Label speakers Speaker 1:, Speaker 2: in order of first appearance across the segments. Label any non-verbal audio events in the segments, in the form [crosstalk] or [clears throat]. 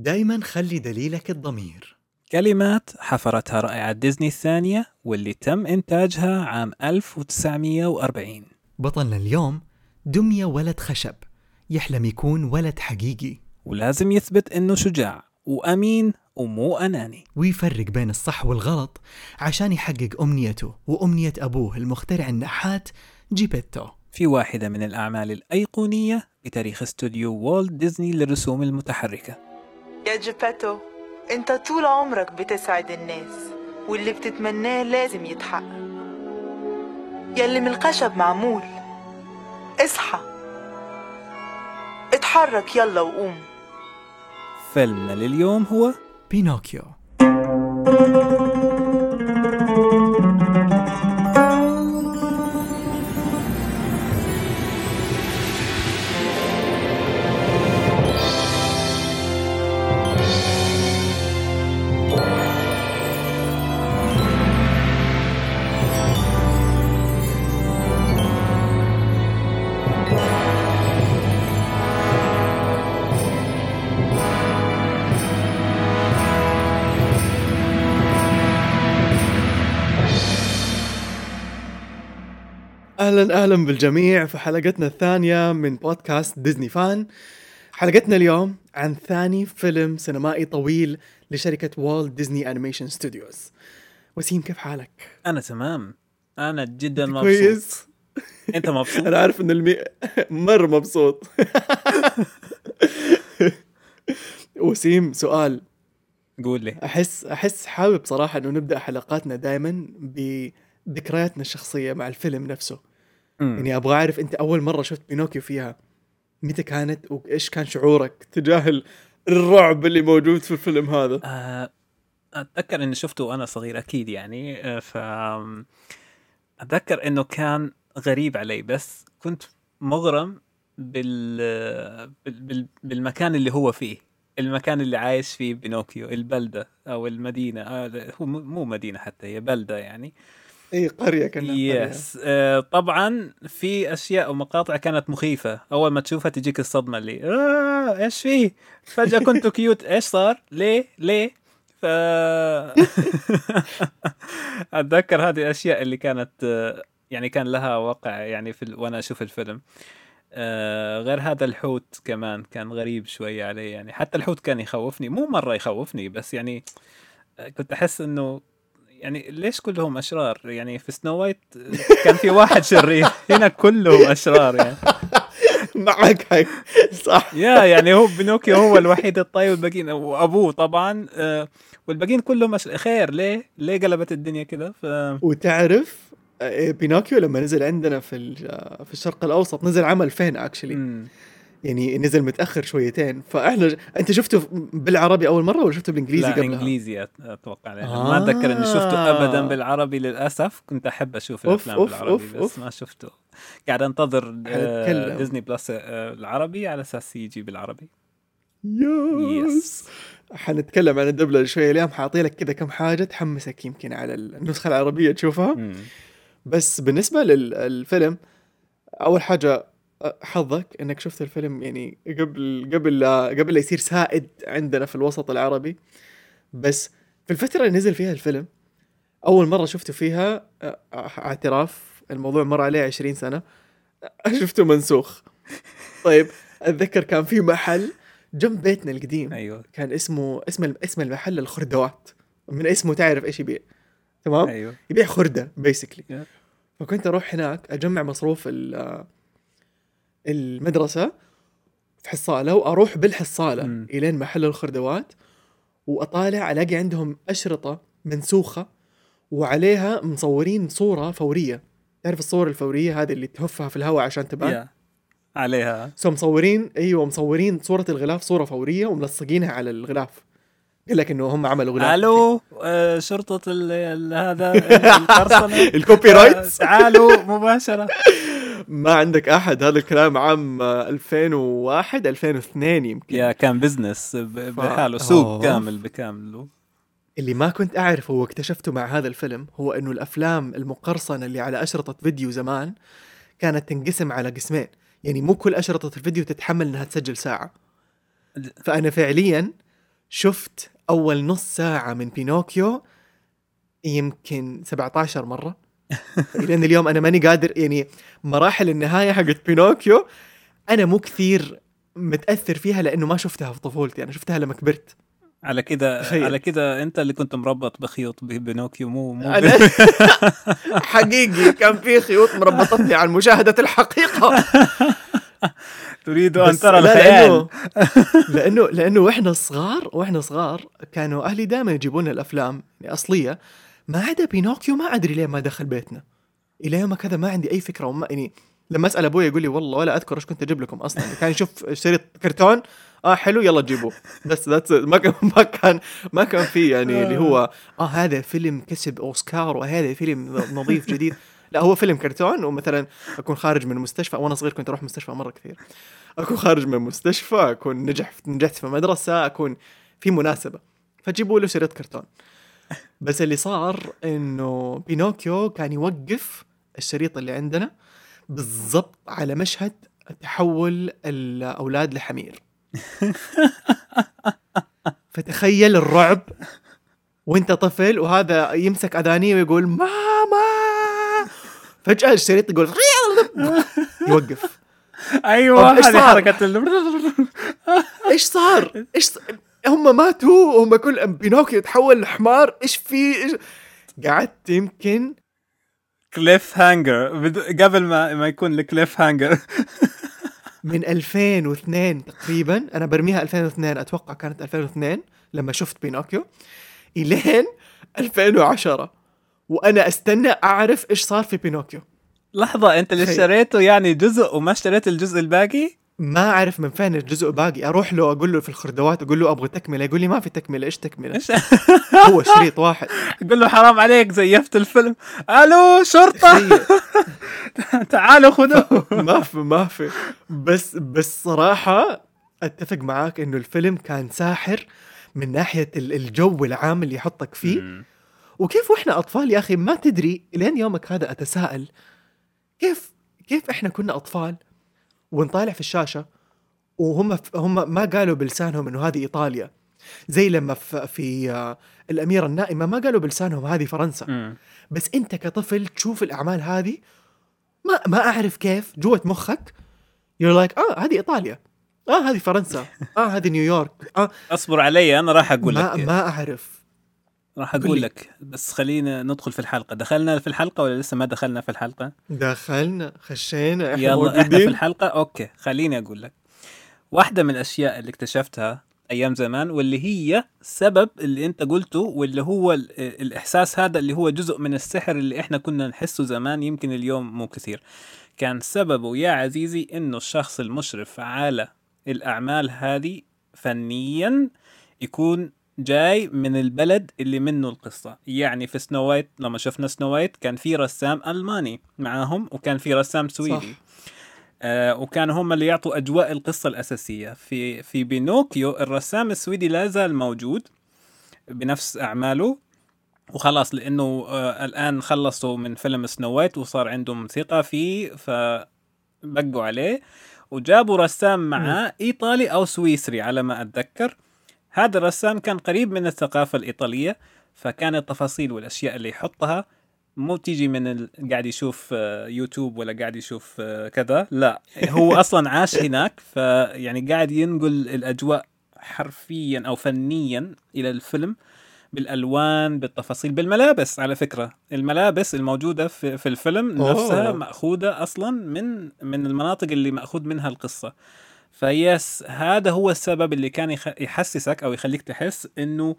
Speaker 1: دايما خلي دليلك الضمير.
Speaker 2: كلمات حفرتها رائعة ديزني الثانية واللي تم إنتاجها عام 1940
Speaker 1: بطلنا اليوم دمية ولد خشب يحلم يكون ولد حقيقي.
Speaker 2: ولازم يثبت إنه شجاع وأمين ومو أناني.
Speaker 1: ويفرق بين الصح والغلط عشان يحقق أمنيته وأمنية أبوه المخترع النحات جيبيتو.
Speaker 2: في واحدة من الأعمال الأيقونية بتاريخ استوديو والت ديزني للرسوم المتحركة.
Speaker 3: يا جيباتو انت طول عمرك بتسعد الناس واللي بتتمناه لازم يتحقق يلي من الخشب معمول. اصحى. اتحرك يلا وقوم.
Speaker 2: فيلمنا لليوم هو
Speaker 1: بينوكيو. أهلا أهلا بالجميع في حلقتنا الثانية من بودكاست ديزني fun. حلقتنا اليوم عن ثاني فيلم سينمائي طويل لشركة Walt Disney Animation Studios وسيم كيف حالك؟
Speaker 2: أنا تمام. أنا جدا مبسوط.
Speaker 1: كويس؟
Speaker 2: أنت مبسوط؟ [laughs]
Speaker 1: أنا عارف إن المي... مرة مبسوط. [laughs] وسيم سؤال.
Speaker 2: قول لي.
Speaker 1: أحس أحس حابب صراحة إنه نبدأ حلقاتنا دائما بذكرياتنا الشخصية مع الفيلم نفسه. يعني أبغى أعرف أنت أول مرة شفت بينوكيو فيها متى كانت وإيش كان شعورك تجاه ال- الرعب اللي موجود في الفيلم هذا؟
Speaker 2: آه، أتذكر إني شفته وأنا صغير أكيد يعني آه، ف أتذكر إنه كان غريب علي بس كنت مغرم بال... بال... بال... بالمكان اللي هو فيه المكان اللي عايش فيه بينوكيو البلدة أو المدينة آه، هو مو مو مدينة حتى هي بلدة يعني.
Speaker 1: اي قرية قرية.
Speaker 2: yes آه طبعا في أشياء ومقاطع كانت مخيفة. أول ما تشوفها تجيك الصدمة اللي آه إيش فيه فجأة كنت [laughs] cute إيش صار؟ ليه؟ ليه؟ ف [laughs] أتذكر هذه الأشياء اللي كانت آه، يعني كان لها وقع يعني في ال... وأنا أشوف الفيلم. آه غير هذا الحوت كمان كان غريب شوية علي يعني. حتى الحوت كان يخوفني. مو مرة يخوفني بس يعني آه، كنت أحس إنه يعني ليش كلهم أشرار؟ يعني في سنو وايت كان في واحد شرير هنا كلهم أشرار يعني. [laughs]
Speaker 1: معك حق صح.
Speaker 2: يا يعني هو بنوكيو هو الوحيد الطيب والباقيين وأبوه طبعا آه والباقيين كلهم. خير ليه؟ ليه قلبت الدنيا كده؟ ف...
Speaker 1: وتعرف آه، بينوكيو لما نزل عندنا في آه، في الشرق الأوسط نزل عام 2000
Speaker 2: actually.
Speaker 1: يعني نزل متأخر شويتين فاحنا أنت شفته بالعربي أول مرة ولا شفته بالإنجليزي
Speaker 2: لا
Speaker 1: قبلها؟
Speaker 2: إنجليزي أتوقع يعني
Speaker 1: آه.
Speaker 2: ما أتذكر إني شفته ابدا بالعربي للأسف كنت أحب أشوف
Speaker 1: أوف،
Speaker 2: الأفلام
Speaker 1: أوف،
Speaker 2: بالعربي
Speaker 1: أوف،
Speaker 2: بس
Speaker 1: أوف.
Speaker 2: ما شفته قاعد أنتظر آه،. ديزني بلس آه، العربي على أساس يجي بالعربي
Speaker 1: يس
Speaker 2: yes
Speaker 1: حنتكلم عن الدبلجة شوية اليوم حاعطي لك كذا كم حاجة تحمسك يمكن على النسخة العربية تشوفها
Speaker 2: مم.
Speaker 1: بس بالنسبة للفيلم أول حاجة حظك إنك شفت الفيلم يعني قبل قبل لا قبل لا يصير سائد عندنا في الوسط العربي. بس في الفترة اللي نزل فيها الفيلم أول مرة شفته فيها أه، اعتراف الموضوع مر عليه 20 سنة [laughs] شفته منسوخ. طيب أتذكر كان في محل جنب بيتنا القديم
Speaker 2: أيوه.
Speaker 1: كان اسمه اسم اسم المحل الخردوات. من اسمه تعرف إيش يبيع. تمام؟
Speaker 2: أيوه.
Speaker 1: يبيع خردة بيسكلي
Speaker 2: Yeah.
Speaker 1: فكنت أروح هناك أجمع مصروف ال- المدرسة في حصاله وأروح بالحصالة
Speaker 2: مم.
Speaker 1: إلين محل الخردوات وأطالع ألاقي عندهم أشرطة منسوخة وعليها مصورين صورة فورية. تعرف الصور الفورية هذه اللي تهفها في الهواء عشان تبان.
Speaker 2: عليها.
Speaker 1: سو مصورين أيوه مصورين صورة الغلاف صورة فورية وملصقينها على الغلاف. قال لك إنه هم عملوا غلاف.
Speaker 2: ألو آه، شرطة ال- ال- هذا [laughs]
Speaker 1: ال
Speaker 2: copyright تعالوا مباشرة. [laughs]
Speaker 1: ما عندك أحد هذا الكلام عام آه، 2001 2002 يمكن.
Speaker 2: يا كان business ب-
Speaker 1: ف-
Speaker 2: بحاله سوق
Speaker 1: أوه.
Speaker 2: كامل بكامله
Speaker 1: اللي ما كنت اعرفه واكتشفته مع هذا الفيلم هو إنه الأفلام المقرصنة اللي على أشرطة فيديو زمان كانت تنقسم على قسمين. يعني مو كل أشرطة الفيديو تتحمل إنها تسجل ساعة. فأنا فعليا شفت أول نص ساعة من بينوكيو يمكن 17 مرة. لأن اليوم أنا ماني قادر يعني مراحل النهاية حقت بينوكيو أنا مو كثير متأثر فيها لأنه ما شفتها في طفولتي أنا شفتها لما كبرت.
Speaker 2: على كده. على كده أنت اللي كنت مربط بخيوط ببنوكيو مو مو
Speaker 1: أنا [laughs] حقيقي كان في خيوط مربطتني عن مشاهدة الحقيقة. [laughs]
Speaker 2: تريد
Speaker 1: أن
Speaker 2: ترى الخيال.
Speaker 1: لأنه [laughs] لأنه لأنه وإحنا صغار وإحنا صغار كانوا أهلي دائما يجيبون الأفلام يعني أصلية. ما عدا بينوكيو ما أدري ليه ما دخل بيتنا. إلى يومك هذا ما عندي أي فكرة وما يعني لما أسأل أبوي يقول لي والله ولا أذكر إيش كنت أجيب لكم أصلا. كان [laughs] يشوف شريط كرتون آه حلو يلا جيبوه. بس that's ما كان [laughs] ما كان ما كان في يعني اللي هو آه. هذا فيلم كسب أوسكار وهذا فيلم نظيف جديد. [laughs] لا هو فيلم كرتون ومثلا أكون خارج من المستشفى وأنا صغير كنت أروح مستشفى مرة كثير. أكون خارج من المستشفى أكون نجح نجحت في مدرسة أكون في مناسبة. فجيبوا له شريط كرتون. بس اللي صار إنه بينوكيو كان يوقف الشريط اللي عندنا بالضبط على مشهد تحول الأولاد لحمير [laughs] فتخيل الرعب وانت طفل وهذا يمسك أذانيه ويقول ماما فجأة الشريط يقول [laughs] يوقف أيوه
Speaker 2: هذه
Speaker 1: صار؟
Speaker 2: حركة
Speaker 1: إيش صار؟ إيش. هم ماتوا هم كل بينوكيو تحول لحمار. إيش في؟ إيش... قعدت يمكن
Speaker 2: cliffhanger بد- قبل ما ما يكون ال cliffhanger [laughs]
Speaker 1: من 2002 تقريبا. أنا برميها 2002 أتوقع كانت 2002 لما شفت بينوكيو إلين 2010 وأنا أستنى أعرف إيش صار في بينوكيو
Speaker 2: لحظة أنت اللي. اشتريته يعني جزء وما اشتريت الجزء الباقي؟
Speaker 1: ما أعرف من فين الجزء باقي. أروح له أقول له في الخردوات أقول له أبغى تكملة يقول لي ما في تكملة إيش
Speaker 2: تكملة؟ [laughs]
Speaker 1: هو شريط واحد. [laughs]
Speaker 2: قل له حرام عليك زيفت الفيلم. ألو
Speaker 1: شرطة. [laughs]
Speaker 2: تعالوا خذوه
Speaker 1: ما في ما في. بس بس صراحة أتفق معاك إنه الفيلم كان ساحر من ناحية ال- الجو العام اللي يحطك فيه. وكيف وإحنا أطفال يا أخي ما تدري لين يومك هذا أتساءل كيف كيف إحنا كنا أطفال؟ ونطالع في الشاشة وهم هم ما قالوا بلسانهم إنه هذه إيطاليا. زي لما في, في آه، الأميرة النائمة ما قالوا بلسانهم هذه فرنسا. بس أنت كطفل تشوف الأعمال هذه ما ما أعرف كيف جوة مخك you're like آه هذه إيطاليا. آه هذه فرنسا. آه هذه نيويورك. آه.
Speaker 2: أصبر علي أنا راح أقول
Speaker 1: ما
Speaker 2: لك.
Speaker 1: ما أعرف.
Speaker 2: راح
Speaker 1: أقول.
Speaker 2: لك بس خلينا ندخل في الحلقة. دخلنا في الحلقة ولا لسه ما دخلنا في الحلقة؟
Speaker 1: دخلنا خشينا إحنا
Speaker 2: يلا إحنا في
Speaker 1: موجودين
Speaker 2: الحلقة؟ okay خليني أقول لك. واحدة من الأشياء اللي اكتشفتها أيام زمان واللي هي سبب اللي أنت قلته واللي هو ال- الإحساس هذا اللي هو جزء من السحر اللي إحنا كنا نحسه زمان يمكن اليوم مو كثير. كان سببه يا عزيزي إنه الشخص المشرف على الأعمال هذه فنيا يكون جاي من البلد اللي منه القصة. يعني في سنو وايت لما شفنا سنو وايت كان في رسام ألماني معاهم وكان في رسام سويدي.
Speaker 1: صح.
Speaker 2: آه وكانوا هم اللي يعطوا أجواء القصة الأساسية. في في بينوكيو الرسام السويدي لا زال موجود بنفس أعماله. وخلاص لأنه آه الآن خلصوا من فيلم سنو وايت وصار عندهم ثقة فيه فبقوا عليه. وجابوا رسام معاه إيطالي أو سويسري على ما أتذكر. هذا الرسام كان قريب من الثقافة الإيطالية فكان التفاصيل والأشياء اللي يحطها مو تيجي من ال... قاعد يشوف آه، يوتيوب ولا قاعد يشوف آه، كذا لا. هو [laughs] أصلا عاش هناك فيعني قاعد ينقل الأجواء حرفيا أو فنيا إلى الفيلم بالألوان بالتفاصيل بالملابس على فكرة. الملابس الموجودة في, في الفيلم. نفسها مأخوذة أصلا من من المناطق اللي مأخوذ منها القصة. ف yes هذا هو السبب اللي كان. يحسسك أو يخليك تحس إنه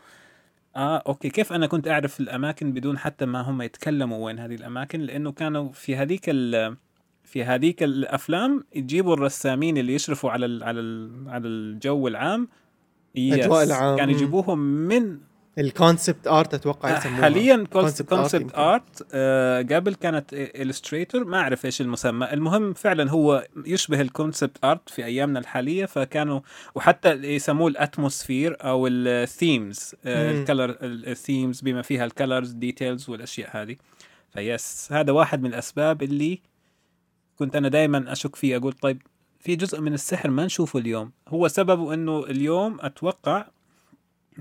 Speaker 2: آه okay كيف أنا كنت أعرف الأماكن بدون حتى ما هم يتكلموا وين هذه الأماكن لأنه كانوا في هذيك ال في هذيك الأفلام يجيبوا الرسامين اللي يشرفوا على ال على ال على الجو العام
Speaker 1: yes. العام.
Speaker 2: كانوا يجيبوهم من
Speaker 1: ال concept art أتوقع يسموها
Speaker 2: حاليا كونسبت. ارت آه قبل كانت ال illustrator ما أعرف إيش المسمى المهم فعلا هو يشبه ال concept art في أيامنا الحالية فكانوا وحتى يسموه ال atmosphere أو
Speaker 1: ال
Speaker 2: themes. ال color ال themes بما فيها ال colors details والأشياء هذه ف yes هذا واحد من الأسباب اللي كنت أنا دائما أشك فيه أقول طيب في جزء من السحر ما نشوفه اليوم هو سببه إنه اليوم أتوقع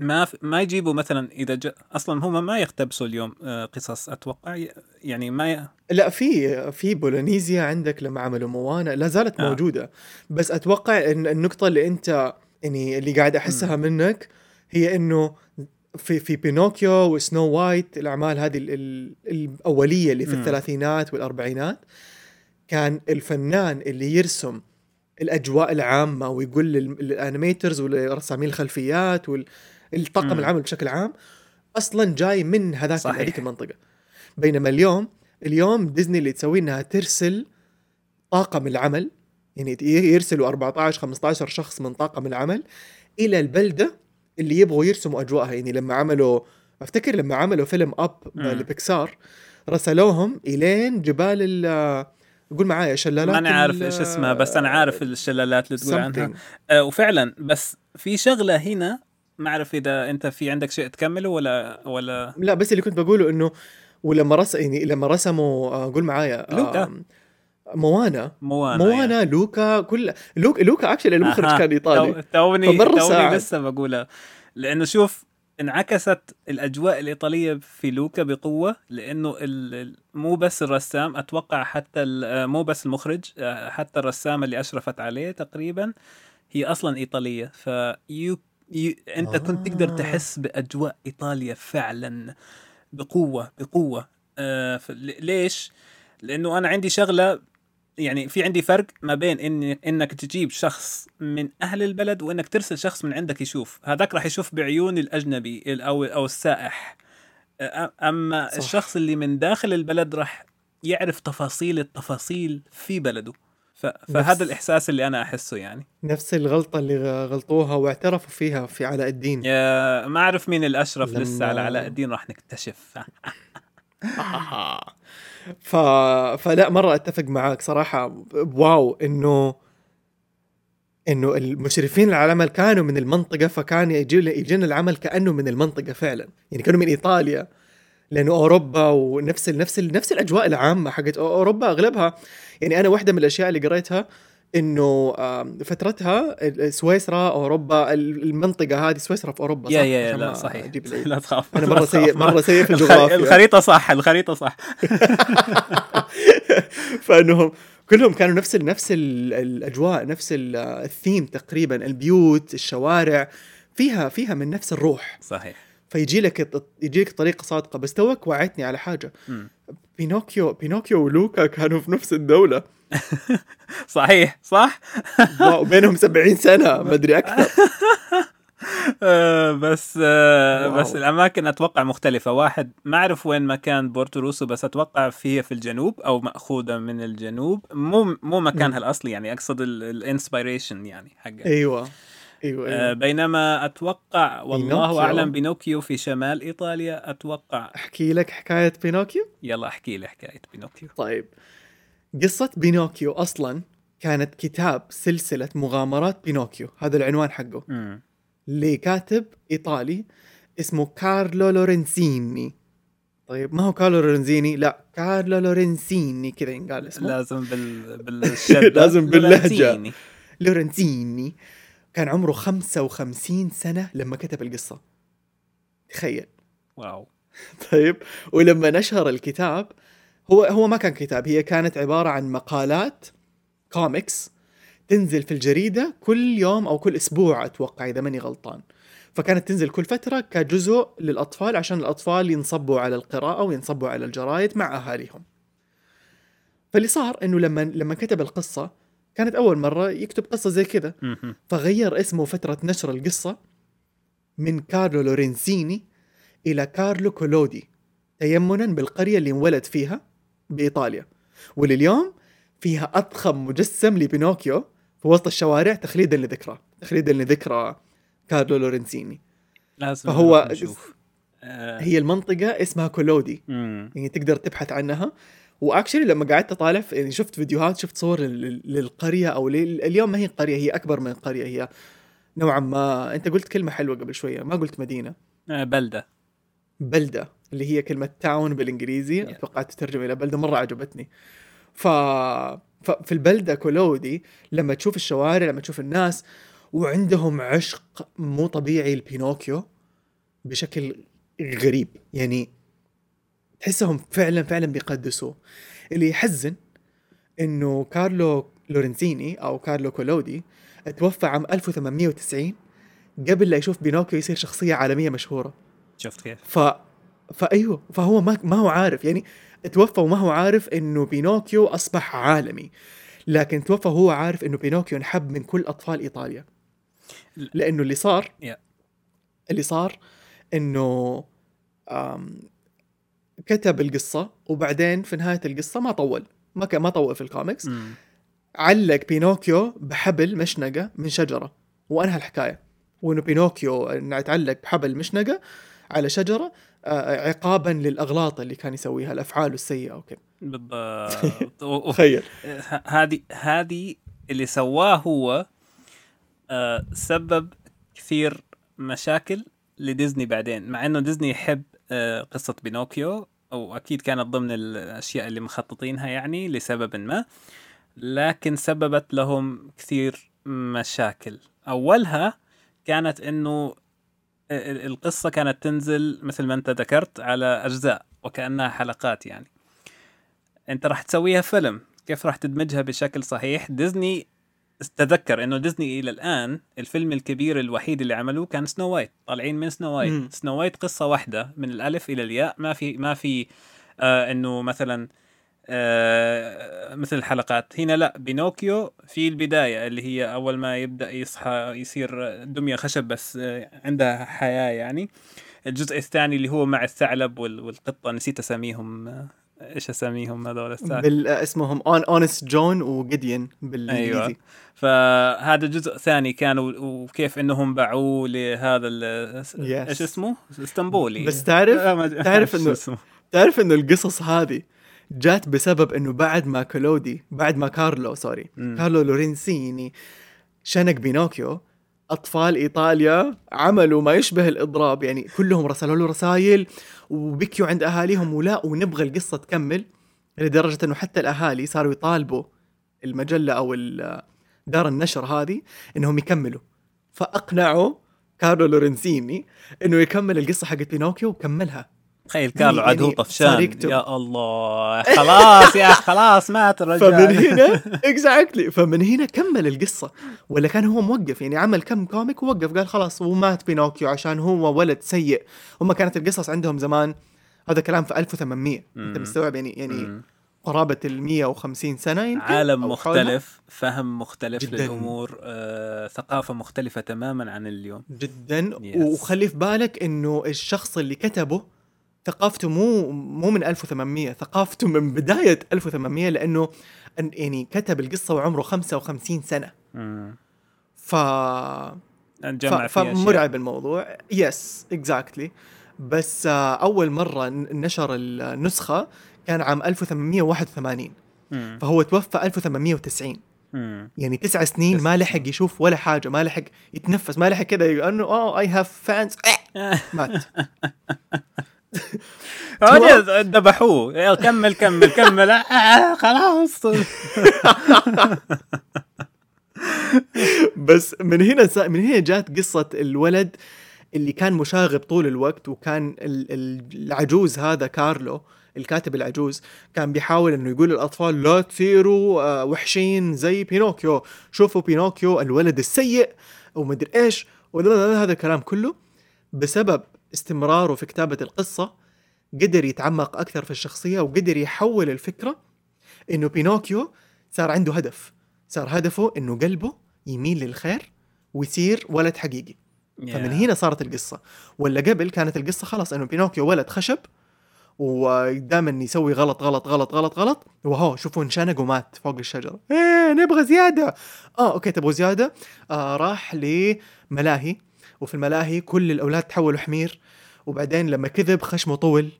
Speaker 2: ما ف... ما يجيبوا مثلا إذا ج... أصلا هم ما يقتبسوا اليوم آه، قصص أتوقع يعني ما ي...
Speaker 1: لا في في بولونيزيا عندك لما عملوا موانا لا زالت
Speaker 2: آه.
Speaker 1: موجودة بس أتوقع إن النقطة اللي أنت يعني اللي قاعد أحسها منك هي إنه في في بينوكيو وسنو وايت الأعمال هذه ال- ال- الأولية اللي في
Speaker 2: مم.
Speaker 1: الثلاثينات والأربعينات كان الفنان اللي يرسم الأجواء العامة ويقول لل- لل animators ولرسامين الخلفيات والطاقم
Speaker 2: مم.
Speaker 1: العمل بشكل عام أصلا جاي من هذاك. هذيك المنطقة بينما اليوم اليوم ديزني اللي تسويه إنها ترسل طاقم العمل يعني يرسلوا 14 15 شخص من طاقم العمل إلى البلدة اللي يبغوا يرسموا أجواءها يعني لما عملوا أفتكر لما عملوا فيلم
Speaker 2: أب.
Speaker 1: لبيكسار رسلوهم إلين جبال ال قول معايا شلالات
Speaker 2: ما أنا عارف إيش اسمها بس أنا عارف الشلالات اللي تقول عنها
Speaker 1: something.
Speaker 2: آه وفعلا بس في شغلة هنا ما أعرف إذا أنت في عندك شيء تكمله ولا ولا
Speaker 1: لا بس اللي كنت بقوله إنه ولما رس يعني لما رسموا آه، قول معايا
Speaker 2: لوكا.
Speaker 1: آم، موانا
Speaker 2: موانا
Speaker 1: موانا
Speaker 2: يعني.
Speaker 1: لوكا كل لوكا لوكا actually المخرج. كان إيطالي
Speaker 2: تو- توني توني. لسه بقولها لأنه شوف انعكست الأجواء الإيطالية في لوكا بقوة لأنه مو بس الرسام أتوقع حتى آه، مو بس المخرج آه، حتى الرسامه اللي أشرفت عليه تقريبا هي أصلا إيطالية فيو يو أنت كنت تقدر
Speaker 1: آه.
Speaker 2: تحس بأجواء إيطاليا فعلا بقوة بقوة آه ف- ليش؟ لأنه أنا عندي شغلة يعني في عندي فرق ما بين إن إنك تجيب شخص من أهل البلد وإنك ترسل شخص من عندك يشوف هذاك راح يشوف بعيون الأجنبي ال- أو أو السائح أما.
Speaker 1: صح.
Speaker 2: الشخص اللي من داخل البلد راح يعرف تفاصيل التفاصيل في بلده ف... فهذا
Speaker 1: نفس-
Speaker 2: الإحساس اللي أنا أحسه يعني.
Speaker 1: نفس الغلطة اللي غلطوها واعترفوا فيها في علاء الدين.
Speaker 2: يا ما أعرف مين الأشرف
Speaker 1: لما-
Speaker 2: لسه على علاء الدين راح نكتشف. [laughs]
Speaker 1: ف... فلا مرة أتفق معاك صراحة. واو إنه إنه المشرفين على العمل كانوا من المنطقة فكان يجي يجينا العمل كأنه من المنطقة فعلا. يعني كانوا من إيطاليا. لأنه أوروبا ونفس ال نفس ال نفس الأجواء العامة حقت أوروبا أغلبها يعني أنا واحدة من الأشياء اللي قريتها إنه فترتها سويسرا أوروبا ال- المنطقة هذه سويسرا في أوروبا صح؟
Speaker 2: يا يا لا صحيح. [laughs] لا تخاف
Speaker 1: مرة
Speaker 2: تخاف.
Speaker 1: سيء- [laughs] مرة سيء في الجغرافيا.
Speaker 2: الخريطة صح الخريطة صح [laughs]
Speaker 1: فإنهم كلهم كانوا نفس ال نفس ال الأجواء نفس ال- الثيم تقريبا البيوت الشوارع فيها فيها من نفس الروح
Speaker 2: صحيح
Speaker 1: فيجي لك يجي لك طريقة صادقة. بس توك وعدتني على
Speaker 2: حاجة.
Speaker 1: بينوكيو بينوكيو ولوكا كانوا في نفس الدولة. [laughs]
Speaker 2: صحيح صح؟ [laughs]
Speaker 1: بينهم 70 سنة ما أدري أكثر. [laughs]
Speaker 2: آه، بس آه،
Speaker 1: wow.
Speaker 2: بس الأماكن أتوقع مختلفة. واحد ما أعرف وين مكان بورتوروسو بس أتوقع فيها في الجنوب أو مأخوذة من الجنوب. مو مو مكانها الأصلي يعني أقصد ال inspiration يعني حقها.
Speaker 1: أيوه. أيوه,
Speaker 2: آه،
Speaker 1: أيوة.
Speaker 2: بينما أتوقع والله
Speaker 1: بينوكيو.
Speaker 2: أعلم بينوكيو في شمال إيطاليا أتوقع
Speaker 1: أحكي لك حكاية بينوكيو
Speaker 2: يلا أحكي لي حكاية بينوكيو
Speaker 1: طيب قصة بينوكيو أصلا كانت كتاب سلسلة مغامرات بينوكيو هذا العنوان حقه
Speaker 2: مم.
Speaker 1: لكاتب إيطالي اسمه كارلو لورنزيني طيب ما هو كارلو لورنزيني لا كارلو لورنزيني كذا ينقال اسمه
Speaker 2: لازم بال [laughs] بالشدة
Speaker 1: لازم.
Speaker 2: لورنتيني.
Speaker 1: لورنزيني كان عمره 55 سنة لما كتب القصة. تخيل.
Speaker 2: واو. [laughs]
Speaker 1: طيب ولما نشر الكتاب هو هو ما كان كتاب هي كانت عبارة عن مقالات كوميكس تنزل في الجريدة كل يوم أو كل أسبوع أتوقع إذا ماني غلطان. فكانت تنزل كل فترة كجزء للأطفال عشان الأطفال ينصبوا على القراءة وينصبوا على الجرايد مع أهاليهم. فاللي صار إنه لما لما كتب القصة كانت أول مرة يكتب قصة زي كذا. فغير اسمه فترة نشر القصة من كارلو لورينزيني إلى كارلو كولودي تيمنا بالقرية اللي انولد فيها بإيطاليا ولليوم فيها أضخم مجسم لبينوكيو في وسط الشوارع تخليدا لذكرى تخليدا لذكرى كارلو لورينزيني
Speaker 2: لازم
Speaker 1: فهو
Speaker 2: نشوف.
Speaker 1: هي المنطقة اسمها كولودي
Speaker 2: مم.
Speaker 1: يعني تقدر تبحث عنها و actually لما قعدت أطالع يعني شفت فيديوهات شفت صور لل- للقرية أو. اليوم ما هي قرية هي أكبر من قرية هي نوعا ما أنت قلت كلمة حلوة قبل شوية ما قلت مدينة
Speaker 2: آه، بلدة
Speaker 1: بلدة اللي هي كلمة تاون
Speaker 2: بالإنجليزي.
Speaker 1: أتوقع تترجم إلى بلدة مرة عجبتني ف... ففي البلدة كولودي لما تشوف الشوارع لما تشوف الناس وعندهم عشق مو طبيعي لبينوكيو بشكل غريب يعني تحسهم فعلا فعلا بيقدسوه. اللي يحزن إنه كارلو لورنزيني أو كارلو كولودي توفى عام 1890 قبل لا يشوف بينوكيو يصير شخصية عالمية مشهورة.
Speaker 2: شفت كيف؟
Speaker 1: ف فايوه فهو ما ما هو عارف. يعني توفى وما هو عارف إنه بينوكيو أصبح عالمي. لكن توفى وهو عارف إنه بينوكيو انحب من كل أطفال إيطاليا. لأنه اللي صار. اللي صار إنه كتب القصة وبعدين في نهاية القصة ما طول. ما ما طول في الكوميكس. علق بينوكيو بحبل مشنقة من شجرة وأنهى الحكاية. وانه بينوكيو انه تعلق بحبل مشنقة على شجرة آه، عقابا للأغلاط اللي كان يسويها الأفعال السيئة وكذا.
Speaker 2: بالضبط. [laughs]
Speaker 1: تخيل.
Speaker 2: هذه هذه اللي سواه هو آه، سبب كثير مشاكل لديزني بعدين. مع إنه ديزني يحب قصة بينوكيو وأكيد كانت ضمن الأشياء اللي مخططينها يعني لسبب ما لكن سببت لهم كثير مشاكل. أولها كانت إنه ال- القصة كانت تنزل مثل ما أنت ذكرت على أجزاء وكأنها حلقات يعني. أنت راح تسويها فيلم كيف راح تدمجها بشكل صحيح؟ ديزني تذكر إنه ديزني إلى الآن الفيلم الكبير الوحيد اللي عملوه كان سنو وايت طالعين من سنو وايت.
Speaker 1: مم.
Speaker 2: سنو وايت قصة واحدة من الألف إلى الياء ما في ما في آه إنه مثلا آه مثل الحلقات. هنا لا بينوكيو في البداية اللي هي أول ما يبدأ يصحى يصير دمية خشب بس آه عندها حياة يعني. الجزء الثاني اللي هو مع الثعلب وال- والقطة نسيت أساميهم آه، إيش اساميهم هذول الثاني
Speaker 1: بال اسمهم اون Honest John وجيديان بالإنجليزي
Speaker 2: أيوة. فهذا جزء ثاني كان وكيف إنهم باعوه لهذا ال-
Speaker 1: Yes.
Speaker 2: إيش اسمه؟ إسطنبولي
Speaker 1: بس تعرف تعرف [laughs]
Speaker 2: اسمه؟
Speaker 1: تعرف إنه القصص هذه جات بسبب إنه بعد ما كلودي بعد ما كارلو
Speaker 2: sorry.
Speaker 1: كارلو لورينسيني شنق بينوكيو أطفال إيطاليا عملوا ما يشبه الإضراب يعني كلهم رسلوا له رسائل وبكيوا عند أهاليهم ولا ونبغى القصة تكمل لدرجة إنه حتى الأهالي صاروا يطالبوا المجلة أو دار النشر هذه إنهم يكملوا. فأقنعوا كارلو لورنسيني إنه يكمل القصة حقت بينوكيو وكملها.
Speaker 2: تخيل كارلو عاد هو
Speaker 1: يعني
Speaker 2: طفشان. يا الله خلاص يا خلاص مات الرجال
Speaker 1: فمن هنا [laughs] exactly فمن هنا كمل القصة ولا كان هو موقف يعني عمل كم كوميك ووقف قال خلاص ومات بينوكيو عشان هو ولد سيء هم كانت القصص عندهم زمان هذا كلام في 1800
Speaker 2: أنت.
Speaker 1: مستوعب يعني يعني
Speaker 2: مم.
Speaker 1: قرابة ال 150 سنة يمكن
Speaker 2: عالم. مختلف فهم مختلف
Speaker 1: جداً.
Speaker 2: للأمور آه، ثقافة مختلفة تماما عن اليوم
Speaker 1: جدا
Speaker 2: Yes.
Speaker 1: وخلي في بالك إنه الشخص اللي كتبه ثقافته مو مو من 1800 ثقافته من بداية 1800 لأنه يعني كتب القصة وعمره 55 سنة.
Speaker 2: مم.
Speaker 1: ف
Speaker 2: نجمع
Speaker 1: ف... فمرعب الموضوع. yes exactly بس آه، أول مرة نشر النسخة كان عام 1881
Speaker 2: مم.
Speaker 1: فهو توفى 1890
Speaker 2: مم.
Speaker 1: يعني تسع سنين ما لحق يشوف ولا حاجة ما لحق يتنفس ما لحق كذا أنه oh I have fans مات. [laughs]
Speaker 2: ذبحوه. كمل كمل كمل. آه، خلاص. [laughs]
Speaker 1: بس من هنا. من هنا جات قصة الولد اللي كان مشاغب طول الوقت وكان ال- ال- العجوز هذا كارلو الكاتب العجوز كان بيحاول إنه يقول للأطفال لا تصيروا آه، وحشين زي بينوكيو. شوفوا بينوكيو الولد السيء ومدري إيش هذا الكلام كله بسبب استمراره في كتابة القصة قدر يتعمق أكثر في الشخصية وقدر يحول الفكرة إنه بينوكيو صار عنده هدف. صار هدفه إنه قلبه يميل للخير ويصير ولد حقيقي. فمن هنا صارت القصة. ولا قبل كانت القصة خلاص إنه بينوكيو ولد خشب ودائما يسوي غلط غلط غلط غلط غلط. وهو شوفوا انشنق ومات فوق الشجرة. إيه نبغى زيادة. آه okay تبغوا زيادة؟ آه راح لملاهي. وفي الملاهي كل الأولاد تحولوا حمير وبعدين لما كذب خشمه طول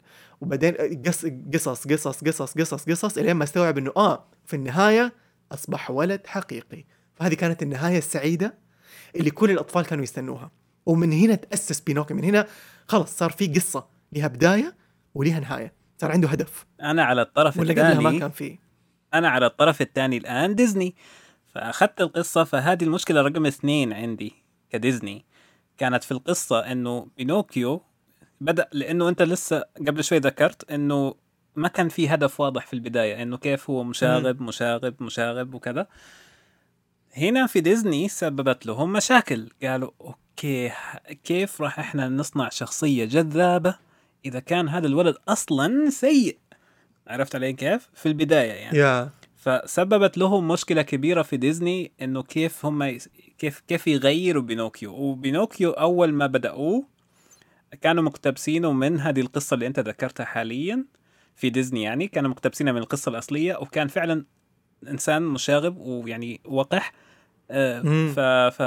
Speaker 1: وبعدين قص قصص قصص قصص قصص قصص إلين ما استوعب إنه آه في النهاية أصبح ولد حقيقي. فهذه كانت النهاية السعيدة اللي كل الأطفال كانوا يستنوها. ومن هنا تأسس بينوكيو. من هنا خلص صار في قصة لها بداية ولها نهاية. صار عنده هدف.
Speaker 2: أنا على الطرف
Speaker 1: ولا قبلها ما
Speaker 2: الثاني
Speaker 1: كان فيه.
Speaker 2: أنا على الطرف الثاني الآن ديزني. فأخذت القصة فهذه المشكلة رقم اثنين عندي كديزني. كانت في القصة إنه بينوكيو بدأ لإنه أنت لسه قبل شوي ذكرت إنه ما كان في هدف واضح في البداية إنه كيف هو مشاغب مشاغب مشاغب وكذا. هنا في ديزني سببت لهم مشاكل قالوا okay كيف راح إحنا نصنع شخصية جذابة إذا كان هذا الولد أصلا سيء؟ عرفت علي كيف؟ في البداية يعني.
Speaker 1: Yeah
Speaker 2: فسببت لهم مشكلة كبيرة في ديزني إنه كيف هم كيف كيف يغيروا بينوكيو؟ وبينوكيو أول ما بدأوه كانوا مقتبسينه من هذه القصة اللي أنت ذكرتها حاليا في ديزني يعني كانوا مقتبسينها من القصة الأصلية وكان فعلا إنسان مشاغب ويعني وقح. آه،. ف ف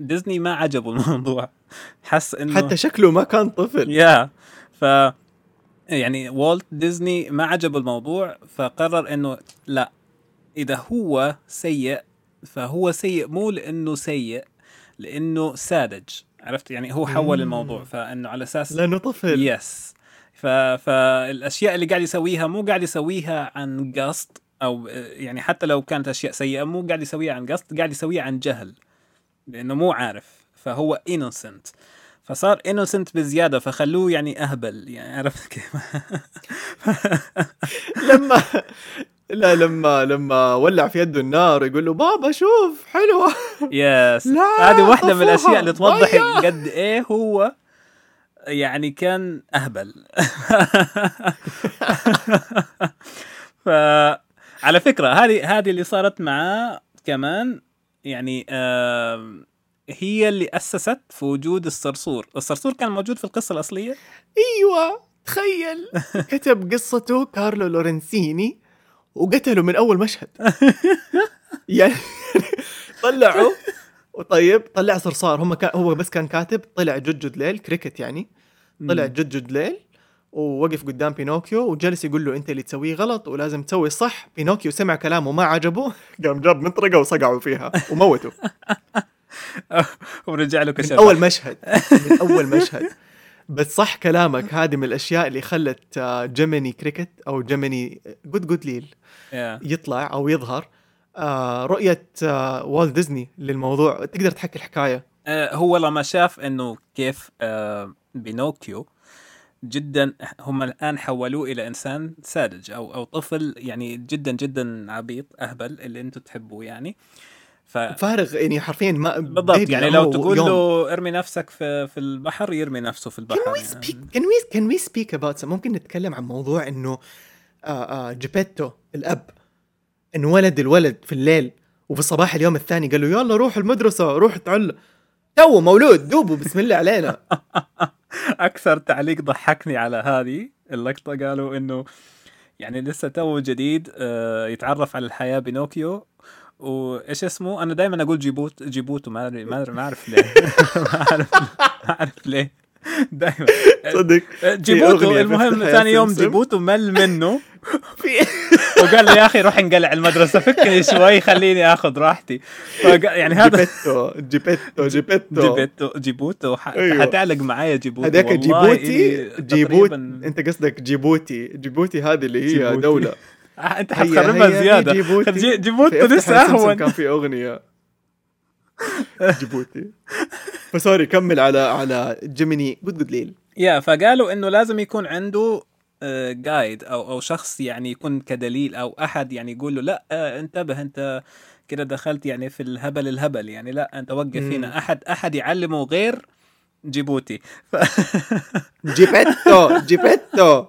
Speaker 2: ديزني ما عجبه [laughs] الموضوع. حس إنه
Speaker 1: حتى شكله ما كان طفل.
Speaker 2: يا ف يعني والت ديزني ما عجبه الموضوع فقرر إنه لا إذا هو سيء فهو سيء مو لأنه سيء لأنه ساذج. عرفت؟ يعني هو حول
Speaker 1: مم.
Speaker 2: الموضوع فإنه على أساس
Speaker 1: لأنه طفل.
Speaker 2: يس ف... فالاشياء اللي قاعد يسويها مو قاعد يسويها عن قصد أو يعني حتى لو كانت أشياء سيئة مو قاعد يسويها عن قصد قاعد يسويها عن جهل لأنه مو عارف. فهو innocent فصار innocent بزيادة فخلوه يعني أهبل يعني عرفت كيف؟ [laughs]
Speaker 1: لما لا لما لما ولع في يده النار يقول له بابا شوف
Speaker 2: حلوة.
Speaker 1: Yes
Speaker 2: هذه واحدة من الأشياء اللي توضح. قد إيه هو يعني كان أهبل. [laughs] ف على فكرة هذه هذه اللي صارت معاه كمان يعني هي اللي أسست في وجود الصرصور. الصرصور كان موجود في القصة الأصلية؟
Speaker 1: أيوه تخيل. [laughs] كتب قصته كارلو لورنسيني. وقتله من أول مشهد. [laughs] يعني طلعوا. وطيب طلع صرصار. هم كان هو بس كان كاتب طلع جدجد ليل كريكت يعني. طلع جدجد ليل ووقف قدام بينوكيو وجلس يقول له أنت اللي تسويه غلط ولازم تسوي الصح. بينوكيو سمع كلامه ما عجبه قام جاب مطرقة وصقعوا فيها وموته [laughs]
Speaker 2: ورجع له
Speaker 1: من
Speaker 2: كشف
Speaker 1: أول مشهد من أول مشهد. بس صح كلامك هذه من الأشياء اللي خلت آه، جيميني كريكت أو جيميني جدجد ليل. يطلع أو يظهر. آه، رؤية آه، والت ديزني للموضوع. تقدر تحكي الحكاية؟
Speaker 2: آه، هو لما شاف إنه كيف آه، بينوكيو جدا هم الآن حولوه إلى إنسان ساذج أو أو طفل يعني جدا جدا عبيط أهبل اللي أنتم تحبوه يعني. ف
Speaker 1: فارغ يعني حرفيا ما
Speaker 2: بالضبط يعني لو تقول
Speaker 1: يوم.
Speaker 2: له ارمي نفسك في في البحر يرمي نفسه في البحر
Speaker 1: Can we
Speaker 2: يعني.
Speaker 1: speak can we can we speak about ممكن نتكلم عن موضوع إنه آه آه جيبيتو الأب إنه ولد الولد في الليل وفي الصباح اليوم الثاني قال له يلا روح المدرسة روح تعلم تو مولود دوبه بسم الله علينا [laughs]
Speaker 2: أكثر تعليق ضحكني على هذه اللقطة قالوا إنه يعني لسه تو جديد آه، يتعرف على الحياة بينوكيو وإيش اسمه؟ أنا دائما أقول جيبوت جيبوتو ما ادري ما أدري- ما أعرف ليه. [laughs] [laughs] ما اعرف ما أعرف ليه. دائما
Speaker 1: صدق.
Speaker 2: جيبوتو
Speaker 1: أغنية
Speaker 2: المهم ثاني يوم. جيبوتو مل منه. [laughs] وقال لي يا أخي روح انقلع المدرسة فكني شوي خليني آخذ راحتي. يعني هذا
Speaker 1: جيبيتو جيبيتو جيبيتو
Speaker 2: جيبوتو. جيبوتو
Speaker 1: أيوه.
Speaker 2: حتعلق معايا جيبوتو
Speaker 1: هذاك جيبوتي؟ جيبوت
Speaker 2: تقريباً-
Speaker 1: أنت قصدك جيبوتي. جيبوتي هذه اللي هي
Speaker 2: جيبوتي. دولة. أنت
Speaker 1: هي-
Speaker 2: حتخربها زيادة.
Speaker 1: جيبوتي.
Speaker 2: خل- جي-
Speaker 1: في
Speaker 2: جيبوتو
Speaker 1: أفتح
Speaker 2: لسه أهون.
Speaker 1: كان في أغنية. جيبوتي. ف sorry كمل على على جيميني جدجد ليل
Speaker 2: Yeah فقالوا إنه لازم يكون عنده guide أو أو شخص يعني يكون كدليل أو أحد يعني يقول له لا آه، انتبه أنت كده دخلت يعني في الهبل الهبل. يعني لا أنت وقف. هنا. احد أحد يعلمه غير جيبوتي. ف...
Speaker 1: جيبيتو جيبيتو.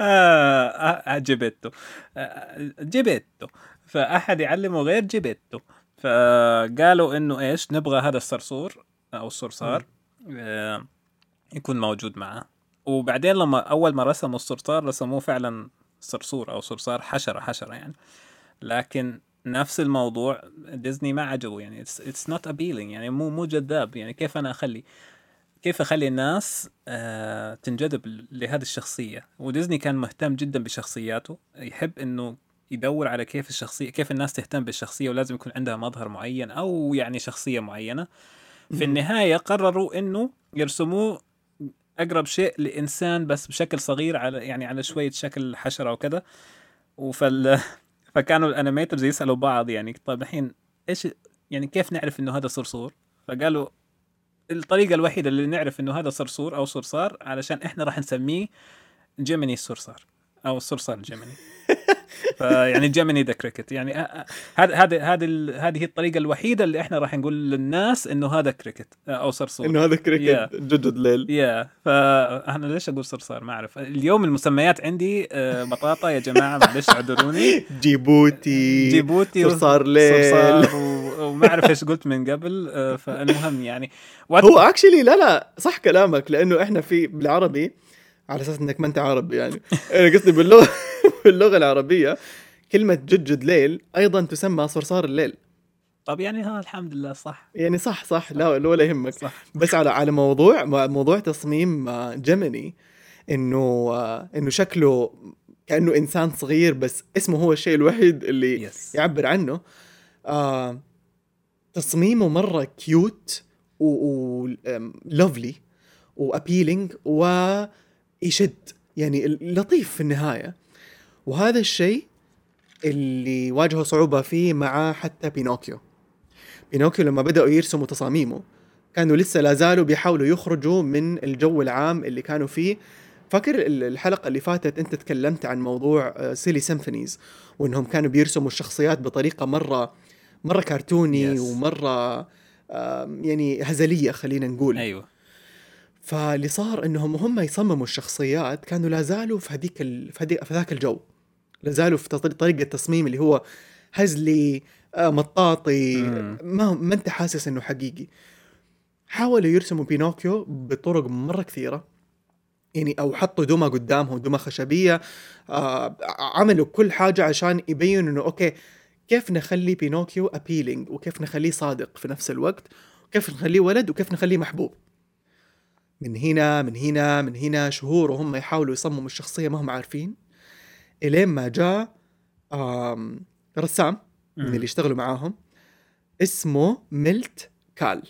Speaker 2: آه آه، جيبيتو آه، جيبيتو فأحد يعلمه غير جيبيتو فقالوا إنه إيش نبغى هذا الصرصور أو الصرصار آه يكون موجود معه. وبعدين لما أول ما رسموا الصرصار رسموه فعلا صرصور أو صرصار حشرة حشرة يعني. لكن نفس الموضوع ديزني ما عجبه يعني. it's not appealing يعني مو مو جذاب يعني. كيف أنا أخلي؟ كيف أخلي الناس آه تنجذب لهذه الشخصية؟ وديزني كان مهتم جدا بشخصياته يحب إنه يدور على كيف الشخصية كيف الناس تهتم بالشخصية ولازم يكون عندها مظهر معين أو يعني شخصية معينة. في النهاية قرروا إنه يرسموه أقرب شيء لإنسان بس بشكل صغير على يعني على شوية شكل حشرة وكذا. وفال [laughs] فكانوا ال animators يسألوا بعض يعني طيب الحين إيش يعني كيف نعرف إنه هذا صرصور؟ فقالوا الطريقة الوحيدة اللي نعرف إنه هذا صرصور أو صرصار علشان إحنا راح نسميه جيميني الصرصار أو الصرصار الجيميني [laughs] فيعني جيميني the cricket. يعني هذا هذا هذه ال- هذه هي الطريقة الوحيدة اللي إحنا راح نقول للناس إنه هذا كريكت أو صرصور.
Speaker 1: إنه هذا cricket
Speaker 2: Yeah.
Speaker 1: جدجد ليل.
Speaker 2: Yeah فانا ليش أقول صرصار؟ ما أعرف. اليوم المسميات عندي بطاطا يا جماعة معلش اعذروني. [laughs]
Speaker 1: جيبوتي
Speaker 2: جيبوتي
Speaker 1: صرصار ليل.
Speaker 2: صرصار وما أعرف إيش قلت من قبل آه، فالمهم يعني What-
Speaker 1: هو actually لا لا صح كلامك لأنه إحنا في بالعربي على أساس إنك ما أنت عربي يعني. [laughs] أنا قصدي باللغة باللغة العربية كلمة جدجد ليل أيضا تسمى صرصار الليل.
Speaker 2: طب يعني ها الحمد لله صح.
Speaker 1: يعني صح صح لا لا ولا يهمك.
Speaker 2: صح.
Speaker 1: بس على على موضوع موضوع تصميم آه، جيميني إنه آه، إنه شكله كأنه إنسان صغير بس اسمه هو الشيء الوحيد اللي
Speaker 2: yes
Speaker 1: يعبر عنه. آه تصميمه مرة cute و lovely و appealing ويشد يعني لطيف في النهاية. وهذا الشيء اللي واجهوا صعوبة فيه مع حتى بينوكيو. بينوكيو لما بدأوا يرسموا تصاميمه كانوا لسه لا زالوا بيحاولوا يخرجوا من الجو العام اللي كانوا فيه. فاكر ال- الحلقة اللي فاتت أنت تكلمت عن موضوع Silly Symphonies وإنهم كانوا بيرسموا الشخصيات بطريقة مرة مرة كرتوني
Speaker 2: Yes.
Speaker 1: ومرة يعني هزلية خلينا نقول.
Speaker 2: أيوه.
Speaker 1: فاللي صار إنهم هم يصمموا الشخصيات كانوا لا زالوا في هذيك ال... في, هذيك في ذاك الجو. لا زالوا في طريقة التصميم اللي هو هزلي آه، مطاطي
Speaker 2: مم.
Speaker 1: ما ما أنت حاسس إنه حقيقي. حاولوا يرسموا بينوكيو بطرق مرة كثيرة. يعني أو حطوا دمى قدامهم دمى خشبية آه عملوا كل حاجة عشان يبينوا إنه okay كيف نخلي بينوكيو appealing وكيف نخليه صادق في نفس الوقت وكيف نخليه ولد وكيف نخليه محبوب من هنا من هنا من هنا شهور وهم يحاولوا يصمموا الشخصية ما هم عارفين إلين ما جاء رسام من. اللي يشتغلوا معاهم اسمه ميلت كال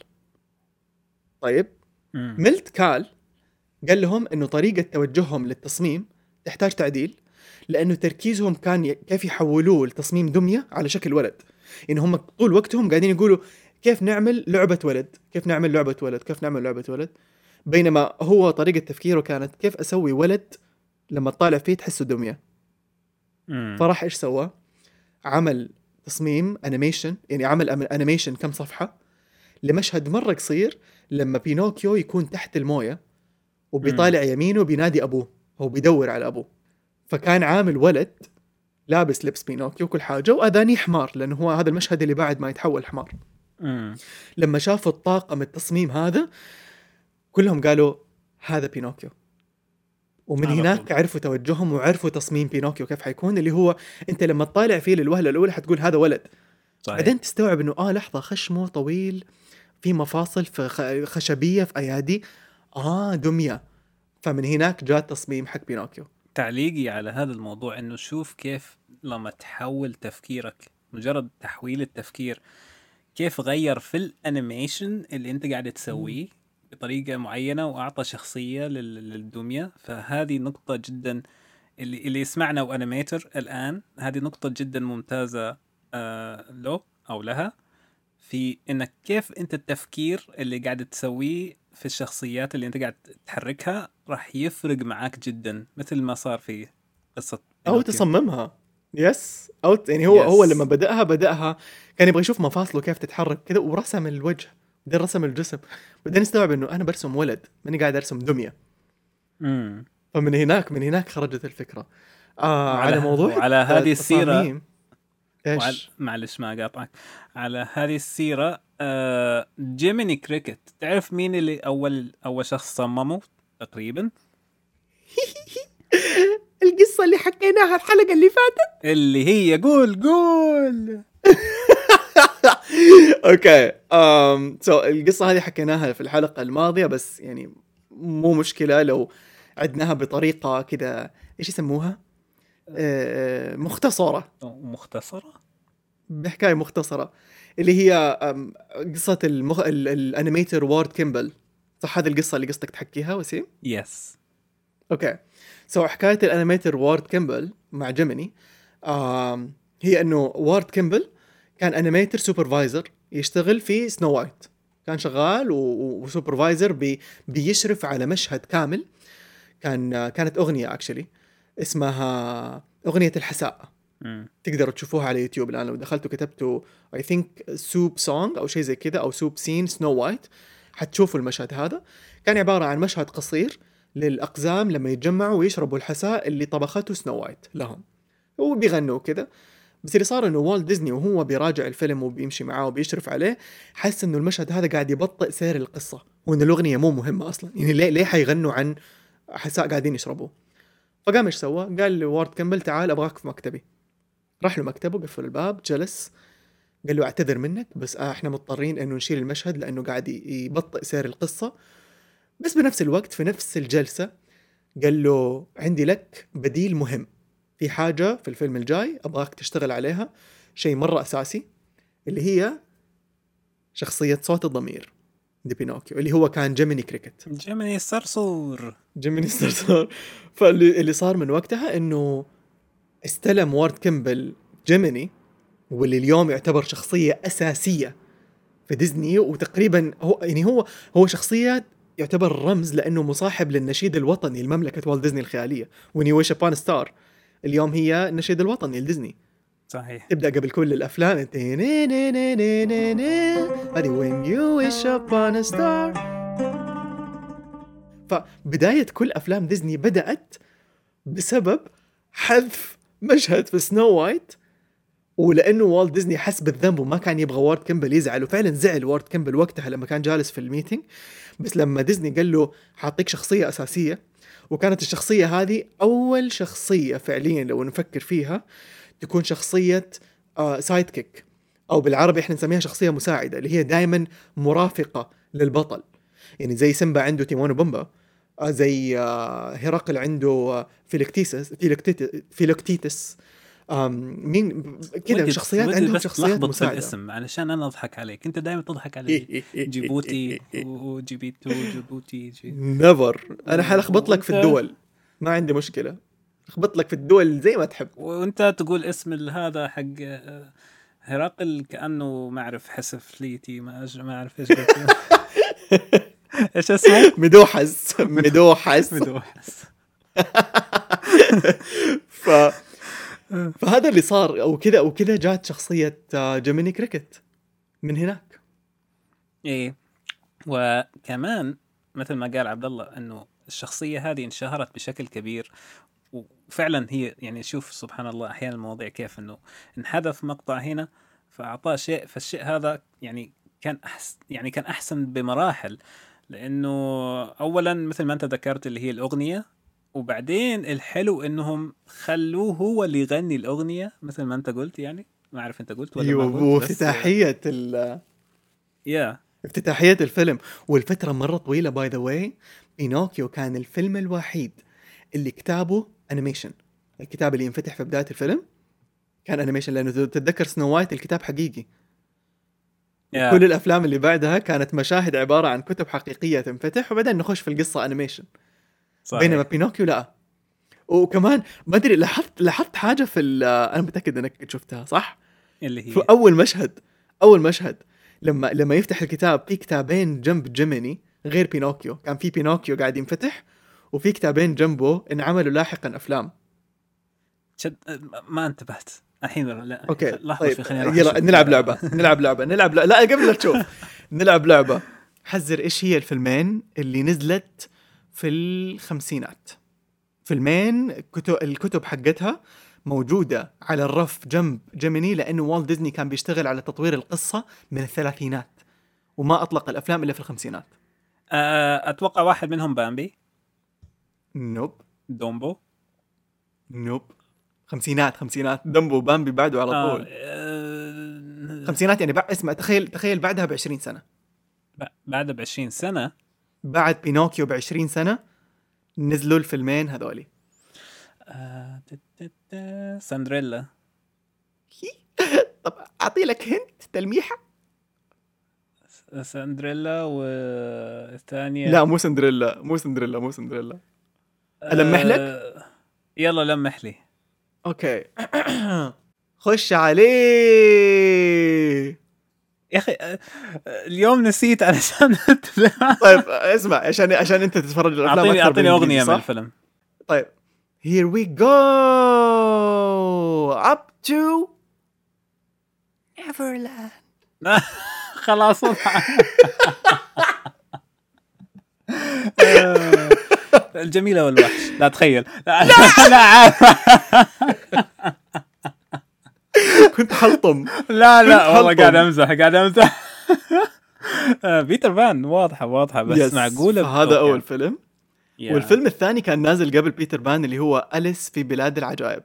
Speaker 1: طيب
Speaker 2: مم.
Speaker 1: ميلت كال قال لهم إنه طريقة توجههم للتصميم تحتاج تعديل لأنه تركيزهم كان كيف يحولوه لتصميم دمية على شكل ولد. يعني هم طول وقتهم قاعدين يقولوا كيف نعمل لعبة ولد كيف نعمل لعبة ولد كيف نعمل لعبة ولد. بينما هو طريقة تفكيره كانت كيف أسوي ولد لما تطالع فيه تحسه
Speaker 2: دمية.
Speaker 1: فراح إيش سوى؟ عمل تصميم animation يعني عمل animation كم صفحة لمشهد مرة قصير لما بينوكيو يكون تحت الموية وبيطالع يمينه بينادي أبوه هو بيدور على أبوه. فكان عامل ولد لابس لبس بينوكيو وكل حاجة وأذانيه حمار لأنه هو هذا المشهد اللي بعد ما يتحول حمار.
Speaker 2: مم.
Speaker 1: لما شافوا الطاقم التصميم هذا كلهم قالوا هذا بينوكيو. ومن هناك. عرفوا توجههم وعرفوا تصميم بينوكيو كيف حيكون اللي هو أنت لما تطالع فيه للوهلة الأولى حتقول هذا ولد.
Speaker 2: صحيح.
Speaker 1: بعدين تستوعب إنه آه لحظة خشمه طويل في مفاصل في خشبية في أيادي آه دمية. فمن هناك جاء التصميم حق بينوكيو.
Speaker 2: تعليقي على هذا الموضوع إنه شوف كيف لما تحول تفكيرك مجرد تحويل التفكير كيف غير في ال animation اللي أنت قاعد تسويه بطريقة معينة وأعطى شخصية لل- للدمية. فهذه نقطة جدا اللي اللي يسمعنا و animator الآن هذه نقطة جدا ممتازة آه له أو لها. في إنك كيف أنت التفكير اللي قاعد تسويه في الشخصيات اللي أنت قاعد تحركها راح يفرق معاك جدا مثل ما صار في
Speaker 1: قصة
Speaker 2: أو.
Speaker 1: تصممها Yes أو يعني هو
Speaker 2: Yes.
Speaker 1: هو لما بدأها بدأها كان يبغى يشوف مفاصله كيف تتحرك كذا ورسم الوجه بعدين رسم الجسم بعدين استوعب إنه أنا برسم ولد ماني قاعد أرسم دمية
Speaker 2: امم
Speaker 1: فمن هناك من هناك خرجت الفكرة آه على,
Speaker 2: وعلى-
Speaker 1: موضوع
Speaker 2: وعلى هذه. وعلى...
Speaker 1: إيش؟
Speaker 2: معلش ما اقاطعك على هذه السيرة آه جيميني كريكت تعرف مين اللي أول أول شخص صممه تقريبا؟ [laughs]
Speaker 1: القصة اللي حكيناها الحلقة اللي فاتت؟
Speaker 2: اللي هي قول قول. [laughs]
Speaker 1: okay um, so القصة هذه حكيناها في الحلقة الماضية بس يعني مو مشكلة لو عدناها بطريقة كذا إيش يسموها؟ مختصرة.
Speaker 2: مختصرة؟
Speaker 1: بحكاية مختصرة. اللي هي قصة المخ... ال- ال animator وارد كيمبل. صح هذه القصة اللي قصدك تحكيها وسيم؟
Speaker 2: yes
Speaker 1: okay. so حكاية ال animator وارد كيمبل مع جيميني آم هي إنه وارد كيمبل كان animator supervisor يشتغل في سنو وايت كان شغال و supervisor بي بيشرف على مشهد كامل. كان كانت أغنية actually اسمها أغنية الحساء. تقدروا تشوفوها على يوتيوب الآن. لو دخلتوا كتبتوا I think soup song أو شيء زي كذا أو soup scene سنو وايت حتشوفوا المشهد هذا. كان عبارة عن مشهد قصير للأقزام لما يتجمعوا ويشربوا الحساء اللي طبخته سنو وايت لهم. وبيغنوا كذا بس اللي صار إنه والت ديزني وهو بيراجع الفيلم وبيمشي معاه وبيشرف عليه حس إنه المشهد هذا قاعد يبطئ سير القصة وإن الأغنية مو مهمة أصلا. يعني ليه ليه حيغنوا عن حساء قاعدين يشربوه؟ فقام إيش سوى؟ قال لوارد كمبل تعال أبغاك في مكتبي. راح له مكتبه قفل الباب جلس. قال له أعتذر منك بس آه إحنا مضطرين إنه نشيل المشهد لأنه قاعد يبطئ سير القصة. بس بنفس الوقت في نفس الجلسة قال له عندي لك بديل مهم. في حاجة في الفيلم الجاي أبغاك تشتغل عليها شيء مرة أساسي اللي هي شخصية صوت الضمير. دي بينوكيو اللي هو كان جيميني كريكت.
Speaker 2: جيميني الصرصور
Speaker 1: جيميني ستار فاللي اللي صار من وقتها إنه استلم وارد كيمبل جيميني واللي اليوم يعتبر شخصية أساسية في ديزني وتقريبا هو يعني هو هو شخصية يعتبر رمز لأنه مصاحب للنشيد الوطني لمملكة والت ديزني الخيالية When You Wish Upon Star اليوم هي النشيد الوطني لديزني.
Speaker 2: صحيح.
Speaker 1: تبدأ قبل كل الأفلام. هذه When You Wish a star. فبداية كل أفلام ديزني بدأت بسبب حذف مشهد في سنو وايت ولأنه والت ديزني حس بالذنب وما كان يبغى وارد كيمبل يزعل. وفعلا زعل وارد كيمبل وقتها لما كان جالس في ال meeting. بس لما ديزني قال له حاعطيك شخصية أساسية. وكانت الشخصية هذه أول شخصية فعليا لو نفكر فيها. تكون شخصية آه sidekick أو بالعربي إحنا نسميها شخصية مساعدة اللي هي دائما مرافقة للبطل. يعني زي سيمبا عنده تيمون وبومبا آه زي آه هرقل عنده آه فيلكتيسس فيلكتيت- فيلكتيتس مين كذا شخصيات عندهم شخصيات مساعدة.
Speaker 2: الاسم علشان أنا أضحك عليك. أنت دائما تضحك علي. جيبوتي وجيبيتو جيبوتي جي...
Speaker 1: نيفر أنا حلخبط لك في؟ الدول. ما عندي مشكلة. اخبط لك في الدول زي ما تحب
Speaker 2: وانت تقول اسم هذا حق آه، هرقل كأنه ما أعرف حسفليتي ما. ما أعرف إيش. [laughs] إيش اسمه؟
Speaker 1: مدوحس مدوحس [laughs]
Speaker 2: مدوحس
Speaker 1: ف فهذا اللي صار أو كذا أو كذا جات شخصية آه، جيميني كريكت من هناك
Speaker 2: إيه وكمان مثل ما قال عبد الله إنه الشخصية هذه انشهرت بشكل كبير وفعلا هي يعني شوف سبحان الله أحيانا المواضيع كيف إنه انحذف مقطع هنا فأعطاه شيء فالشيء هذا يعني كان احسن يعني كان أحسن بمراحل لأنه اولا مثل ما أنت ذكرت اللي هي الأغنية وبعدين الحلو إنهم خلوه هو اللي يغني الأغنية مثل ما أنت قلت يعني. ما أعرف أنت قلت ولا ما أيوه
Speaker 1: وافتتاحية ال-
Speaker 2: yeah.
Speaker 1: افتتاحية الفيلم. والفترة مرة طويلة by the way بينوكيو كان الفيلم الوحيد اللي كتابه animation الكتاب اللي ينفتح في بداية الفيلم كان animation لأنه تتذكر سنو وايت الكتاب حقيقي.
Speaker 2: yeah
Speaker 1: كل الأفلام اللي بعدها كانت مشاهد عبارة عن كتب حقيقية تنفتح وبعدين نخش في القصة animation
Speaker 2: صحيح.
Speaker 1: بينما بينوكيو لا. وكمان ما أدري لاحظت لاحظت حاجة في أنا متأكد إنك شفتها صح؟
Speaker 2: اللي هي؟
Speaker 1: في أول مشهد أول مشهد لما لما يفتح الكتاب في كتابين جنب جيميني غير بينوكيو كان في بينوكيو قاعد ينفتح وفي كتابين جنبه انعملوا لاحقا أفلام.
Speaker 2: شد... ما انتبهت. الحين لا؟
Speaker 1: okay
Speaker 2: لحظة
Speaker 1: طيب
Speaker 2: أروح
Speaker 1: يلا. نلعب لعبة نلعب لعبة نلعب لا, لا قبل لا تشوف. [laughs] نلعب لعبة. حذر إيش هي الفيلمين اللي نزلت في الخمسينات؟ فيلمين كتب الكتب حقتها موجودة على الرف جنب جيميني لأنه والت ديزني كان بيشتغل على تطوير القصة من الثلاثينات وما أطلق الأفلام إلا في الخمسينات.
Speaker 2: آه، أتوقع واحد منهم بامبي
Speaker 1: nope
Speaker 2: دومبو
Speaker 1: nope خمسينات خمسينات. دمبو بامبي بعده على
Speaker 2: آه،
Speaker 1: طول.
Speaker 2: آه،
Speaker 1: خمسينات يعني بعد اسمع تخيل تخيل بعدها ب 20 سنة.
Speaker 2: ب- بعد ب 20 سنة؟
Speaker 1: بعد بينوكيو ب 20 سنة نزلوا الفيلمين هذولي.
Speaker 2: آه، سندريلا [laughs]
Speaker 1: طب أعطي لك هنت تلميحة.
Speaker 2: سندريلا والثانيه
Speaker 1: لا مو سندريلا مو سندريلا مو سندريلا ألمح لك؟
Speaker 2: آه، يلا لمح لي.
Speaker 1: أوكي. [clears throat] خش عليه.
Speaker 2: يا أخي آه، اليوم نسيت علشان [laughs]
Speaker 1: طيب اسمع عشان عشان أنت تتفرج الافلام
Speaker 2: اعطيني
Speaker 1: أعطيني
Speaker 2: أغنية من؟ الفيلم.
Speaker 1: طيب. Here we go. Up to Neverland [laughs]
Speaker 2: خلاص [laughs] الجميلة والوحش. لا تخيل. لا لا. عارف.
Speaker 1: كنت حلطم.
Speaker 2: لا لا والله. قاعد أمزح قاعد أمزح. آه، بيتر بان واضحة واضحة. بس
Speaker 1: يس،
Speaker 2: معقولة؟
Speaker 1: هذا أول فيلم.
Speaker 2: yeah.
Speaker 1: والفيلم الثاني كان نازل قبل بيتر بان اللي هو أليس في بلاد العجائب.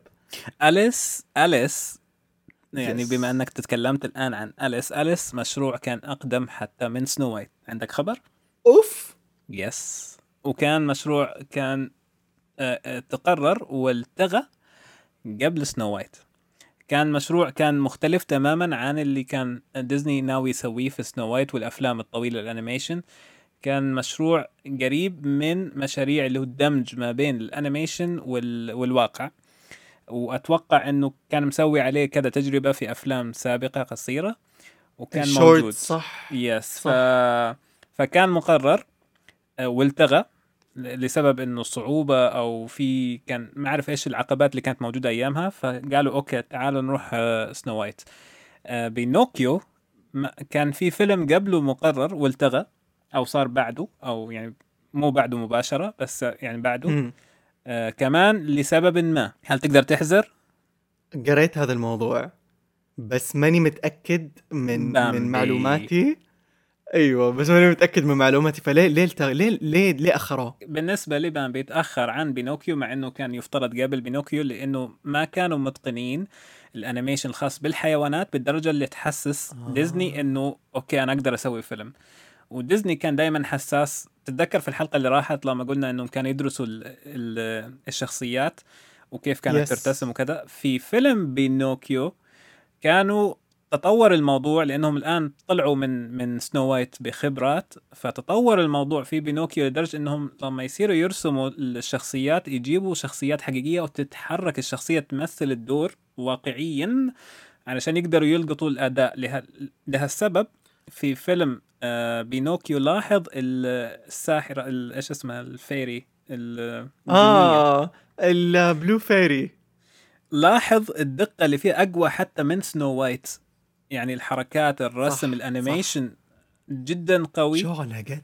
Speaker 2: أليس أليس. يعني
Speaker 1: Yes.
Speaker 2: بما أنك تتكلمت الآن عن أليس أليس مشروع كان أقدم حتى من سنو وايت. عندك خبر؟
Speaker 1: أوف.
Speaker 2: yes وكان مشروع كان آه، آه، تقرر والتغى قبل سنو وايت كان مشروع كان مختلف تماما عن اللي كان ديزني ناوي يسويه في سنو وايت والأفلام الطويلة ال animation. كان مشروع قريب من مشاريع اللي هو الدمج ما بين ال animation وال... والواقع. وأتوقع إنه كان مسوي عليه كذا تجربة في أفلام سابقة قصيرة. وكان موجود.
Speaker 1: صح.
Speaker 2: yes ف...
Speaker 1: صح.
Speaker 2: فكان مقرر آه، والتغى لسبب إنه صعوبة أو في كان ما أعرف إيش العقبات اللي كانت موجودة أيامها فقالوا okay تعالوا نروح آه، سنو وايت آه، بينوكيو كان في فيلم قبله مقرر والتغى أو صار بعده أو يعني مو بعده مباشرة بس آه، يعني بعده. آه كمان لسبب ما. هل تقدر تحذر؟
Speaker 1: قريت هذا الموضوع بس ماني متأكد من
Speaker 2: بامبي.
Speaker 1: من معلوماتي. أيوه بس ماني متأكد من معلوماتي فليه ليه التغ... ليه ليه ليه اخروه؟
Speaker 2: بالنسبة لي بامبي تأخر عن بينوكيو مع إنه كان يفترض قبل بينوكيو لأنه ما كانوا متقنين ال animation الخاص بالحيوانات بالدرجة اللي تحسس
Speaker 1: آه.
Speaker 2: ديزني إنه okay أنا أقدر أسوي فيلم وديزني كان دائما حساس تتذكر في الحلقة اللي راحت لما قلنا إنهم كانوا يدرسوا ال ال الشخصيات وكيف كانت
Speaker 1: Yes.
Speaker 2: ترتسم وكذا في فيلم بينوكيو كانوا تطور الموضوع لأنهم الآن طلعوا من من سنو وايت بخبرات فتطور الموضوع في بينوكيو لدرجة إنهم لما يصيروا يرسموا الشخصيات يجيبوا شخصيات حقيقية وتتحرك الشخصية تمثل الدور واقعيا علشان يقدروا يلقطوا الأداء. له... لهالسبب في فيلم آه بينوكيو لاحظ ال- الساحرة ال- إيش اسمها ال fairy.
Speaker 1: آه ال Blue Fairy.
Speaker 2: لاحظ الدقة اللي فيها أقوى حتى من سنو وايت يعني الحركات الرسم
Speaker 1: صح،
Speaker 2: ال animation جدا قوي.
Speaker 1: شغله قد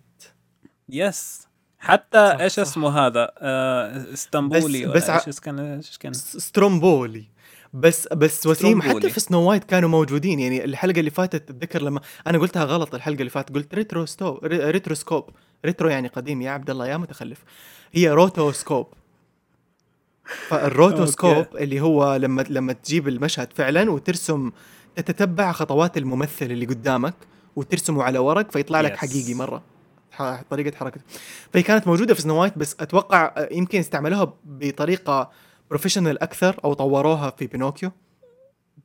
Speaker 2: yes. حتى
Speaker 1: صح،
Speaker 2: إيش
Speaker 1: صح.
Speaker 2: اسمه هذا؟ آه إسطنبولي
Speaker 1: بس- بس
Speaker 2: ولا إيش كان إيش كان؟
Speaker 1: سترومبولي. بس بس وسيم. حتى في سنو وايت كانوا موجودين. يعني الحلقة اللي فاتت تتذكر لما أنا قلتها غلط الحلقة اللي فاتت قلت retro sto- re- retroscope retro يعني قديم يا عبد الله يا متخلف. هي rotoscope فال
Speaker 2: rotoscope. [laughs]
Speaker 1: اللي هو لما لما تجيب المشهد فعلا وترسم تتتبع خطوات الممثل اللي قدامك وترسمه على ورق فيطلع لك
Speaker 2: Yes.
Speaker 1: حقيقي مرة. طريقة حركته. فهي كانت موجودة في سنو وايت بس أتوقع آه، يمكن استعملوها بطريقة professional أكثر أو طوروها في بينوكيو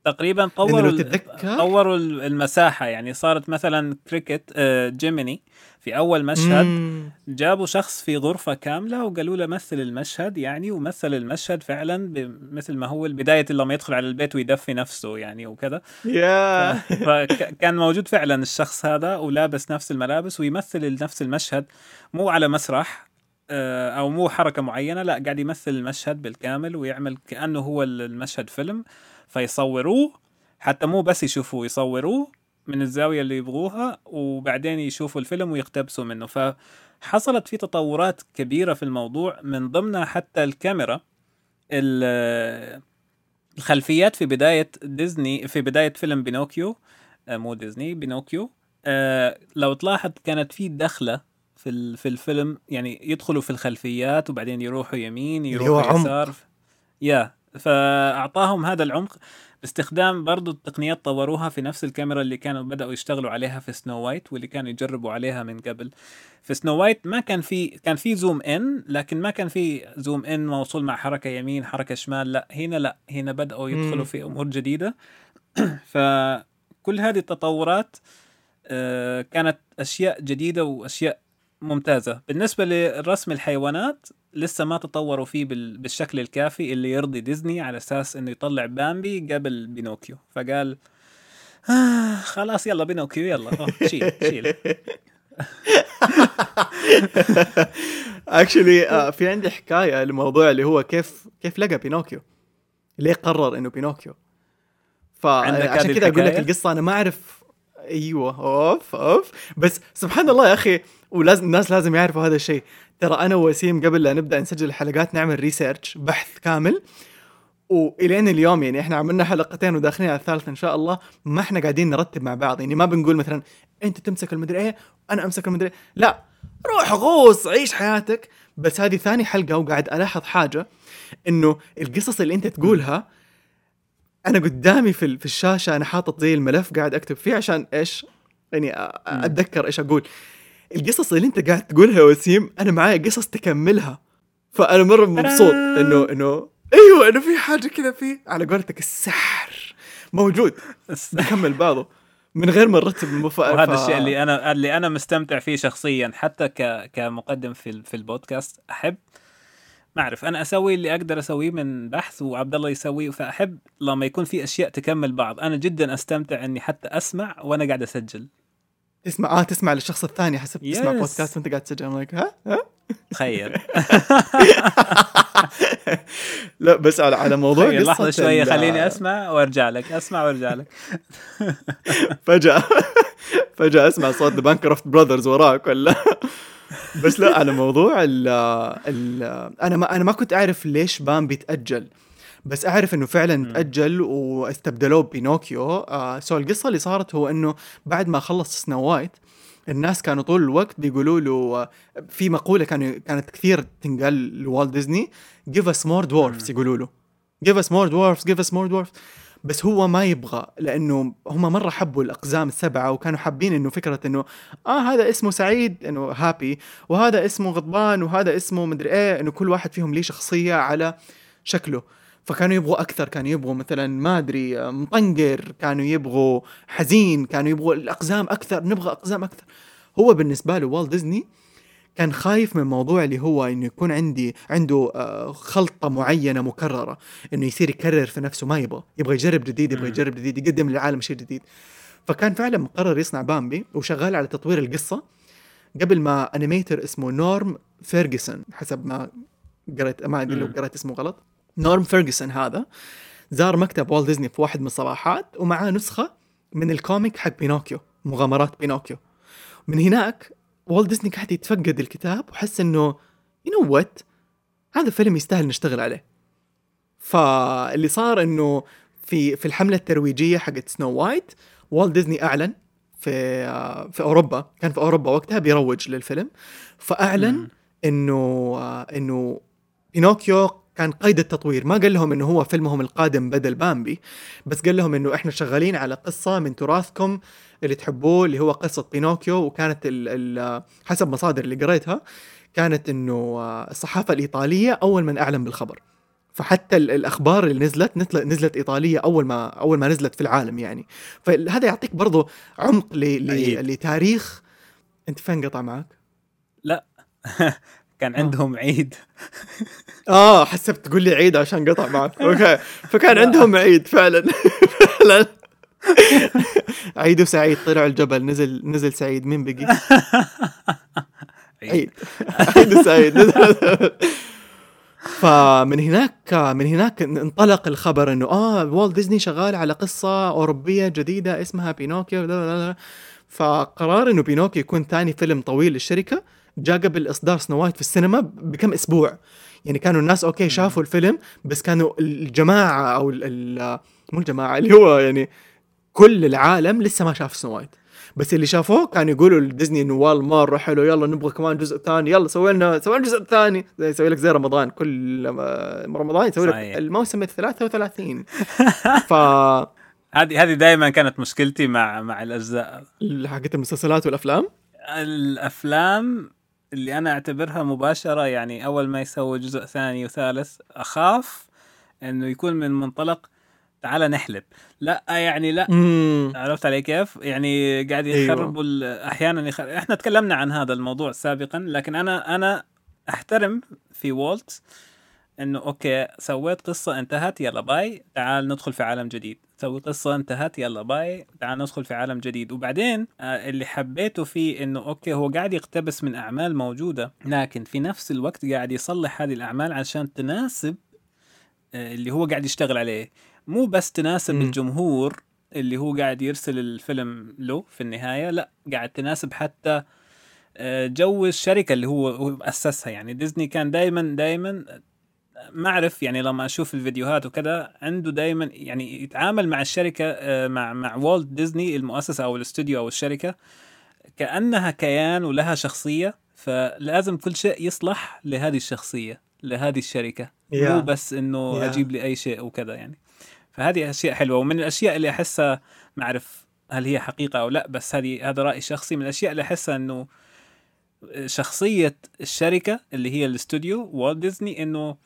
Speaker 2: تقريبا طوروا
Speaker 1: تتذكر-
Speaker 2: طوروا ال- المساحة. يعني صارت مثلا كريكت آه جيميني في أول مشهد
Speaker 1: مم.
Speaker 2: جابوا شخص في غرفة كاملة وقالوا له مثل المشهد يعني ومثل المشهد فعلا مثل ما هو البداية لما يدخل على البيت ويدفي نفسه يعني وكذا
Speaker 1: يا
Speaker 2: فكان موجود فعلا الشخص هذا ولابس نفس الملابس ويمثل نفس المشهد مو على مسرح آه، أو مو حركة معينة لا قاعد يمثل المشهد بالكامل ويعمل كأنه هو المشهد فيلم فيصوروه حتى مو بس يشوفوه يصوروه من الزاوية اللي يبغوها وبعدين يشوفوا الفيلم ويقتبسوا منه. فحصلت في تطورات كبيرة في الموضوع من ضمنها حتى الكاميرا. ال- الخلفيات في بداية ديزني في بداية فيلم بينوكيو آه، مو ديزني بينوكيو. آه، لو تلاحظ كانت في دخلة في في الفيلم يعني يدخلوا في الخلفيات وبعدين يروحوا يمين يروحوا. يسار. يا فأعطاهم هذا العمق. باستخدام برضو التقنيات طوروها في نفس الكاميرا اللي كانوا بدأوا يشتغلوا عليها في سنو وايت واللي كانوا يجربوا عليها من قبل. في سنو وايت ما كان في كان في zoom in لكن ما كان في zoom in موصول مع حركة يمين حركة شمال لا هنا لا. هنا بدأوا. يدخلوا في أمور جديدة. [clears throat] فكل هذه التطورات آه، كانت أشياء جديدة وأشياء ممتازة. بالنسبة لرسم الحيوانات لسه ما تطوروا فيه بال- بالشكل الكافي اللي يرضي ديزني على أساس أنه يطلع بامبي قبل بينوكيو. فقال آه خلاص يلا بينوكيو يلا شيل شيل. [laughs]
Speaker 1: actually في عندي حكاية لموضوع اللي هو كيف كيف لقى بينوكيو؟ ليه قرر إنه بينوكيو؟ فعشان كذا أقول لك؟ القصة أنا ما أعرف أيوه أوف أوف. بس سبحان الله يا أخي ولازم الناس لازم يعرفوا هذا الشيء. ترى أنا ووسيم قبل لا نبدأ نسجل الحلقات نعمل research بحث كامل. وإلى اليوم يعني إحنا عملنا حلقتين وداخلين على الثالثه إن شاء الله ما إحنا قاعدين نرتب مع بعض. يعني ما بنقول مثلا أنت تمسك المدري إيه أنا أمسك المدري إيه. لا روح غوص عيش حياتك. بس هذه ثاني حلقة وقاعد ألاحظ حاجة إنه القصص اللي أنت تقولها أنا قدامي في في الشاشة أنا حاطط زي الملف قاعد أكتب فيه عشان إيش؟ يعني أتذكر إيش أقول. القصص اللي أنت قاعد تقولها يا وسيم أنا معايا قصص تكملها. فأنا مرة مبسوط. إنه إنه أيوه إنه في حاجة كذا في على قولتك السحر موجود. بيكمل بعضه. من غير ما نرتب
Speaker 2: وهذا الشيء اللي أنا اللي أنا مستمتع فيه شخصيا حتى ك كمقدم في في البودكاست أحب ما أعرف أنا أسوي اللي أقدر أسويه من بحث وعبد الله يسويه فأحب لما يكون في أشياء تكمل بعض. أنا جدا أستمتع إني حتى أسمع وأنا قاعد أسجل.
Speaker 1: تسمع آه تسمع للشخص الثاني حسب تسمع
Speaker 2: Yes.
Speaker 1: بودكاست وأنت قاعد تسجل. Like ها؟ ها؟
Speaker 2: تخيل. [laughs]
Speaker 1: لا بس على على موضوع قصة
Speaker 2: لحظة
Speaker 1: شوية
Speaker 2: خليني أسمع وأرجع لك أسمع وأرجع لك. [laughs]
Speaker 1: فجأة [laughs] فجأة أسمع صوت ذا بانكروفت براذرز وراك ولا؟ بس لا على موضوع ال ال أنا ما أنا ما كنت أعرف ليش بامبي تأجل. بس أعرف إنه فعلا تأجل واستبدلوه ببينوكيو آه so القصة اللي صارت هو إنه بعد ما خلص سنو وايت الناس كانوا طول الوقت بيقولوا له في مقولة كانوا كانت كثير تنقال لوالت ديزني give us more dwarfs يقولوا له. Give us more dwarfs give us more dwarfs. بس هو ما يبغى لأنه هم مرة حبوا الأقزام السبعة وكانوا حابين إنه فكرة إنه آه هذا اسمه سعيد إنه هابي وهذا اسمه غضبان وهذا اسمه مدري إيه إنه كل واحد فيهم ليه شخصية على شكله. فكانوا يبغوا أكثر كانوا يبغوا مثلا ما أدري مطنقر كانوا يبغوا حزين كانوا يبغوا الأقزام أكثر نبغى أقزام أكثر. هو بالنسبة له والت ديزني كان خايف من موضوع اللي هو إنه يكون عندي عنده آه، خلطة معينة مكررة إنه يصير يكرر في نفسه ما يبغى يبغى يجرب جديد يبغى. يجرب جديد يقدم للعالم شيء جديد فكان فعلا مقرر يصنع بامبي وشغال على تطوير القصة قبل ما animator اسمه نورم فيرجسون حسب ما قريت ما أدري لو. قريت اسمه غلط نورم فيرجسون هذا زار مكتب والت ديزني في واحد من الصباحات ومعاه نسخة من الكوميك حق بينوكيو مغامرات بينوكيو من هناك والت ديزني قاعد يتفقد الكتاب وحس إنه you know what هذا فيلم يستاهل نشتغل عليه. فاللي صار إنه في في الحملة الترويجية حقت سنو وايت والت ديزني أعلن في في أوروبا. كان في أوروبا وقتها بيروج للفيلم. فأعلن. إنه إنه بينوكيو كان قيد التطوير. ما قال لهم إنه هو فيلمهم القادم بدل بامبي. بس قال لهم إنه إحنا شغالين على قصة من تراثكم اللي تحبوه اللي هو قصة بينوكيو وكانت ال ال حسب مصادر اللي قريتها كانت إنه آه، الصحافه الإيطالية أول من أعلن بالخبر. فحتى ال- الأخبار اللي نزلت نزلت, إيطالية أول ما أول ما نزلت في العالم يعني. فهذا يعطيك برضو عمق لتاريخ. أنت فين قطع معك؟ [laughs]
Speaker 2: كان
Speaker 1: آه.
Speaker 2: عندهم عيد. [laughs]
Speaker 1: آه حسبت تقول لي عيد عشان قطع معك. أوكي. فكان عندهم عيد فعلا. [laughs] فعلا. [laughs] عيد وسعيد طلعوا الجبل نزل نزل سعيد مين بقي؟ [laughs] عيد. عيد وسعيد. نزل [laughs] فمن هناك من هناك انطلق الخبر إنه آه والت ديزني شغال على قصة أوروبية جديدة اسمها بينوكيو لا لا لا. فقرار إنه بينوكيو يكون ثاني فيلم طويل للشركة جاء قبل إصدار سنو وايت في السينما بكم أسبوع. يعني كانوا الناس okay شافوا الفيلم بس كانوا الجماعة أو ال مو الجماعة اللي هو يعني كل العالم لسه ما شاف سنو وايت. بس اللي شافوه كانوا يقولوا لديزني إنه والله مرة حلو يلا نبغى كمان جزء ثاني يلا سوي لنا سوي لنا جزء ثاني. زي يسوي لك زي رمضان كل رمضان يسوي لك. الموسم ال 33 [laughs] ف
Speaker 2: هذه هذه دائما كانت مشكلتي مع مع الأجزاء.
Speaker 1: حقت المسلسلات والأفلام؟
Speaker 2: الأفلام اللي أنا أعتبرها مباشرة يعني أول ما يسوي جزء ثاني وثالث أخاف إنه يكون من منطلق تعال نحلب. لا يعني لا.
Speaker 1: امم
Speaker 2: عرفت علي كيف؟ يعني قاعد. يخربوا ال- أحيانا يخرب... إحنا تكلمنا عن هذا الموضوع سابقا لكن أنا أنا أحترم في وولت إنه okay سويت قصة انتهت يلا باي تعال ندخل في عالم جديد. سوي قصة انتهت يلا باي تعال ندخل في عالم جديد. وبعدين آه اللي حبيته فيه إنه okay هو قاعد يقتبس من أعمال موجودة لكن في نفس الوقت قاعد يصلح هذه الأعمال عشان تناسب آه اللي هو قاعد يشتغل عليه. مو بس تناسب
Speaker 1: مم.
Speaker 2: الجمهور اللي هو قاعد يرسل الفيلم له في النهاية لا قاعد تناسب حتى آه، جو الشركة اللي هو أسسها يعني ديزني كان دائما دائما ما أعرف يعني لما أشوف الفيديوهات وكذا عنده دائما يعني يتعامل مع الشركة آه، مع مع والت ديزني المؤسسة أو الاستوديو أو الشركة كأنها كيان ولها شخصية فلازم كل شيء يصلح لهذه الشخصية لهذه الشركة
Speaker 1: يا.
Speaker 2: مو بس إنه
Speaker 1: يا.
Speaker 2: أجيب لي أي شيء وكذا يعني فهذه أشياء حلوة. ومن الأشياء اللي أحسها ما أعرف هل هي حقيقة أو لا بس هذه هذا رأي شخصي. من الأشياء اللي أحسها إنه شخصية الشركة اللي هي الاستوديو والت ديزني إنه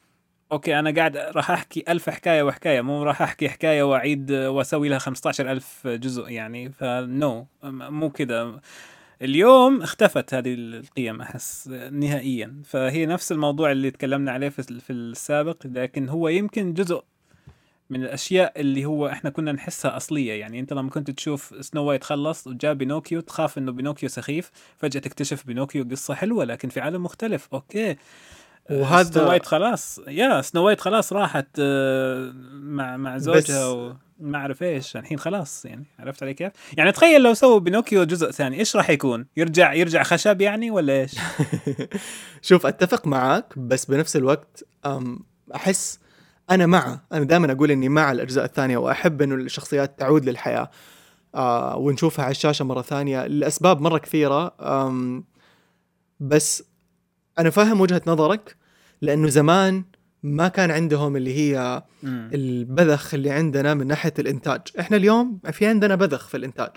Speaker 2: okay أنا قاعد راح أحكي ألف حكاية وحكاية مو راح أحكي حكاية وأعيد وأسوي لها 15 ألف جزء يعني. ف no مو كذا. اليوم اختفت هذه القيم أحس نهائيا. فهي نفس الموضوع اللي تكلمنا عليه في السابق لكن هو يمكن جزء من الأشياء اللي هو إحنا كنا نحسها أصلية يعني أنت لما كنت تشوف سنو وايت خلص وجاء بينوكيو تخاف إنه بينوكيو سخيف فجأة تكتشف بينوكيو قصة حلوة لكن في عالم مختلف okay
Speaker 1: وهذا-
Speaker 2: سنو وايت خلاص يا سنو وايت خلاص راحت آه، مع مع زوجها وما أعرف إيش الحين خلاص يعني عرفت علي كيف؟ يعني تخيل لو سووا بينوكيو جزء ثاني إيش راح يكون؟ يرجع يرجع خشب يعني ولا إيش؟ [laughs]
Speaker 1: شوف أتفق معك بس بنفس الوقت أم أحس أنا مع أنا دائما أقول إني مع الأجزاء الثانية وأحب إنه الشخصيات تعود للحياة آه ونشوفها على الشاشة مرة ثانية لأسباب مرة كثيرة بس أنا فاهم وجهة نظرك لأنه زمان ما كان عندهم اللي هي. البذخ اللي عندنا من ناحية الإنتاج إحنا اليوم في عندنا بذخ في الإنتاج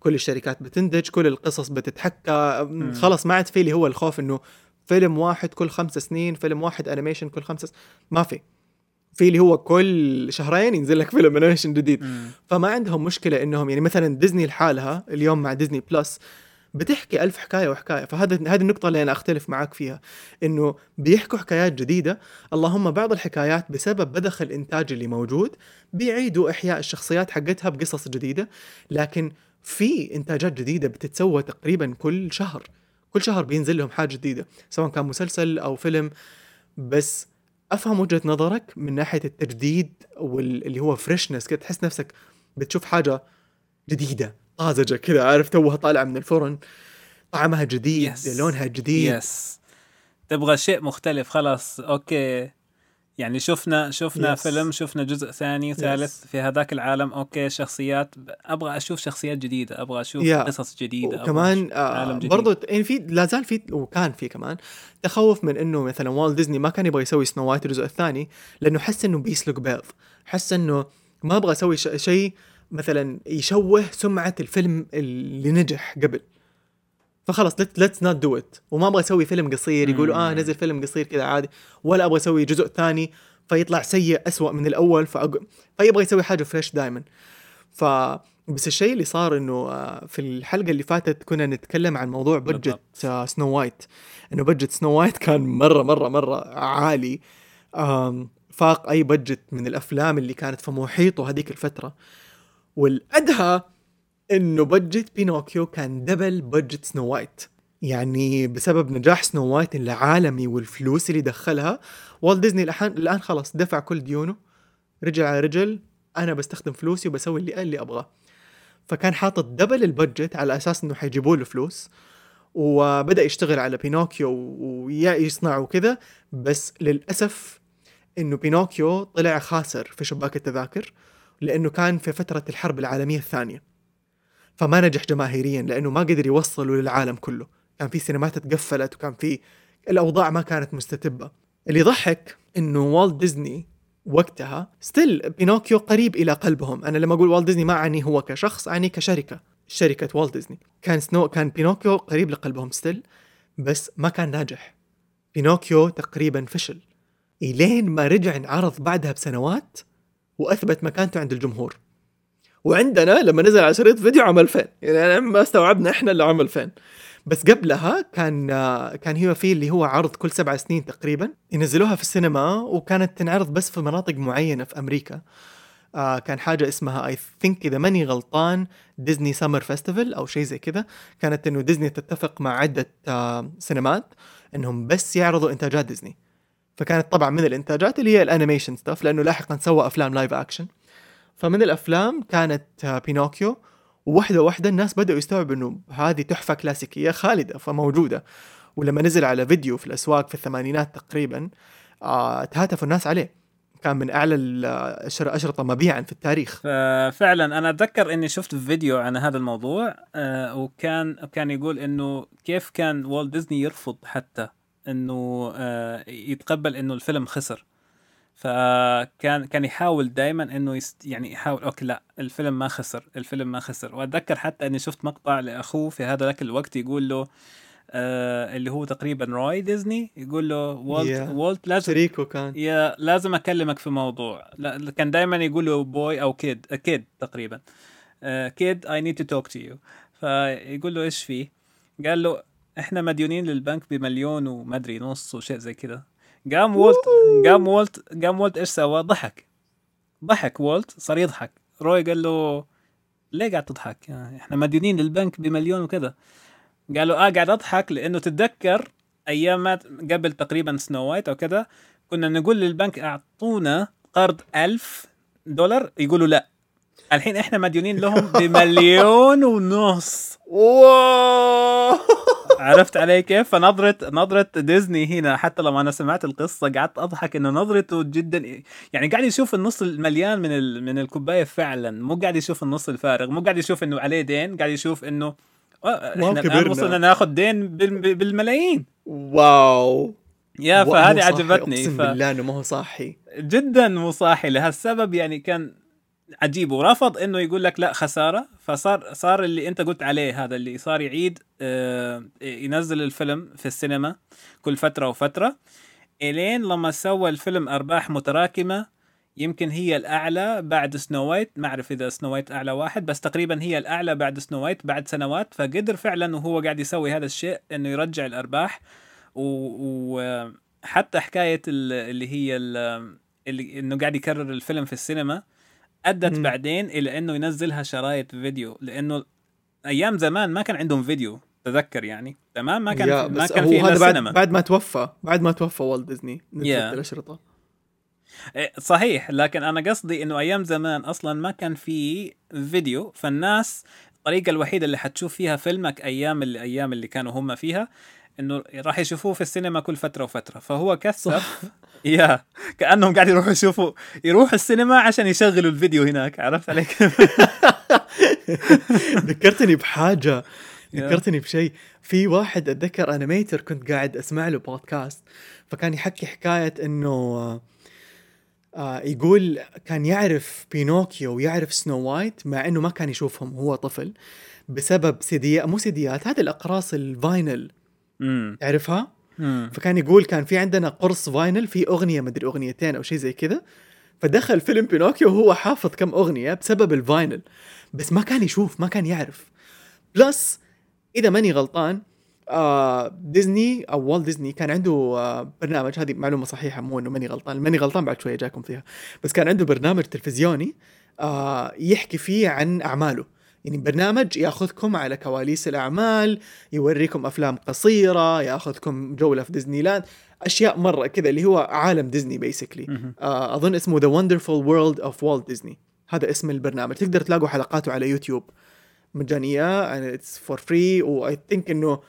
Speaker 1: كل الشركات بتنتج كل القصص بتتحكى. خلاص ما عاد في اللي هو الخوف إنه فيلم واحد كل خمس سنين فيلم واحد animation كل خمس. ما في في اللي هو كل شهرين ينزل لك فيلم animation جديد.
Speaker 2: مم.
Speaker 1: فما عندهم مشكلة إنهم يعني مثلا ديزني لحالها اليوم مع ديزني بلس بتحكي ألف حكاية وحكاية. فهذا هذه النقطة اللي أنا أختلف معك فيها. إنه بيحكوا حكايات جديدة اللهم بعض الحكايات بسبب بذخ الانتاج اللي موجود بيعيدوا إحياء الشخصيات حقتها بقصص جديدة. لكن في إنتاجات جديدة بتتسوى تقريبا كل شهر. كل شهر بينزل لهم حاجة جديدة سواء كان مسلسل أو فيلم. بس أفهم وجهة نظرك من ناحية التجديد واللي هو freshness كده تحس نفسك بتشوف حاجة جديدة طازجة كذا عارف؟ توها طالعة من الفرن طعمها جديد
Speaker 2: Yes.
Speaker 1: لونها جديد.
Speaker 2: yes تبغى شيء مختلف خلاص okay. يعني شفنا شفنا
Speaker 1: Yes.
Speaker 2: فيلم شفنا جزء ثاني وثالث في هذاك العالم okay شخصيات أبغى أشوف شخصيات جديدة أبغى أشوف
Speaker 1: Yeah.
Speaker 2: قصص جديدة
Speaker 1: وكمان آه. برضو يعني في لا زال في وكان في كمان تخوف من إنه مثلا والت ديزني ما كان يبغى يسوي سنو وايت الجزء الثاني لأنه حس إنه بيسلق بيض حس إنه ما أبغى أسوي شيء مثلا يشوه سمعة الفيلم اللي نجح قبل فخلاص let's not do it وما أبغى أسوي فيلم قصير يقولوا
Speaker 2: آه.
Speaker 1: نزل فيلم قصير كذا عادي. ولا أبغى أسوي جزء ثاني فيطلع سيء أسوأ من الأول فأق... فيبغى يسوي حاجة fresh دائما ف بس الشيء اللي صار إنه آه، في الحلقة اللي فاتت كنا نتكلم عن موضوع budget سنو وايت إنه budget سنو وايت كان مرة مرة مرة عالي. فاق أي budget من الأفلام اللي كانت في محيطه هذيك الفترة. والأدهى إنه budget بينوكيو كان double budget سنو وايت يعني بسبب نجاح سنو وايت العالمي والفلوس اللي دخلها والت ديزني الآن خلاص دفع كل ديونه. رجع على رجل أنا بستخدم فلوسي وبسوي اللي اللي أبغاه. فكان حاطط double ال budget على أساس إنه حيجيبوا له فلوس. وبدأ يشتغل على بينوكيو ويصنع وكذا. بس للأسف إنه بينوكيو طلع خاسر في شباك التذاكر لأنه كان في فترة الحرب العالمية الثانية. فما نجح جماهيريا لأنه ما قدر يوصله للعالم كله. كان في سينمات تقفلت وكان في الأوضاع ما كانت مستتبة. اللي يضحك إنه والت ديزني وقتها still بينوكيو قريب إلى قلبهم. أنا لما أقول والت ديزني ما أعني هو كشخص أعني كشركة شركة والت ديزني. كان سنو كان بينوكيو قريب لقلبهم still بس ما كان ناجح. بينوكيو تقريبا فشل. إلين ما رجع انعرض بعدها بسنوات وأثبت مكانته عند الجمهور. وعندنا لما نزل على شريط فيديو عمل فين يعني أنا ما استوعبنا إحنا اللي عمل فين بس قبلها كان كان هي في اللي هو عرض كل سبع سنين تقريبا ينزلوها في السينما وكانت تنعرض بس في مناطق معينة في أمريكا. آه كان حاجة اسمها I think إذا ماني غلطان ديزني summer festival أو شيء زي كذا. كانت إنه ديزني تتفق مع عدة آه سينمات إنهم بس يعرضوا إنتاجات ديزني فكانت طبعا من الإنتاجات اللي هي ال animation stuff لأنه لاحقا سوى أفلام live action فمن الأفلام كانت آه، بينوكيو وواحده واحدة الناس بدأوا يستوعبوا إنه هذه تحفة كلاسيكية خالدة فموجودة. ولما نزل على فيديو في الأسواق في الثمانينات تقريبا آه تهاتفوا الناس عليه. كان من أعلى الاشرطه مبيعا في التاريخ.
Speaker 2: فعلا أنا أتذكر إني شفت فيديو عن هذا الموضوع آه وكان كان يقول إنه كيف كان والت ديزني يرفض حتى إنه آه يتقبل إنه الفيلم خسر. فكان كان يحاول دائما إنه يست يعني يحاول okay لا الفيلم ما خسر الفيلم ما خسر. وأتذكر حتى إني شفت مقطع لأخوه في هذا الوقت يقول له آه اللي هو تقريبا روي ديزني يقول له والت
Speaker 1: Yeah.
Speaker 2: والت لازم
Speaker 1: شريكه كان.
Speaker 2: يا لازم أكلمك في موضوع. لا كان دائما يقول له boy أو kid kid تقريبا. kid I need to talk to you فيقول له إيش فيه؟ قال له إحنا مديونين للبنك بمليون وما أدري نص وشيء زي كذا قام والت قام والت قام والت إيش سوى؟ ضحك. ضحك والت صار يضحك. روي قال له ليه قاعد تضحك؟ إحنا مديونين للبنك بمليون وكذا. قال له آه قاعد أضحك لأنه تتذكر أيام قبل تقريبا سنو وايت أو كذا كنا نقول للبنك أعطونا قرض ألف دولار يقولوا لا. الحين إحنا مديونين لهم [laughs] بمليون ونص. عرفت علي كيف؟ فنظرة نظرة ديزني هنا حتى لما أنا سمعت القصة قعدت أضحك إنه نظرته جدا يعني قاعد يشوف النص المليان من ال... من الكوباية فعلا مو قاعد يشوف النص الفارغ مو قاعد يشوف إنه عليه دين قاعد يشوف إنه آه، إحنا
Speaker 1: الآن.
Speaker 2: وصلنا ناخذ دين بال... بالملايين.
Speaker 1: واو.
Speaker 2: يا
Speaker 1: مو
Speaker 2: فهذه
Speaker 1: صاحي،
Speaker 2: عجبتني
Speaker 1: أقسم
Speaker 2: ف...
Speaker 1: بالله إنه ما هو صاحي.
Speaker 2: جدا مصاحي لهالسبب يعني كان عجيب ورفض إنه يقول لك لا خسارة. فصار صار اللي أنت قلت عليه هذا اللي صار يعيد آه، ينزل الفيلم في السينما كل فترة وفترة إلين لما سوى الفيلم أرباح متراكمة يمكن هي الأعلى بعد سنو وايت. ما أعرف إذا سنو وايت أعلى واحد بس تقريبا هي الأعلى بعد سنو وايت بعد سنوات. فقدر فعلا وهو قاعد يسوي هذا الشيء إنه يرجع الأرباح. وحتى حكاية ال- اللي هي ال- اللي إنه قاعد يكرر الفيلم في السينما. أدت
Speaker 1: مم.
Speaker 2: بعدين إلى إنه ينزلها شرايط فيديو لأنه أيام زمان ما كان عندهم فيديو تذكر يعني تمام ما كان ما كان في
Speaker 1: هذا بعد, بعد ما توفى بعد ما توفى والت ديزني نزلت. الأشرطة
Speaker 2: إيه، صحيح لكن أنا قصدي إنه أيام زمان أصلا ما كان في فيديو فالناس الطريقة الوحيدة اللي حتشوف فيها فيلمك أيام اللي أيام اللي كانوا هم فيها إنه راح يشوفوه في السينما كل فترة وفترة. فهو كثف. [laughs] [laughs] يا. كأنهم قاعد يروحوا يشوفوا يروحوا السينما عشان يشغلوا الفيديو هناك. عرفت علي كيف؟ [laughs]
Speaker 1: ذكرتني
Speaker 2: بحاجة.
Speaker 1: ذكرتني بشيء. في واحد أتذكر animator كنت قاعد أسمع له بودكاست فكان يحكي حكاية إنه آه، آه يقول كان يعرف بينوكيو ويعرف سنو وايت مع إنه ما كان يشوفهم. وهو طفل. بسبب سيديات مو سيديات هذه الأقراص ال
Speaker 2: vinyl.
Speaker 1: تعرفها؟
Speaker 2: أمم.
Speaker 1: فكان يقول كان في عندنا قرص vinyl في أغنية مدري أغنيتين أو شيء زي كذا. فدخل فيلم بينوكيو وهو حافظ كم أغنية بسبب ال vinyl بس ما كان يشوف ما كان يعرف. plus إذا ماني غلطان آه ديزني أو والت ديزني كان عنده آه برنامج هذه معلومة صحيحة مو إنه ماني غلطان ماني غلطان بعد شوية جاكم فيها. بس كان عنده برنامج تلفزيوني آه يحكي فيه عن أعماله. يعني برنامج ياخذكم على كواليس الأعمال يوريكم أفلام قصيرة ياخذكم جولة في ديزني لاند أشياء مرة كذا اللي هو عالم ديزني
Speaker 2: basically.
Speaker 1: آه أظن اسمه The Wonderful World of والت ديزني هذا اسم البرنامج. تقدر تلاقوا حلقاته على يوتيوب. مجانية and it's for free و I think إنه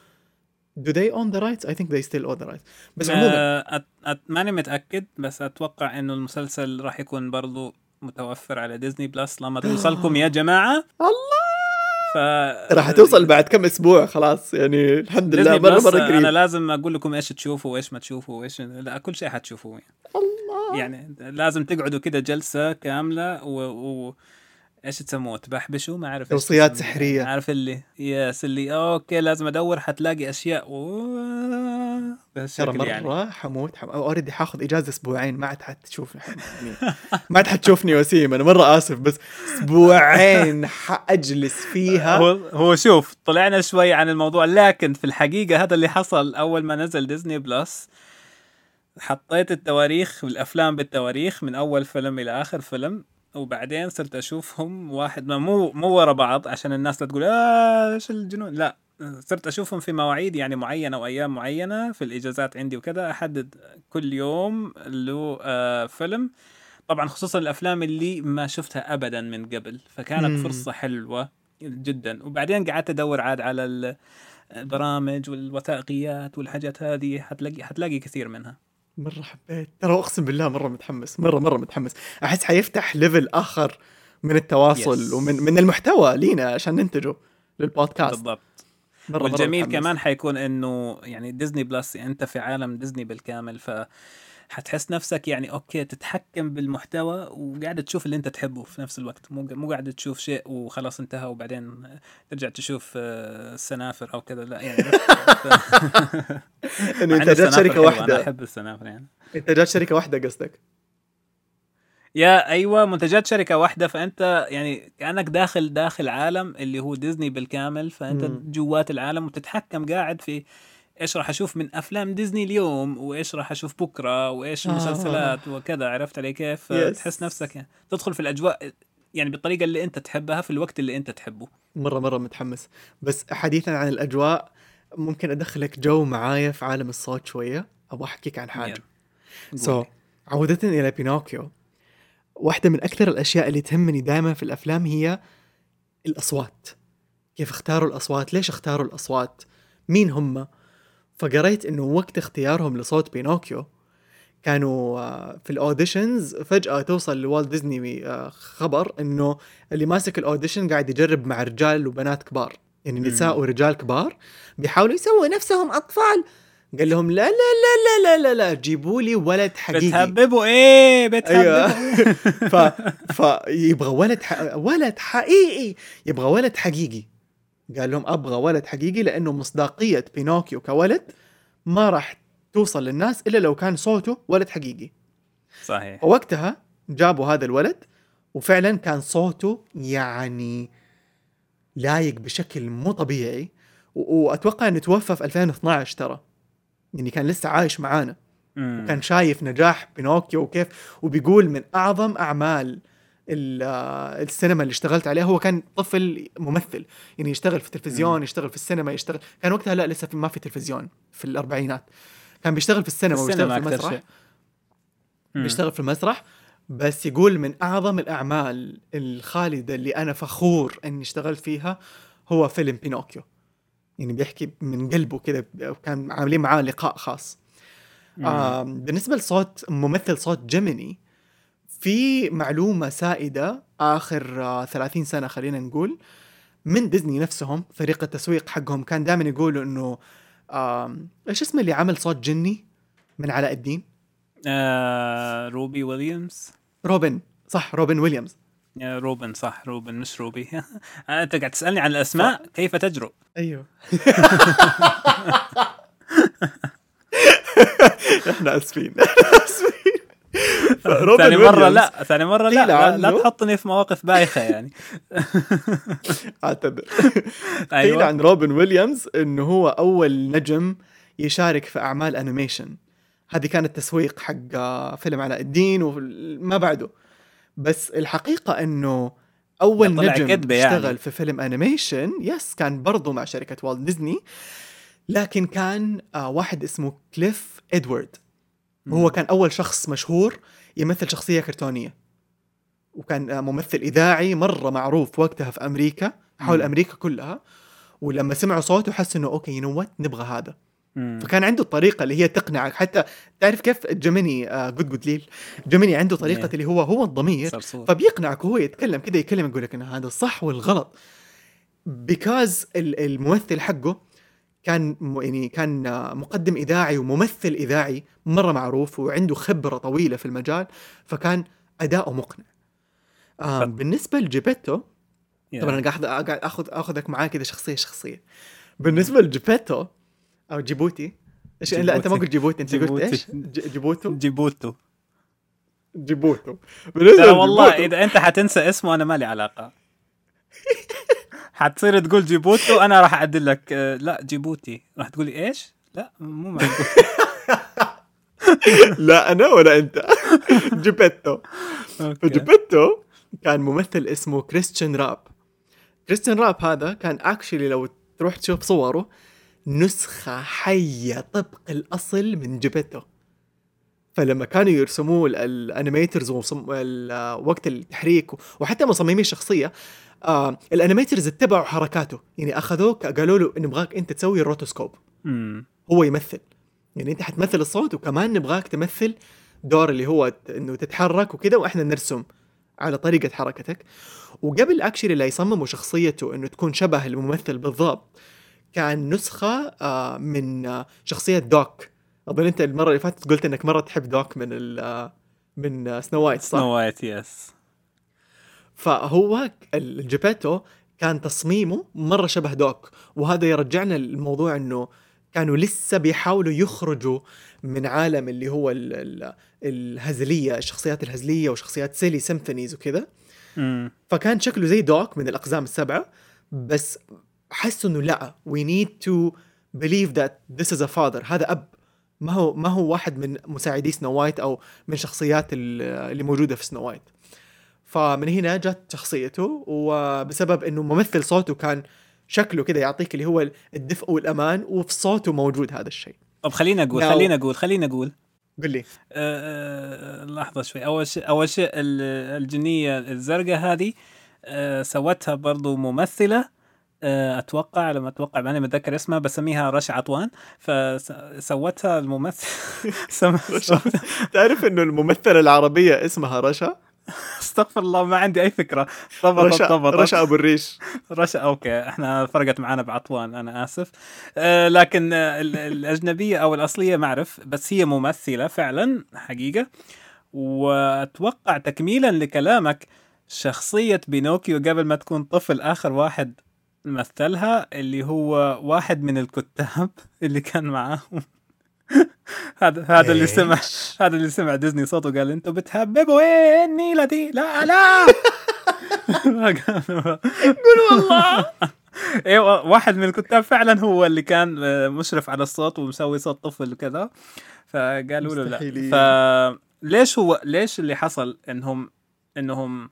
Speaker 1: do they own the rights? I think they still own the rights. بس عموما
Speaker 2: آه، أت... أت... ماني متأكد بس أتوقع إنه المسلسل راح يكون برضو متوفر على ديزني بلس لما توصلكم يا [gasps] جماعة.
Speaker 1: الله!
Speaker 2: ف
Speaker 1: راح توصل بعد كم أسبوع خلاص يعني الحمد لله مره مرة
Speaker 2: أنا
Speaker 1: قريب
Speaker 2: لازم أقول لكم إيش تشوفوا وإيش ما تشوفوا وإيش لا كل شيء حتشوفوه يعني.
Speaker 1: الله!
Speaker 2: يعني لازم تقعدوا كده جلسة كاملة و, و... إيش تسموه؟ تبحبشوا؟ ما أعرف
Speaker 1: توصيات. سحرية.
Speaker 2: عارف اللي yes اللي okay لازم أدور حتلاقي أشياء. ترى يعني.
Speaker 1: مرة حموت حم... already حاخذ إجازة أسبوعين ما عاد حتشوفني يعني [laughs] ما عاد حتشوفني وسيم أنا مرة آسف بس أسبوعين حأجلس فيها.
Speaker 2: هو هو شوف طلعنا شوي عن الموضوع لكن في الحقيقة هذا اللي حصل أول ما نزل ديزني بلس حطيت التواريخ والافلام بالتواريخ من أول فيلم إلى آخر فيلم. وبعدين صرت أشوفهم واحد ما مو مو ورا بعض عشان الناس لا تقول آه إيش الجنون؟ لا صرت أشوفهم في مواعيد يعني معينة وايام معينة في الإجازات عندي وكذا أحدد كل يوم له آه فيلم. طبعا خصوصا الأفلام اللي ما شفتها ابدا من قبل فكانت
Speaker 1: مم.
Speaker 2: فرصة حلوة جدا. وبعدين قعدت أدور عاد على ال- البرامج والوثائقيات والحاجات هذه حتلاقي حتلاقي كثير منها.
Speaker 1: مرة حبيت ترى أقسم بالله مرة متحمس مرة مرة متحمس أحس حيفتح level آخر من التواصل
Speaker 2: Yes.
Speaker 1: ومن من المحتوى لينا عشان ننتجه للبودكاست
Speaker 2: بالضبط
Speaker 1: مرة
Speaker 2: والجميل
Speaker 1: متحمس.
Speaker 2: كمان حيكون إنه يعني ديزني بلس انت في عالم ديزني بالكامل ف حتحس نفسك يعني okay تتحكم بالمحتوى وقاعد تشوف اللي أنت تحبه في نفس الوقت. مو مو قاعد تشوف شيء وخلاص انتهى وبعدين ترجع تشوف آه، السنافر أو كذا. لا يعني [laughs] إنه
Speaker 1: انتاجات شركة
Speaker 2: حلوة، أنا
Speaker 1: واحدة
Speaker 2: أحب السنافر يعني.
Speaker 1: انتاجات شركة واحدة قصدك؟
Speaker 2: يا أيوه منتجات شركة واحدة فأنت يعني كأنك داخل داخل عالم اللي هو ديزني بالكامل
Speaker 1: فأنت.
Speaker 2: جوات العالم وتتحكم قاعد في إيش راح أشوف من أفلام ديزني اليوم؟ وإيش راح أشوف بكرة؟ وإيش
Speaker 1: آه.
Speaker 2: المسلسلات وكذا عرفت علي كيف؟
Speaker 1: Yes.
Speaker 2: تحس نفسك يعني تدخل في الأجواء يعني بالطريقة اللي أنت تحبها في الوقت اللي أنت تحبه.
Speaker 1: مرة مرة متحمس. بس حديثا عن الأجواء ممكن أدخلك جو معايا في عالم الصوت شوية. أبغى أحكيك عن حاجة. so so, عودة إلى بينوكيو. واحدة من أكثر الأشياء اللي تهمني دائما في الأفلام هي الأصوات. كيف اختاروا الأصوات؟ ليش اختاروا الأصوات؟ مين هم؟ فقريت إنه وقت اختيارهم لصوت بينوكيو كانوا آه، في ال auditions فجأة توصل لوالت ديزني آه، خبر إنه اللي ماسك ال audition قاعد يجرب مع رجال وبنات كبار. يعني نساء. ورجال كبار بيحاولوا يسووا نفسهم أطفال. قال لهم لا لا لا لا لا لا لا جيبوا لي ولد حقيقي.
Speaker 2: بتهببوا إيه بتهببوا.
Speaker 1: أيوه. [laughs] ف فيبغى ولد ح... ولد حقيقي يبغى ولد حقيقي. قال لهم أبغى ولد حقيقي لأنه مصداقية بينوكيو كولد ما راح توصل للناس إلا لو كان صوته ولد حقيقي
Speaker 2: صحيح
Speaker 1: فوقتها جابوا هذا الولد وفعلا كان صوته يعني لايق بشكل مو طبيعي. وأتوقع إنه توفى في 2012 ترى يعني كان لسه عايش معانا
Speaker 2: مم.
Speaker 1: كان شايف نجاح بينوكيو وكيف وبيقول من أعظم أعمال ال- السينما اللي اشتغلت عليها. هو كان طفل ممثل يعني يشتغل في التلفزيون يشتغل في السينما يشتغل. كان وقتها لا لسه في ما في تلفزيون في الأربعينات. كان بيشتغل في السينما ويشتغل في المسرح.
Speaker 2: شيء.
Speaker 1: بيشتغل في المسرح بس يقول من أعظم الأعمال الخالدة اللي أنا فخور إني اشتغلت فيها هو فيلم بينوكيو. يعني بيحكي من قلبه كذا كان عاملين معاه لقاء خاص.
Speaker 2: مم.
Speaker 1: آم، بالنسبة لصوت ممثل صوت جيميني في معلومة سائدة آخر آه 30 سنة خلينا نقول من ديزني نفسهم فريق التسويق حقهم كان دائما يقولوا إنه إيش اسمه اللي عمل صوت جني من علاء الدين؟
Speaker 2: آه روبي ويليامز.
Speaker 1: روبن صح روبن ويليامز.
Speaker 2: yeah روبن صح روبن مش روبي. [laughs] أنت قاعد تسألني عن الأسماء كيف تجرؤ؟
Speaker 1: أيوه. [laughs] [laughs] إحنا آسفين آسفين. روبن [laughs]
Speaker 2: ثاني
Speaker 1: ويليامز.
Speaker 2: لا ثاني مرة لا لا, لا. تحطني في مواقف بايخة يعني. [laughs]
Speaker 1: أعتذر. [laughs] قيل
Speaker 2: أيوه
Speaker 1: عن روبن ويليامز إنه هو أول نجم يشارك في أعمال animation هذه كانت تسويق حق آه، فيلم علاء الدين وما بعده. بس الحقيقة إنه
Speaker 2: أول
Speaker 1: نجم
Speaker 2: يعني.
Speaker 1: اشتغل في فيلم animation yes كان برضو مع شركة والت ديزني لكن كان آه واحد اسمه كليف إدوارد. وهو كان أول شخص مشهور يمثل شخصية كرتونية. وكان آه، ممثل إذاعي مرة معروف وقتها في أمريكا حول
Speaker 2: مم.
Speaker 1: أمريكا كلها. ولما سمعوا صوته حسوا إنه okay you know نبغى هذا.
Speaker 2: مم.
Speaker 1: فكان عنده الطريقة اللي هي تقنعك. حتى تعرف كيف جيميني آه جود جود ليل جيميني عنده طريقة
Speaker 2: Yeah.
Speaker 1: اللي هو هو الضمير.
Speaker 2: صرصور
Speaker 1: فبيقنعك وهو يتكلم كذا يكلم يقول لك ان هذا الصح والغلط. because الممثل حقه كان يعني كان مقدم إذاعي وممثل إذاعي مرة معروف وعنده خبرة طويلة في المجال فكان اداؤه مقنع بالنسبة لجيبيتو. طبعا أنا قاعد آخذ آخذك معاه كذا شخصية شخصية بالنسبة لجيبيتو أو جيبوتي إيش لا أنت ما. قلت جيبوتي أنت قلت. إيش؟ جيبوتو
Speaker 2: جيبوتو
Speaker 1: جيبوتو بالنسبة
Speaker 2: ترى والله إذا أنت حتنسى اسمه أنا مالي علاقة [laughs] حتصير تقول جيبوتو أنا راح أعدل لك. آه، لا جيبوتي. راح تقولي إيش؟ لا مو معقول [laughs]
Speaker 1: لا أنا ولا أنت. [laughs] جيبيتو. فجيبيتو كان ممثل اسمه كريستيان راب. كريستيان راب هذا كان actually لو تروح تشوف صوره نسخة حية طبق الأصل من جيبيتو فلما كانوا يرسموه ال- ال animators وقت التحريك وحتى مصممي الشخصية آه ال animators اتبعوا حركاته. يعني اخذوه قالوا له نبغاك أنت تسوي ال
Speaker 2: rotoscope.
Speaker 1: هو يمثل. يعني أنت حتمثل الصوت وكمان نبغاك تمثل دور اللي هو إنه تتحرك وكذا وإحنا نرسم على طريقة حركتك. وقبل actually لا يصمموا شخصيته إنه تكون شبه الممثل بالضبط كان نسخة آه، من آه، شخصية دوك. أظن أنت المرة اللي فاتت قلت إنك مرة تحب دوك من آه، من آه، سنو وايت صح؟
Speaker 2: سنو وايت yes
Speaker 1: فهو الجيبيتو كان تصميمه مرة شبه دوك وهذا يرجعنا للموضوع إنه كانوا لسه بيحاولوا يخرجوا من عالم اللي هو ال ال الهزلية الشخصيات الهزلية وشخصيات سيلي سيمفونيز وكذا. فكان شكله زي دوك من الأقزام السبعة بس حسوا إنه لا we need to believe that this is a father هذا أب. ما هو ما هو واحد من مساعدي سنو وايت أو من شخصيات ال- اللي موجودة في سنو وايت. فمن هنا جت شخصيته وبسبب إنه ممثل صوته كان شكله كذا يعطيك اللي هو الدفء والأمان وفي صوته موجود هذا الشيء.
Speaker 2: طب خليني
Speaker 1: أقول
Speaker 2: خليني أقول خليني أقول.
Speaker 1: قل لي.
Speaker 2: آه، آه، لحظة شوي. أول شيء أول شيء ال- الجنية الزرقاء هذه آه، سوتها برضو ممثلة. آه، أتوقع على ما أتوقع ماني متذكر اسمها بسميها رشا عطوان. فسوتها الممثل. [laughs]
Speaker 1: تعرف إنه الممثلة العربية اسمها رشا؟ [laughs]
Speaker 2: استغفر الله ما عندي أي فكرة. ضبطت
Speaker 1: رشا
Speaker 2: ضبطت
Speaker 1: رشا أبو الريش.
Speaker 2: رشا okay إحنا فرقت معانا بعطوان أنا آسف. آه لكن آه ال- الأجنبية أو الأصلية ما أعرف بس هي ممثلة فعلا حقيقة. وأتوقع تكميلا لكلامك شخصية بينوكيو قبل ما تكون طفل آخر واحد مثلها اللي هو واحد من الكتاب [laughs] اللي كان معاهم. [laughs] هذا هذا اللي سمع هذا اللي سمع ديزني صوته قال أنتوا بتهببوا إيه النيله دي لا لا! [laughs] قول والله! [laughs] أيوه واحد من الكتاب فعلا هو اللي كان آه، مشرف على الصوت ومسوي صوت طفل وكذا. فقالوا له لا. فليش هو ليش اللي حصل انهم إنهم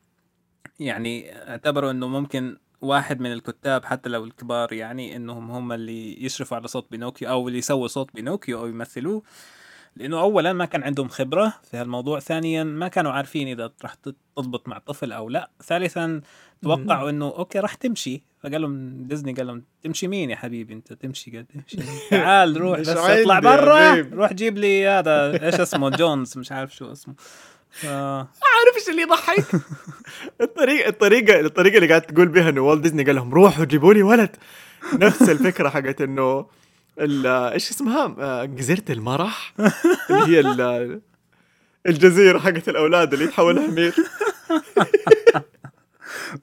Speaker 2: يعني اعتبروا إنه ممكن واحد من الكتاب حتى لو الكبار يعني إنهم هم اللي يشرفوا على صوت بينوكيو أو اللي يسووا صوت بينوكيو أو يمثلوه لأنه اولا ما كان عندهم خبرة في هالموضوع ثانيا ما كانوا عارفين إذا راح تضبط مع طفل أو لا ثالثا توقعوا إنه okay راح تمشي. فقال لهم ديزني قال لهم تمشي مين يا حبيبي؟ أنت تمشي قال تمشي. [laughs] تعال روح بس اطلع برا. روح جيب لي هذا إيش اسمه؟ جونز مش عارف شو اسمه. ف...
Speaker 1: عارف إيش اللي يضحك. [laughs] الطريقة الطريقة الطريقة اللي قاعد تقول بها إنه والت ديزني قال لهم روحوا جيبوا لي ولد. نفس الفكرة حقت إنه إيش اسمها؟ آه، جزيرة المرح. [laughs] اللي هي ال- الجزيرة حقت الأولاد اللي يتحولوا حمير [laughs]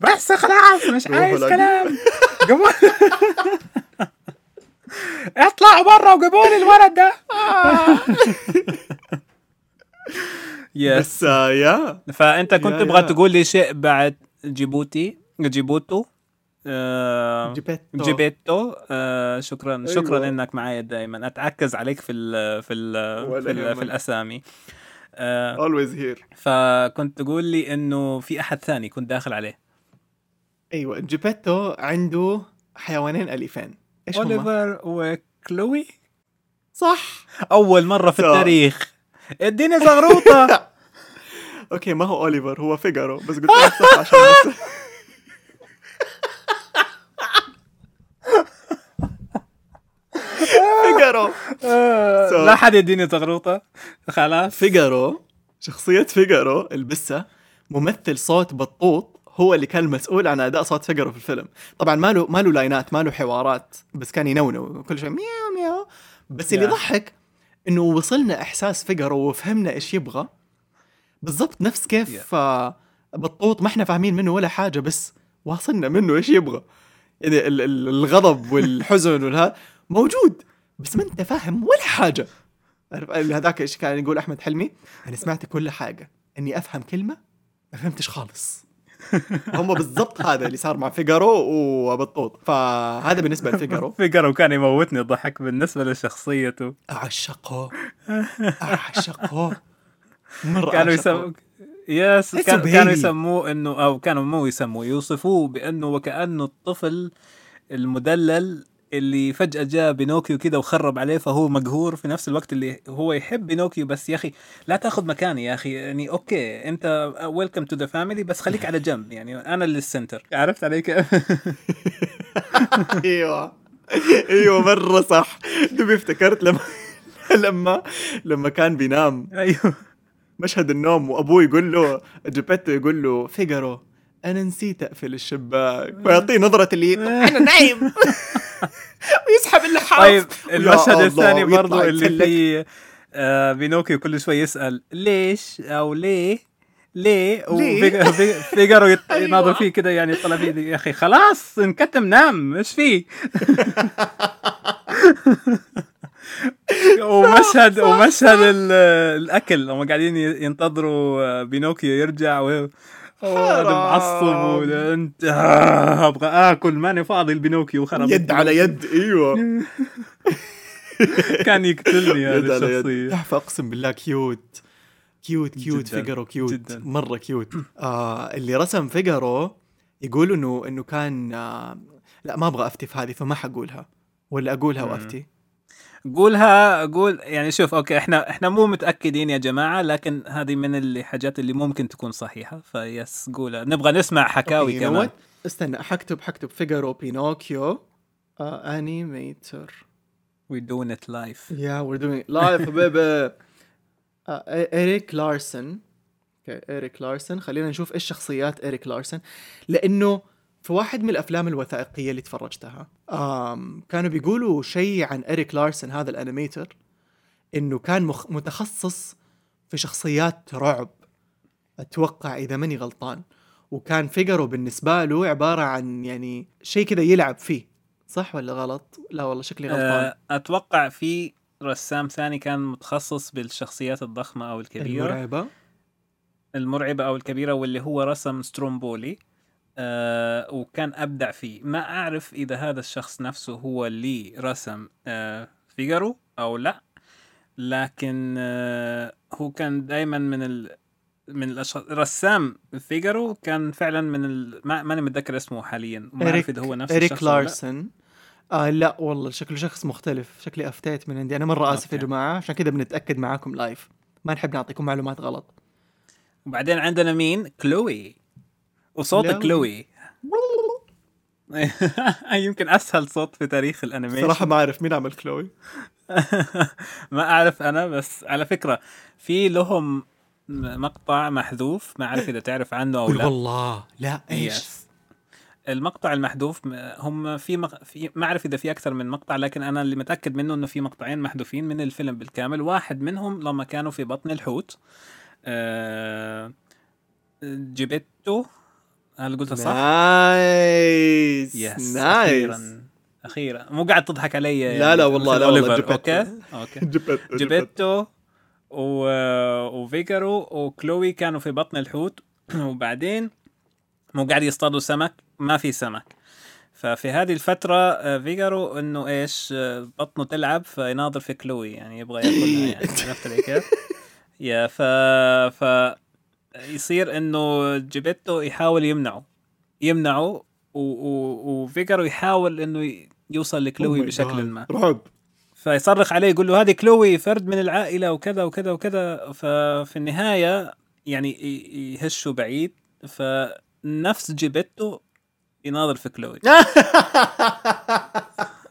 Speaker 2: بس خلاص مش عايز. كلام. اطلعوا برا وجيبوا لي الولد ده. yes
Speaker 1: بس آه، يا
Speaker 2: فأنت كنت تبغى. تقول لي شيء بعد جيبوتي جيبوتو آه
Speaker 1: جيبيتو.
Speaker 2: جيبيتو. آه شكرا شكرا
Speaker 1: أيوة.
Speaker 2: إنك معي دائما أتعكز عليك في ال في ال
Speaker 1: ولا
Speaker 2: في, الأسامي. آه
Speaker 1: always here.
Speaker 2: فكنت تقول لي إنه في أحد ثاني كنت داخل عليه.
Speaker 1: أيوه جيبيتو عنده حيوانين اليفين إيش؟
Speaker 2: أوليفر وكلوي؟
Speaker 1: صح.
Speaker 2: أول مرة في. التاريخ. اديني زغروطة. [laughs]
Speaker 1: okay ما هو أوليفر هو فيجارو بس قلت لك صح عشان بس [laughs] فيجارو.
Speaker 2: لا حد يديني زغروطة. خلاص.
Speaker 1: فيجارو شخصية فيجارو البسة ممثل صوت بطوط هو اللي كان مسؤول عن أداء صوت فيجارو في الفيلم. طبعا ما له ما له لاينات ما له حوارات بس كان ينونو كل شيء مياو مياو. بس اللي. يضحك إنه وصلنا إحساس فيجارو وفهمنا إيش يبغى. بالضبط نفس كيف آه، بطوط ما إحنا فاهمين منه ولا حاجة بس واصلنا منه إيش يبغى. يعني ال- ال- الغضب [laughs] والحزن والها موجود بس ما أنت فاهم ولا حاجة. عارف هذاك إيش كان يقول أحمد حلمي؟ أنا سمعت كل حاجة إني أفهم كلمة ما فهمتش خالص. [laughs] هم بالضبط هذا اللي صار مع فيجارو وبطوط فهذا بالنسبة [laughs] لفيجارو.
Speaker 2: فيجارو كان يموتني ضحك بالنسبة لشخصيته.
Speaker 1: أعشقه. [laughs] أعشقه. مرة
Speaker 2: كانوا. يسموا يس كان كانوا. يسموه انه أو كانوا مو يسموه يوصفوه بأنه وكأنه الطفل المدلل اللي فجأة جاء بينوكيو كده وخرب عليه فهو مقهور في نفس الوقت اللي هو يحب بينوكيو. بس يا أخي لا تأخذ مكاني يا أخي يعني okay أنت welcome to the family بس خليك على جنب. يعني أنا اللي ال center عرفت علي كيف؟ [laughs]
Speaker 1: أيوه. أيوه مرة صح. دوبي افتكرت لما [laughs] لما لما كان بينام.
Speaker 2: أيوه.
Speaker 1: مشهد النوم وأبوه يقول له جيبيتو يقول له فيجارو أنا نسيت أقفل الشباك. فيعطيه نظرة اللي أنا نايم. [laughs] [laughs] ويسحب اللحاف
Speaker 2: طيب المشهد الثاني برضو اللي. فيه آه بينوكيو كل شوي يسأل ليش؟ أو ليه؟ ليه؟ وفيجارو [laughs]
Speaker 1: أيوة.
Speaker 2: يناظر فيه كده يعني يطلع فيه يا أخي خلاص انكتم نام إيش فيه. [laughs] ومشهد ومشهد ال- الأكل هم قاعدين ينتظروا آه، بينوكيو يرجع و هذا معصب أنت؟ آه، أبغى آكل ماني فاضي. البينوكيو خرب.
Speaker 1: يد على يد. أيوه. [laughs]
Speaker 2: كان يقتلني
Speaker 1: يد
Speaker 2: الشخصية.
Speaker 1: تحفه أقسم بالله cute. cute cute.
Speaker 2: جداً،
Speaker 1: فيجارو cute.
Speaker 2: جداً.
Speaker 1: مرة cute. [clears throat] آه اللي رسم فيجارو يقولوا إنه إنه كان آه لا ما أبغى أفتي في هذه فما حقولها. ولا
Speaker 2: أقولها.
Speaker 1: وأفتي.
Speaker 2: قولها قول يعني شوف okay إحنا إحنا مو متأكدين يا جماعة لكن هذه من الحاجات اللي ممكن تكون صحيحة ف yes قولها. نبغى نسمع حكاوي
Speaker 1: Okay,
Speaker 2: كمان?
Speaker 1: استنى حكتب حكتب فيجارو بينوكيو animator
Speaker 2: we doing it live
Speaker 1: يا it live حبيبي آه إريك لارسن okay إريك لارسن خلينا نشوف إيش شخصيات إريك لارسن لأنه في واحد من الأفلام الوثائقية اللي تفرجتها آم كانوا بيقولوا شيء عن إريك لارسن هذا الأنيميتر إنه كان مخ متخصص في شخصيات رعب أتوقع إذا ماني غلطان وكان فيجارو بالنسبة له عبارة عن يعني شيء كذا يلعب فيه. صح ولا غلط؟ لا والله شكلي غلطان.
Speaker 2: آه، أتوقع في رسام ثاني كان متخصص بالشخصيات الضخمة أو الكبيرة.
Speaker 1: المرعبة.
Speaker 2: المرعبة أو الكبيرة واللي هو رسم سترومبولي. آه وكان أبدع فيه. ما أعرف إذا هذا الشخص نفسه هو اللي رسم آه فيجارو أو لا. لكن آه هو كان دائما من ال من الاشخاص رسام فيجارو كان فعلا من ال... ما ماني متذكر اسمه حاليا. ما أعرف إذا هو نفس
Speaker 1: إريك
Speaker 2: الشخص.
Speaker 1: لارسن. آه لا والله شكله شخص مختلف. شكلي أفتيت من عندي. أنا مرة آسف يا. جماعة. عشان كذا بنتأكد معاكم live ما نحب نعطيكم معلومات غلط.
Speaker 2: وبعدين عندنا مين؟ كلوي وصوت
Speaker 1: كلوي.
Speaker 2: كلوي. [laughs] يمكن أسهل صوت في تاريخ ال
Speaker 1: animation. صراحة ما أعرف مين عمل كلوي. [laughs]
Speaker 2: ما أعرف أنا بس على فكرة في لهم مقطع محذوف ما أعرف إذا تعرف عنه
Speaker 1: أو
Speaker 2: لا.
Speaker 1: والله لا إيش؟
Speaker 2: yes. المقطع المحذوف هم في, مق... في ما أعرف إذا في أكثر من مقطع لكن أنا اللي متأكد منه إنه في مقطعين محذوفين من الفيلم بالكامل. واحد منهم لما كانوا في بطن الحوت آه... جيبيتو هل قلتها صح؟
Speaker 1: nice.
Speaker 2: Yes
Speaker 1: nice.
Speaker 2: أخيرا أخيرا. مو قاعد تضحك علي
Speaker 1: لا لا والله لا والله جيبيتو.
Speaker 2: Okay؟ Okay. [laughs]
Speaker 1: جبت
Speaker 2: جيبيتو و... وفيجارو وكلوي كانوا في بطن الحوت. [clears throat] وبعدين مو قاعد يصطادوا سمك ما في سمك. ففي هذه الفترة آه، فيجارو إنه إيش آه، بطنه تلعب فيناظر في كلوي يعني يبغى ياكلها يعني. [laughs] عرفت علي كيف؟ يا ف ف يصير إنه جيبيتو يحاول يمنعه. يمنعه و... و... وفيجارو يحاول إنه يوصل لكلوي
Speaker 1: Oh
Speaker 2: بشكل
Speaker 1: God.
Speaker 2: ما.
Speaker 1: رعب.
Speaker 2: فيصرخ عليه يقول له هذه كلوي فرد من العائلة وكذا وكذا وكذا. ففي النهاية يعني يهشوا بعيد. فنفس جيبيتو يناظر في كلوي. [laughs]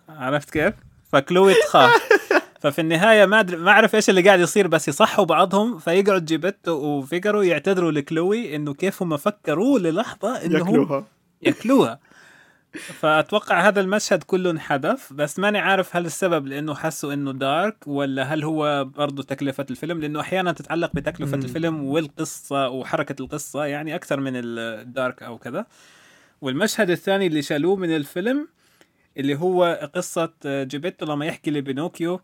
Speaker 2: عرفت كيف؟ فكلوي تخاف. [laughs] ففي النهاية ما ادري ما أعرف إيش اللي قاعد يصير بس يصحوا بعضهم فيقعد جيبيتو وفيجارو يعتذروا لكلوي إنه كيف هم فكروا للحظة إنهم
Speaker 1: ياكلوها
Speaker 2: ياكلوها فأتوقع هذا المشهد كله انحذف بس ماني عارف هل السبب لأنه حسوا إنه دارك ولا هل هو برضه تكلفة الفيلم؟ لأنه أحيانا تتعلق بتكلفة
Speaker 1: مم.
Speaker 2: الفيلم والقصة وحركة القصة يعني أكثر من الدارك أو كذا. والمشهد الثاني اللي شالوه من الفيلم اللي هو قصة جيبيتو لما يحكي لبينوكيو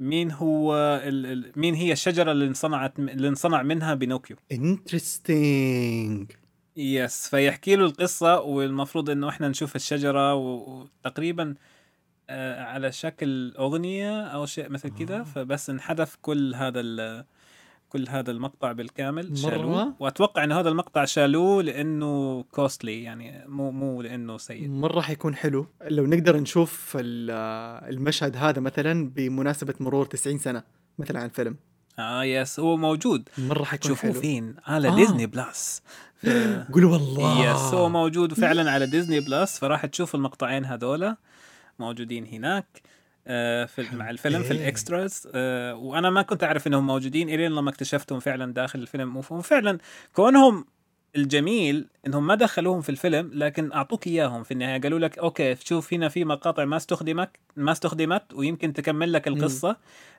Speaker 2: مين هو ال... ال- مين هي الشجرة اللي انصنعت اللي انصنع منها بينوكيو؟
Speaker 1: interesting
Speaker 2: yes فيحكي له القصة والمفروض إنه إحنا نشوف الشجرة و- وتقريبا آه، على شكل أغنية أو شيء مثل كذا فبس انحذف كل هذا كل هذا المقطع بالكامل شالوه؟ وأتوقع انه هذا المقطع شالوه لأنه costly يعني مو مو لأنه سيء.
Speaker 1: مرة حيكون حلو. لو نقدر نشوف ال- المشهد هذا مثلا بمناسبة مرور 90 سنة مثلا عن فيلم
Speaker 2: آه yes هو موجود.
Speaker 1: مرة حيكون
Speaker 2: تشوفوه فين؟ على
Speaker 1: آه.
Speaker 2: ديزني بلس. [gasps]
Speaker 1: قولوا والله.
Speaker 2: yes هو موجود فعلا على ديزني بلس فراح تشوف المقطعين هذولا موجودين هناك. في مع الفيلم في.
Speaker 1: ال
Speaker 2: extras. آه، وأنا ما كنت أعرف إنهم موجودين إلين لما اكتشفتهم فعلا داخل الفيلم. وهم فعلا كونهم الجميل إنهم ما دخلوهم في الفيلم لكن أعطوك إياهم في النهاية. قالوا لك okay شوف هنا في مقاطع ما استخدمت ما استخدمت ويمكن تكمل لك القصة.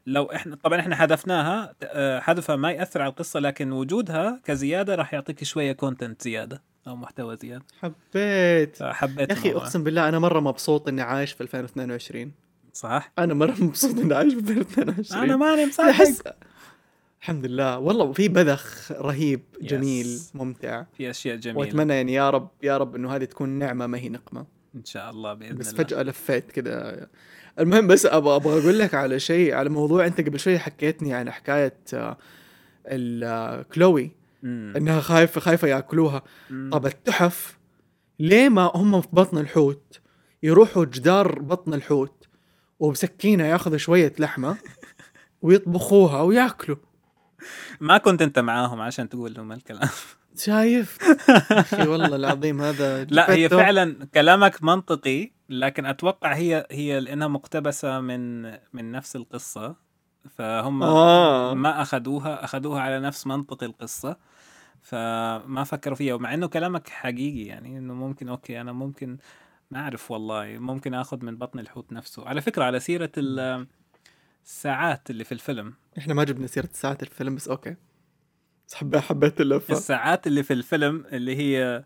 Speaker 2: لو إحنا طبعا إحنا حذفناها آه، حذفها ما يأثر على القصة لكن وجودها كزيادة راح يعطيك شوية content زيادة أو محتوى زيادة.
Speaker 1: حبيت.
Speaker 2: فحبيت
Speaker 1: يا
Speaker 2: أخي.
Speaker 1: أقسم بالله أنا مرة مبسوط إني عايش في 2022
Speaker 2: صح؟
Speaker 1: أنا مرة مبسوط إني عايش في 2022
Speaker 2: أنا ماني مصدق
Speaker 1: احس الحمد لله. والله في بذخ رهيب. جميل ممتع.
Speaker 2: في أشياء جميلة.
Speaker 1: وأتمنى يعني يا رب يا رب إنه هذه تكون نعمة ما هي نقمة.
Speaker 2: إن شاء الله بإذن
Speaker 1: بس
Speaker 2: الله.
Speaker 1: فجأة لفيت كذا المهم بس أبغى أبغى أقول لك على شيء على موضوع أنت قبل شوي حكيتني عن حكاية آه، ال- آه، كلوي. إنها خايفة خايفة
Speaker 2: يأكلوها.
Speaker 1: طب التحف ليه ما هم في بطن الحوت يروحوا جدار بطن الحوت؟ وبسكينة ياخذوا شوية لحمة ويطبخوها وياكلوا.
Speaker 2: ما كنت أنت معاهم عشان تقول لهم الكلام
Speaker 1: شايف؟ [laughs] أخي والله العظيم هذا
Speaker 2: لا هي. فعلا كلامك منطقي لكن أتوقع هي هي لأنها مقتبسة من من نفس القصة. فهم
Speaker 1: آه.
Speaker 2: ما أخذوها أخذوها على نفس منطق القصة. فما فكروا فيها ومع إنه كلامك حقيقي يعني إنه ممكن أوكي أنا ممكن ما أعرف والله ممكن آخذ من بطن الحوت نفسه. على فكرة على سيرة ال- الساعات اللي في الفيلم.
Speaker 1: إحنا ما جبنا سيرة ساعه الفيلم بس أوكي. بس حبيت اللفة.
Speaker 2: الساعات اللي في الفيلم اللي هي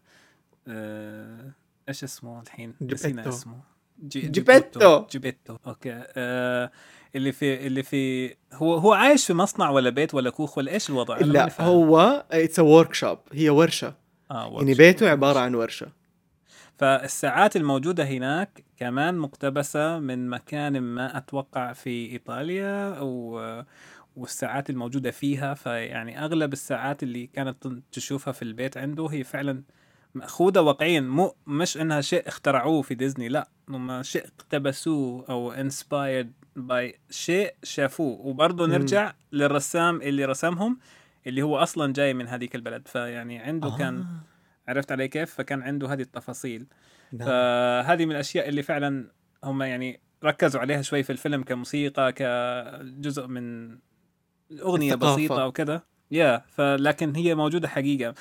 Speaker 2: آه، إيش اسمه الحين؟ نسينا. اسمه. جي
Speaker 1: جيبيتو.
Speaker 2: جيبيتو. Okay. آه اللي في اللي في هو هو عايش في مصنع ولا بيت ولا كوخ ولا إيش الوضع؟
Speaker 1: لا. هو it's workshop هي ورشة.
Speaker 2: آه
Speaker 1: يعني بيته عبارة عن ورشة.
Speaker 2: فالساعات الموجودة هناك كمان مقتبسة من مكان ما أتوقع في إيطاليا أو والساعات الموجودة فيها فيعني أغلب الساعات اللي كانت تشوفها في البيت عنده هي فعلا مأخوذة واقعيا مو مش إنها شيء اخترعوه في ديزني لا هم شيء اقتبسوه أو inspired by شيء شافوه وبرضه. نرجع للرسام اللي رسمهم اللي هو أصلا جاي من هذيك البلد فيعني عنده آه. كان عرفت علي كيف؟ فكان عنده هذه التفاصيل.
Speaker 1: نعم.
Speaker 2: فهذه من الأشياء اللي فعلا هم يعني ركزوا عليها شوي في الفيلم كموسيقى كجزء من أغنية
Speaker 1: الثقافة.
Speaker 2: بسيطة أو كذا يا فلكن هي موجودة حقيقة.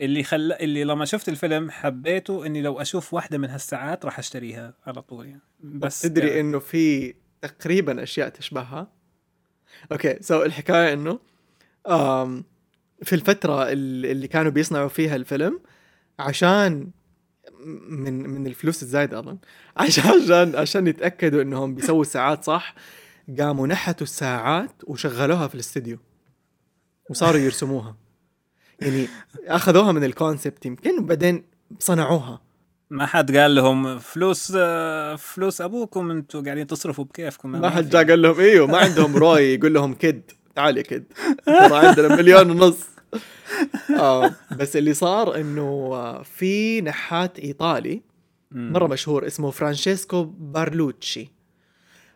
Speaker 2: اللي خل... اللي لما شفت الفيلم حبيته إني لو أشوف واحدة من هالساعات راح أشتريها على طول يعني.
Speaker 1: بس تدري
Speaker 2: يعني
Speaker 1: إنه في تقريبا أشياء تشبهها؟ okay so الحكاية إنه آم في الفترة ال- اللي كانوا بيصنعوا فيها الفيلم عشان من من الفلوس الزايدة أظن. عشان [laughs] عشان عشان يتأكدوا إنهم بيسووا الساعات صح قاموا نحتوا الساعات وشغلوها في الاستديو. وصاروا يرسموها. يعني أخذوها من ال concept يمكن وبعدين صنعوها.
Speaker 2: ما حد قال لهم فلوس فلوس أبوكم أنتم قاعدين تصرفوا بكيفكم.
Speaker 1: ما حد
Speaker 2: في-
Speaker 1: جاء قال لهم إيوه ما عندهم روي يقول لهم كد. تعال يا كد ترى عندنا مليون ونص. آه بس اللي صار إنه آه، في نحات
Speaker 2: إيطالي.
Speaker 1: مرة مشهور اسمه فرانشيسكو بارلوتشي.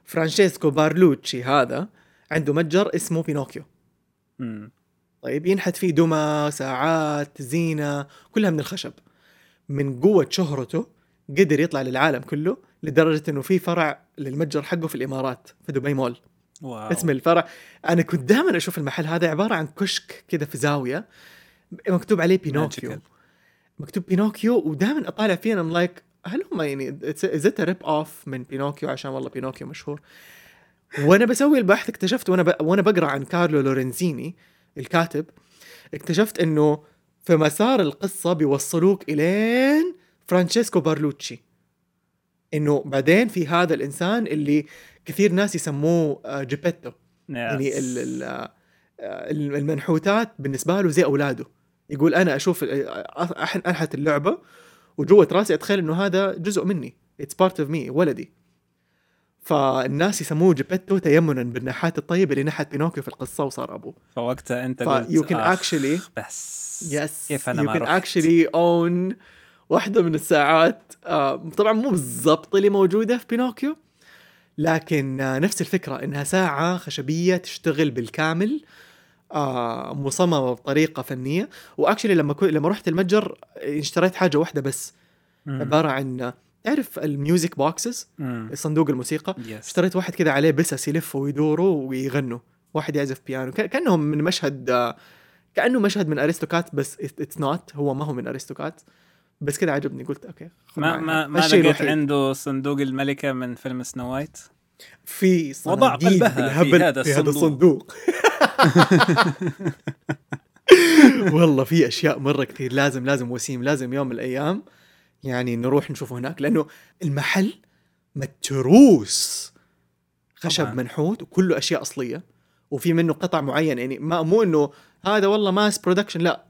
Speaker 1: فرانشيسكو بارلوتشي هذا عنده متجر اسمه بينوكيو. طيب ينحت فيه دمى ساعات زينة كلها من الخشب. من قوة شهرته قدر يطلع للعالم كله لدرجة إنه في فرع للمتجر حقه في الإمارات في دبي مول.
Speaker 2: Wow.
Speaker 1: اسم الفرع. أنا كنت دائما أشوف المحل هذا عبارة عن كشك كذا في زاوية مكتوب عليه بينوكيو. مكتوب بينوكيو ودائما أطالع فيه أنا like هل هم يعني is it rip off من بينوكيو؟ عشان والله بينوكيو مشهور. وأنا بسوي البحث اكتشفت وأنا ب... وأنا بقرأ عن كارلو لورنزيني الكاتب اكتشفت إنه في مسار القصة بيوصلوك إلين فرانشيسكو بارلوتشي. إنه بعدين في هذا الإنسان اللي كثير ناس يسموه آه، جيبيتو يعني ال- ال- آه، ال- المنحوتات بالنسبة له زي أولاده. يقول أنا أشوف أح- أنحت اللعبة وجوة رأسي أتخيل إنه هذا جزء مني. It's part of me ولدي. فالناس يسموه جيبيتو تيمنا بالنحات الطيب اللي نحت بينوكيو في القصة وصار أبوه.
Speaker 2: فوقتها
Speaker 1: أنت
Speaker 2: قلت
Speaker 1: can
Speaker 2: آخ،
Speaker 1: actually-
Speaker 2: بس
Speaker 1: yes
Speaker 2: كيف أنا
Speaker 1: can
Speaker 2: رحت؟
Speaker 1: actually own واحدة من الساعات آه طبعا مو بالضبط اللي موجودة في بينوكيو لكن آه نفس الفكرة إنها ساعة خشبية تشتغل بالكامل آه مصممة بطريقة فنية. و actually لما كو... لما رحت المتجر اشتريت حاجة واحدة بس. عبارة عن تعرف ال music
Speaker 2: boxes.
Speaker 1: صندوق الموسيقى؟
Speaker 2: yes
Speaker 1: اشتريت واحد كذا عليه بسس يلفوا ويدوروا ويغنوا. واحد يعزف بيانو. كا- كأنهم من مشهد آه، كأنه مشهد من أرستوكات بس it's not هو ما هو من أرستوكات. بس كذا عجبني قلت okay
Speaker 2: ما ما. ما لقيت. عنده صندوق الملكة من فيلم سنو وايت
Speaker 1: في
Speaker 2: وضع قلبها في هذا
Speaker 1: في هذا
Speaker 2: الصندوق. [laughs]
Speaker 1: والله في أشياء مرة كثير لازم لازم وسيم لازم يوم من الأيام يعني نروح نشوفه هناك لأنه المحل متروس خشب
Speaker 2: طبعاً.
Speaker 1: منحوت وكله أشياء أصلية وفي منه قطع معينة يعني ما مو إنه هذا والله mass production لا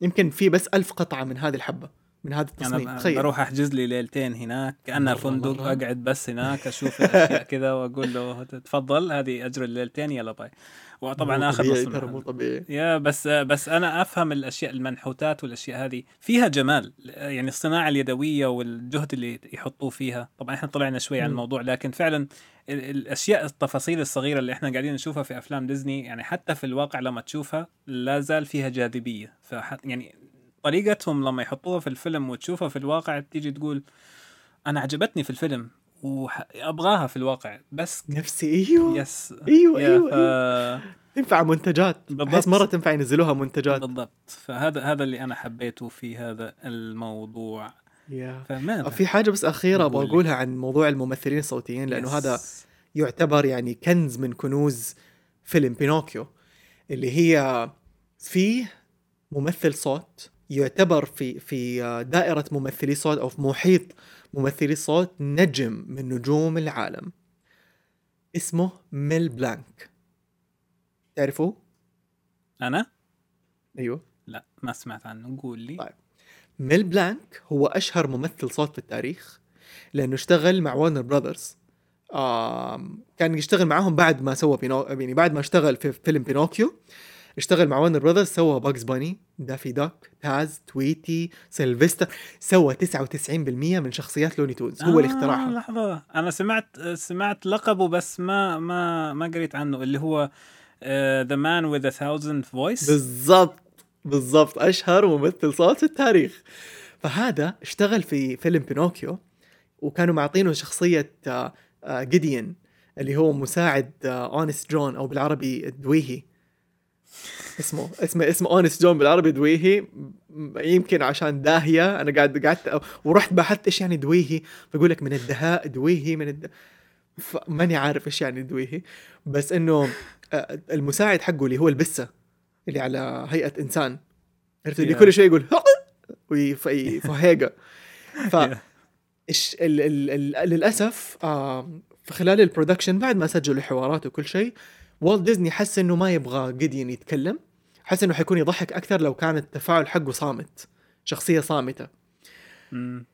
Speaker 1: يمكن في بس ألف قطعة من هذه الحبة من هذا التصميم.
Speaker 2: أنا
Speaker 1: تخيل.
Speaker 2: بروح أحجز لي ليلتين هناك كانها فندق
Speaker 1: مرة.
Speaker 2: أقعد بس هناك أشوف الأشياء [laughs] كذا وأقول له تفضل هذه أجر الليلتين يلا
Speaker 1: bye.
Speaker 2: وطبعا آخر نص
Speaker 1: طبيعي ترى. مو طبيعي.
Speaker 2: يا بس بس أنا أفهم الأشياء المنحوتات والأشياء هذه. فيها جمال يعني الصناعة اليدوية والجهد اللي يحطوه فيها. طبعا إحنا طلعنا شوي عن. الموضوع لكن فعلا ال- الأشياء التفاصيل الصغيرة اللي إحنا قاعدين نشوفها في أفلام ديزني يعني حتى في الواقع لما تشوفها لا زال فيها جاذبية. فح يعني طريقتهم لما يحطوها في الفيلم وتشوفها في الواقع تيجي تقول أنا عجبتني في الفيلم وابغاها في الواقع بس
Speaker 1: نفسي أيوه
Speaker 2: يس أيوه
Speaker 1: أيوه,
Speaker 2: ف...
Speaker 1: أيوة. تنفع منتجات
Speaker 2: بالضبط.
Speaker 1: مرة تنفع ينزلوها منتجات
Speaker 2: بالضبط فهذا هذا اللي أنا حبيته في هذا الموضوع فماذا
Speaker 1: في حاجة بس
Speaker 2: أخيرة أبغى.
Speaker 1: أقولها عن موضوع الممثلين الصوتيين لأنه
Speaker 2: yes.
Speaker 1: هذا يعتبر يعني كنز من كنوز فيلم بينوكيو اللي هي فيه ممثل صوت يعتبر في في دائرة ممثلي صوت أو في محيط ممثلي صوت نجم من نجوم العالم. اسمه ميل بلانك. تعرفوه؟
Speaker 2: أنا؟
Speaker 1: أيوه.
Speaker 2: لا ما سمعت عنه. قول لي.
Speaker 1: طيب. ميل بلانك هو أشهر ممثل صوت في التاريخ لأنه اشتغل مع وارنر براذرز آم كان يشتغل معاهم بعد ما سوى بينو... يعني بعد ما اشتغل في فيلم بينوكيو. اشتغل مع وارنر براذرز سوى باكس باني دافي داك تاز تويتي سيلفستر سوى 99% من شخصيات لوني تونز هو اللي
Speaker 2: آه
Speaker 1: اخترعها
Speaker 2: لحظة. أنا سمعت سمعت لقبه بس ما ما ما قريت عنه اللي هو the man with thousand voice
Speaker 1: بالضبط بالضبط. أشهر ممثل صوت في التاريخ. فهذا اشتغل في فيلم بينوكيو وكانوا معطينه شخصية آه، آه، جيديون اللي هو مساعد Honest John أو بالعربي دويهي. اسمه اسمه اسمه Honest John بالعربي دويهي. يمكن عشان داهية أنا قاعد قعدت ورحت بحثت إيش يعني دويهي. فيقول لك من الدهاء دويهي من الد... ماني عارف إيش يعني دويهي. بس إنه آه، المساعد حقه اللي هو البسة اللي على هيئة إنسان. عرفت؟ اللي
Speaker 2: Yeah.
Speaker 1: كل شوي يقول ويفهيقه [laughs] ف ال ال ال للأسف آه في خلال ال production بعد ما سجلوا الحوارات وكل شيء والت ديزني حس إنه ما يبغى جيديون يتكلم. حس إنه حيكون يضحك أكثر لو كان التفاعل حقه صامت شخصية صامتة.
Speaker 2: مم.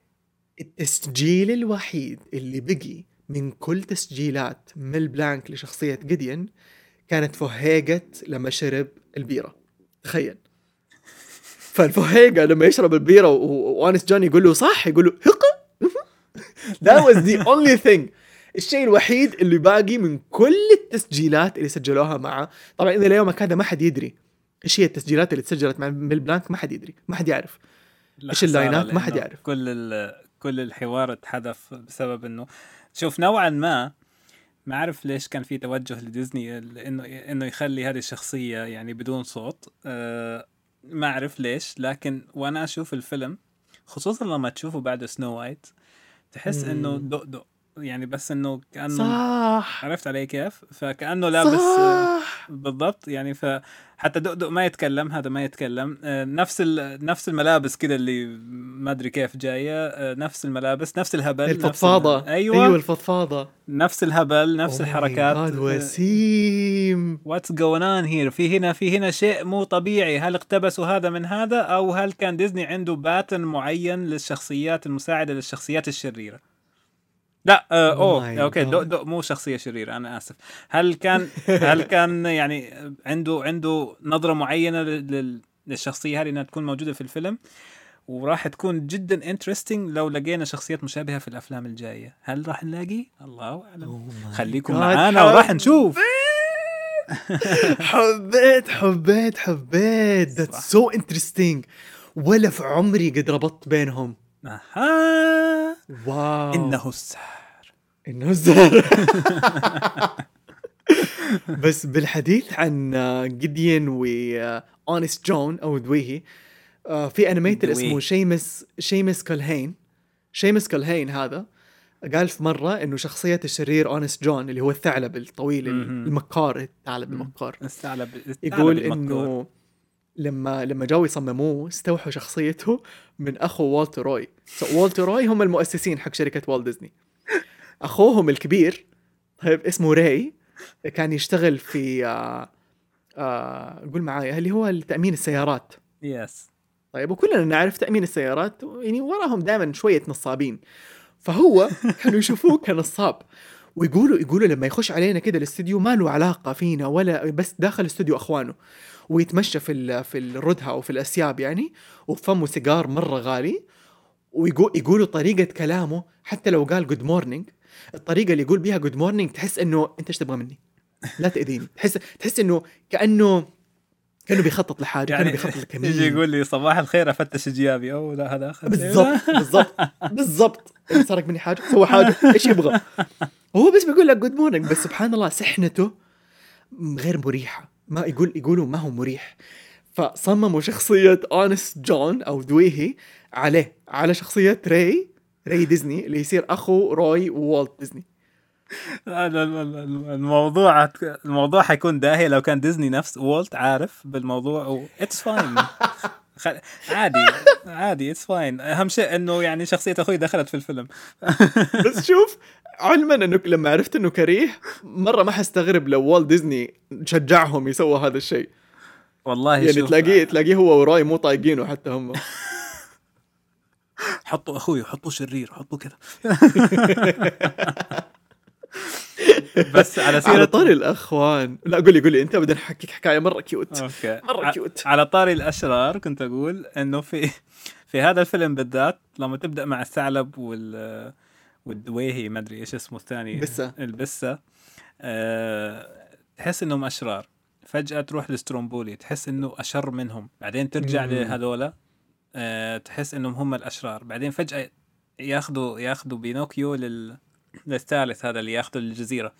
Speaker 1: التسجيل الوحيد اللي بقي من كل تسجيلات ميل بلانك لشخصية جيديون كانت فهيقة لما شرب البيرة. تخيل. فالفهيقة لما يشرب البيرة و Honest John يقول له صح؟ يقول له هقة؟ [laughs] That was the only thing. الشيء الوحيد اللي باقي من كل التسجيلات اللي سجلوها معه طبعا إذا ليومك هذا ما حد يدري إيش هي التسجيلات اللي تسجلت مع ميل بلانك ما حد يدري ما حد يعرف
Speaker 2: لا
Speaker 1: إيش ال
Speaker 2: lines ات؟
Speaker 1: ما حد يعرف.
Speaker 2: كل ال- كل الحوار اتحذف بسبب انه شوف نوعا ما ما أعرف ليش كان في توجه لديزني انه إنه يخلي هذه الشخصية يعني بدون صوت أه ما أعرف ليش لكن وأنا أشوف الفيلم خصوصا لما تشوفه بعد سنو وايت تحس. إنه دوبي يعني بس إنه كأنه
Speaker 1: صح.
Speaker 2: عرفت علي كيف؟ فكأنه لابس آه،
Speaker 1: صح.
Speaker 2: بالضبط يعني فحتى دوبي ما يتكلم هذا ما يتكلم. آه، نفس ال- نفس الملابس كده اللي ما أدري كيف جاية. آه، نفس الملابس نفس الهبل نفس ال-
Speaker 1: الفضفاضة.
Speaker 2: أيوه,
Speaker 1: أيوه الفضفاضة.
Speaker 2: نفس الهبل نفس
Speaker 1: Oh
Speaker 2: الحركات.
Speaker 1: God، وسيم.
Speaker 2: what's going on here في هنا في هنا شيء مو طبيعي. هل اقتبسوا هذا من هذا أو هل كان ديزني عنده pattern معين للشخصيات المساعدة للشخصيات الشريرة؟ لا آه
Speaker 1: Oh
Speaker 2: oh
Speaker 1: okay.
Speaker 2: دو دو مو شخصية شريرة أنا آسف. هل كان هل [laughs] كان يعني عنده عنده نظرة معينة لل- لل- للشخصية هذه إنها تكون موجودة في الفيلم؟ وراح تكون جدا interesting لو لقينا شخصيات مشابهة في الأفلام الجاية. هل راح نلاقي؟ الله أعلم.
Speaker 1: Oh
Speaker 2: خليكم
Speaker 1: God،
Speaker 2: معانا وراح نشوف.
Speaker 1: حبيت حبيت حبيت. that's
Speaker 2: صح.
Speaker 1: so interesting ولا في عمري قد ربطت بينهم.
Speaker 2: أها
Speaker 1: wow
Speaker 2: إنه السحر
Speaker 1: إنه الزهر [laughs] بس بالحديث عن جيديون و Honest John أو دويهي آه، في
Speaker 2: animator.
Speaker 1: اسمه شيمس شيمس كلهين شيمس كلهين هذا قال في مرة إنه شخصية الشرير Honest John اللي هو الثعلب الطويل. المكار الثعلب. المكار
Speaker 2: الثعلب
Speaker 1: يقول. إنه لما لما جاوا يصمموه استوحوا شخصيته من أخو والت وروي. So, والت وروي هم المؤسسين حق شركة والت ديزني. أخوهم الكبير طيب اسمه راي كان يشتغل في آه آه قول معايا اللي هو تأمين السيارات.
Speaker 2: yes
Speaker 1: طيب وكلنا نعرف تأمين السيارات يعني وراهم دائما شوية نصابين. فهو كانوا يشوفوه [laughs] كنصاب ويقولوا يقولوا لما يخش علينا كده الاستوديو ما له علاقة فينا ولا بس داخل استوديو أخوانه. ويتمشى في في الردهة أو في الأسياب يعني وفمه سيجار مرة غالي ويقول يقولوا طريقة كلامه حتى لو قال good morning الطريقة اللي يقول بيها good morning تحس إنه أنت إيش تبغى مني؟ لا تأذيني. تحس تحس إنه كأنه كأنه بيخطط لحاجة كأنه
Speaker 2: يعني
Speaker 1: بيخطط لكمين
Speaker 2: يجي يقول لي صباح الخير أفتش جيابي أو لا هذا اخذ
Speaker 1: بالضبط بالضبط بالضبط. سرق مني حاجة سوى حاجة إيش يبغى؟ هو بس بيقول لك good morning بس سبحان الله سحنته غير مريحة. ما يقول يقولوا ما هو مريح. فصمموا شخصية Honest John أو دويهي عليه على شخصية راي راي ديزني اللي يصير أخو روي وولت ديزني.
Speaker 2: الموضوع الموضوع حيكون Duhi لو كان ديزني نفس وولت عارف؟ بالموضوع it's fine [laughs] عادي عادي it's fine أهم شيء إنه يعني شخصية أخوي دخلت في الفيلم. [laughs]
Speaker 1: بس شوف علما انه لما عرفت إنه كريه مرة ما حستغرب لو والت ديزني شجعهم يسووا هذا الشيء.
Speaker 2: والله
Speaker 1: يعني
Speaker 2: شوف،
Speaker 1: تلاقيه تلاقيه هو وراي مو طايقينه حتى هم.
Speaker 2: حطوا أخوي حطوا شرير حطوا كذا. [laughs] بس على [laughs]
Speaker 1: على
Speaker 2: سيره
Speaker 1: طاري الأخوان. لا قول لي قول لي أنت بدنا نحكيك حكاية مرة cute
Speaker 2: okay.
Speaker 1: مرة
Speaker 2: ع-
Speaker 1: cute.
Speaker 2: على طاري الأشرار كنت أقول إنه في [laughs] في هذا الفيلم بالذات لما تبدأ مع الثعلب وال والدويهي ما أدري إيش اسمه الثاني.
Speaker 1: بسة.
Speaker 2: البسة. أه تحس إنهم أشرار. فجأة تروح لسترومبولي تحس إنه أشر منهم. بعدين ترجع. لهذولا. أه تحس إنهم هم الأشرار. بعدين فجأة ياخذوا ياخذوا بينوكيو لل للثالث هذا اللي ياخذه للجزيره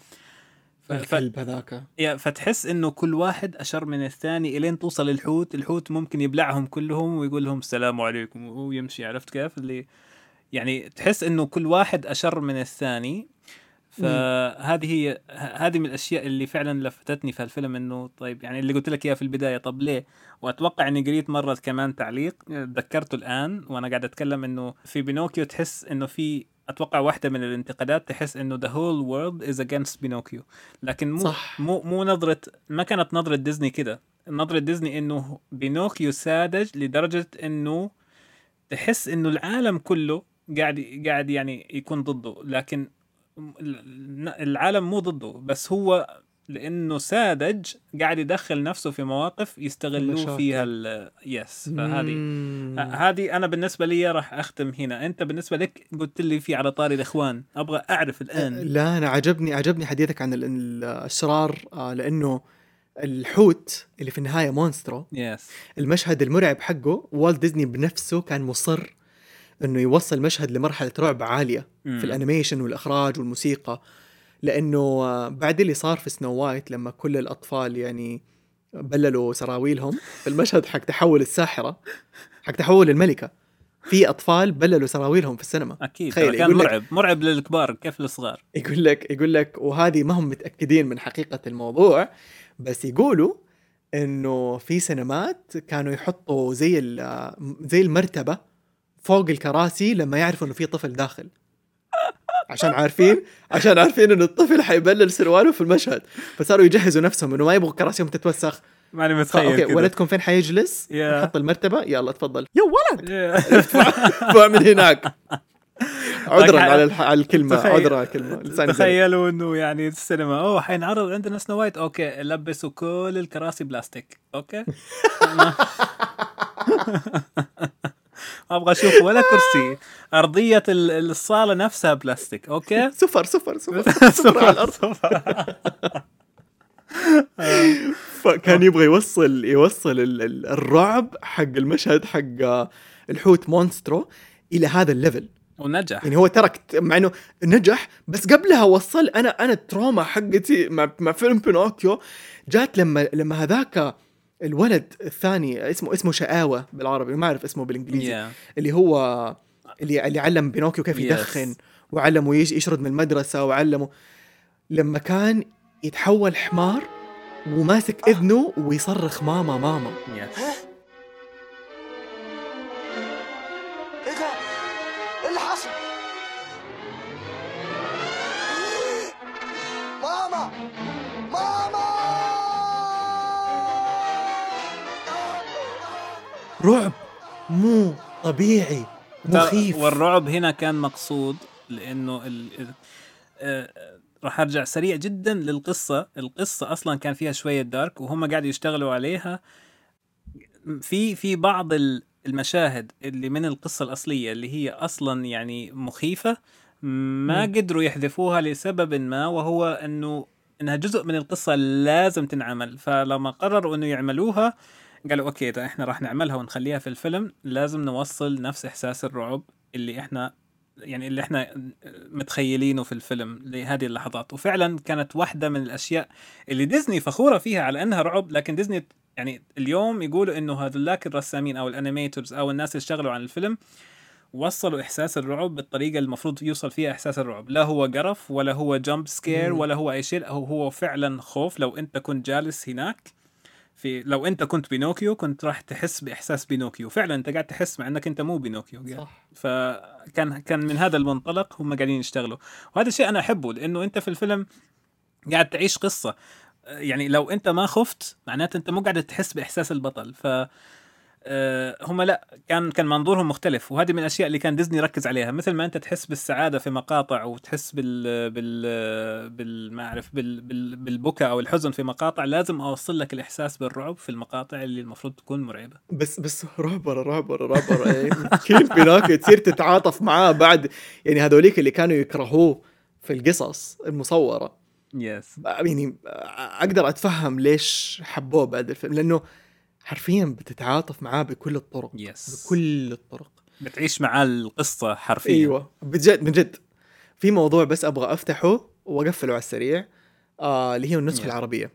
Speaker 2: ف-
Speaker 1: الكلب هذاك.
Speaker 2: فتحس إنه كل واحد أشر من الثاني إلين توصل للحوت الحوت ممكن يبلعهم كلهم ويقول لهم السلام عليكم ويمشي عرفت كيف؟ اللي يعني تحس إنه كل واحد أشر من الثاني. فهذه هي هذه من الأشياء اللي فعلا لفتتني في الفيلم إنه طيب يعني اللي قلت لك إياه في البداية. طب ليه؟ وأتوقع إني قريت مرة كمان تعليق تذكرته الآن وأنا قاعد أتكلم إنه في بينوكيو تحس إنه في أتوقع واحدة من الانتقادات تحس إنه the whole world is against بينوكيو لكن مو
Speaker 1: صح.
Speaker 2: مو مو نظرة ما كانت نظرة ديزني كده. نظرة ديزني إنه بينوكيو ساذج لدرجة إنه تحس إنه العالم كله قاعد قاعد يعني يكون ضده. لكن العالم مو ضده. بس هو لأنه ساذج قاعد يدخل نفسه في مواقف يستغلوه. فيها ال- yes فهذه. هذه أنا بالنسبة لي راح أختم هنا. أنت بالنسبة لك قلت لي في على طاري الإخوان أبغى أعرف الآن.
Speaker 1: لا أنا عجبني عجبني حديثك عن ال- الاشرار آه، لأنه الحوت اللي في النهاية مونسترو
Speaker 2: yes
Speaker 1: المشهد المرعب حقه والت ديزني بنفسه كان مصر إنه يوصل مشهد لمرحلة رعب عالية في ال animation والإخراج والموسيقى. لأنه بعد اللي صار في سنو وايت لما كل الأطفال يعني بللوا سراويلهم في المشهد حق تحول الساحرة حق تحول الملكة في أطفال بللوا سراويلهم في السينما.
Speaker 2: أكيد
Speaker 1: تخيل،
Speaker 2: كان مرعب مرعب للكبار كيف الصغار
Speaker 1: يقول لك يقول لك وهذه ما هم متأكدين من حقيقة الموضوع بس يقولوا إنه في سينمات كانوا يحطوا زي زي المرتبة فوق الكراسي لما يعرفوا إنه في طفل داخل. عشان عارفين عشان عارفين انه الطفل حيبلل سرواله في المشهد. فصاروا يجهزوا نفسهم إنه ما يبغوا كراسيهم تتوسخ.
Speaker 2: ماني متخيل
Speaker 1: أوكي
Speaker 2: كده.
Speaker 1: ولدكم فين حيجلس؟
Speaker 2: يا.
Speaker 1: نحط المرتبة. يلا تفضل. يا ولد!
Speaker 2: Yeah. [laughs]
Speaker 1: فمن هناك. [laughs] عذرا على الح- على الكلمة
Speaker 2: تخيل-
Speaker 1: عذرا على الكلمة. لساني.
Speaker 2: تخيلوا إنه يعني السينما أوه حينعرض عندنا سنو وايت. okay لبسوا كل الكراسي بلاستيك. okay. [laughs] أبغى أشوف ولا كرسي. أرضية ال- الصالة نفسها بلاستيك. okay؟
Speaker 1: صفر صفر صفر صفر على الأرض. فكان [laughs] يبغى يوصل يوصل ال- ال- الرعب حق المشهد حق آه، الحوت مونسترو إلى هذا ال level.
Speaker 2: ونجح.
Speaker 1: يعني هو ترك مع إنه نجح بس قبلها وصل. أنا أنا ال trauma حقتي مع, مع فيلم بينوكيو جات لما لما هذاك الولد الثاني اسمه اسمه شقاوة بالعربي ما أعرف اسمه بالإنجليزي
Speaker 2: Yeah.
Speaker 1: اللي هو اللي اللي علم بينوكيو كيف
Speaker 2: Yes.
Speaker 1: يدخن وعلمه يش- يشرد من المدرسة وعلمه لما كان يتحول حمار وماسك إذنه ويصرخ ماما ماما
Speaker 2: Yes.
Speaker 1: رعب مو طبيعي مخيف
Speaker 2: والرعب هنا كان مقصود لأنه ال... آه، راح أرجع سريع جدا للقصة. القصة أصلا كان فيها شوية دارك وهم قاعدوا يشتغلوا عليها. في في بعض ال- المشاهد اللي من القصة الأصلية اللي هي أصلا يعني مخيفة ما
Speaker 1: مم.
Speaker 2: قدروا يحذفوها لسبب ما وهو إنه إنها جزء من القصة لازم تنعمل. فلما قرروا إنه يعملوها قالوا أوكي ده إحنا راح نعملها ونخليها في الفيلم لازم نوصل نفس إحساس الرعب اللي إحنا يعني اللي إحنا متخيلينه في الفيلم لهذه اللحظات. وفعلا كانت واحدة من الأشياء اللي ديزني فخورة فيها على إنها رعب لكن ديزني يعني اليوم يقولوا إنه هذولاك الرسامين أو ال animators أو الناس اللي اشتغلوا على الفيلم وصلوا إحساس الرعب بالطريقة المفروض يوصل فيها إحساس الرعب. لا هو قرف ولا هو jump
Speaker 1: scare.
Speaker 2: ولا هو أي شيء هو هو فعلا خوف. لو أنت كنت جالس هناك في لو انت كنت بينوكيو كنت راح تحس بإحساس بينوكيو. فعلا انت قاعد تحس مع انك انت مو بينوكيو قاعد.
Speaker 1: صح.
Speaker 2: فكان كان من هذا المنطلق هم قاعدين يشتغلوا. وهذا الشيء أنا أحبه لأنه انت في الفيلم قاعد تعيش قصة. يعني لو انت ما خفت معناته انت مو قاعد تحس بإحساس البطل. ف هم لا كان كان منظورهم مختلف وهذه من الأشياء اللي كان ديزني يركز عليها. مثل ما أنت تحس بالسعادة في مقاطع وتحس بال بال بال ما أعرف بال بال بالبكاء أو الحزن في مقاطع لازم أوصل لك الإحساس بالرعب في المقاطع اللي المفروض تكون مرعبة.
Speaker 1: بس بس رعب ورا رعب ورا رعب ورا. يعني كيف بينوكيو تصير تتعاطف معاه بعد؟ يعني هذوليك اللي كانوا يكرهوه في القصص المصورة.
Speaker 2: yes
Speaker 1: يعني أقدر أتفهم ليش حبوه بعد الفيلم لأنه حرفيا بتتعاطف معاه بكل الطرق
Speaker 2: yes
Speaker 1: بكل الطرق.
Speaker 2: بتعيش مع القصة حرفيا.
Speaker 1: أيوه بجد من جد. في موضوع بس أبغى أفتحه وأقفله على السريع آه اللي هي النسخة
Speaker 2: Yeah.
Speaker 1: العربية.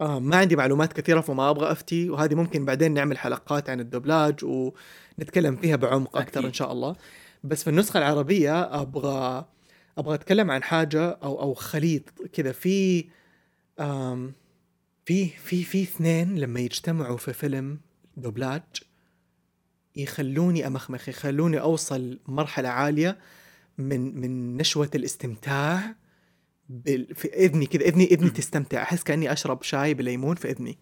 Speaker 1: آه ما عندي معلومات كثيرة فما أبغى أفتي وهذه ممكن بعدين نعمل حلقات عن الدبلاج ونتكلم فيها بعمق
Speaker 2: أكثر.
Speaker 1: إن شاء الله. بس في النسخة العربية أبغى أبغى أتكلم عن حاجة أو أو خليط كذا. في في في في اثنين لما يجتمعوا في فيلم دوبلاج يخلوني أمخمخ يخلوني أوصل مرحلة عالية من من نشوة الاستمتاع بال... في إذني كذا إذني إذني تستمتع. أحس كأني أشرب شاي بليمون في إذني.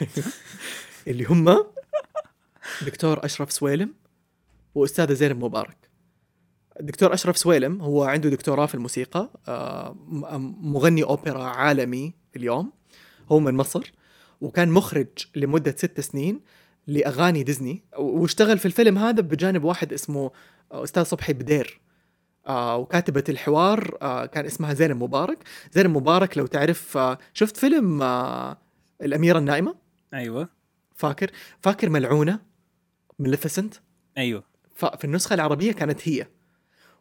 Speaker 1: [laughs] اللي هم دكتور أشرف سويلم وأستاذة زينب مبارك. الدكتور أشرف سويلم هو عنده دكتوراه في الموسيقى آه، مغني أوبرا عالمي اليوم. هو من مصر وكان مخرج لمدة ست سنين لأغاني ديزني واشتغل في الفيلم هذا بجانب واحد اسمه أستاذ صبحي بدير. آه وكاتبة الحوار آه كان اسمها زينب مبارك. زينب مبارك لو تعرف آه شفت فيلم آه الأميرة النائمة
Speaker 2: أيوه.
Speaker 1: فاكر؟ فاكر ملعونة؟ ملفسنت؟
Speaker 2: أيوه.
Speaker 1: ففي النسخة العربية كانت هي.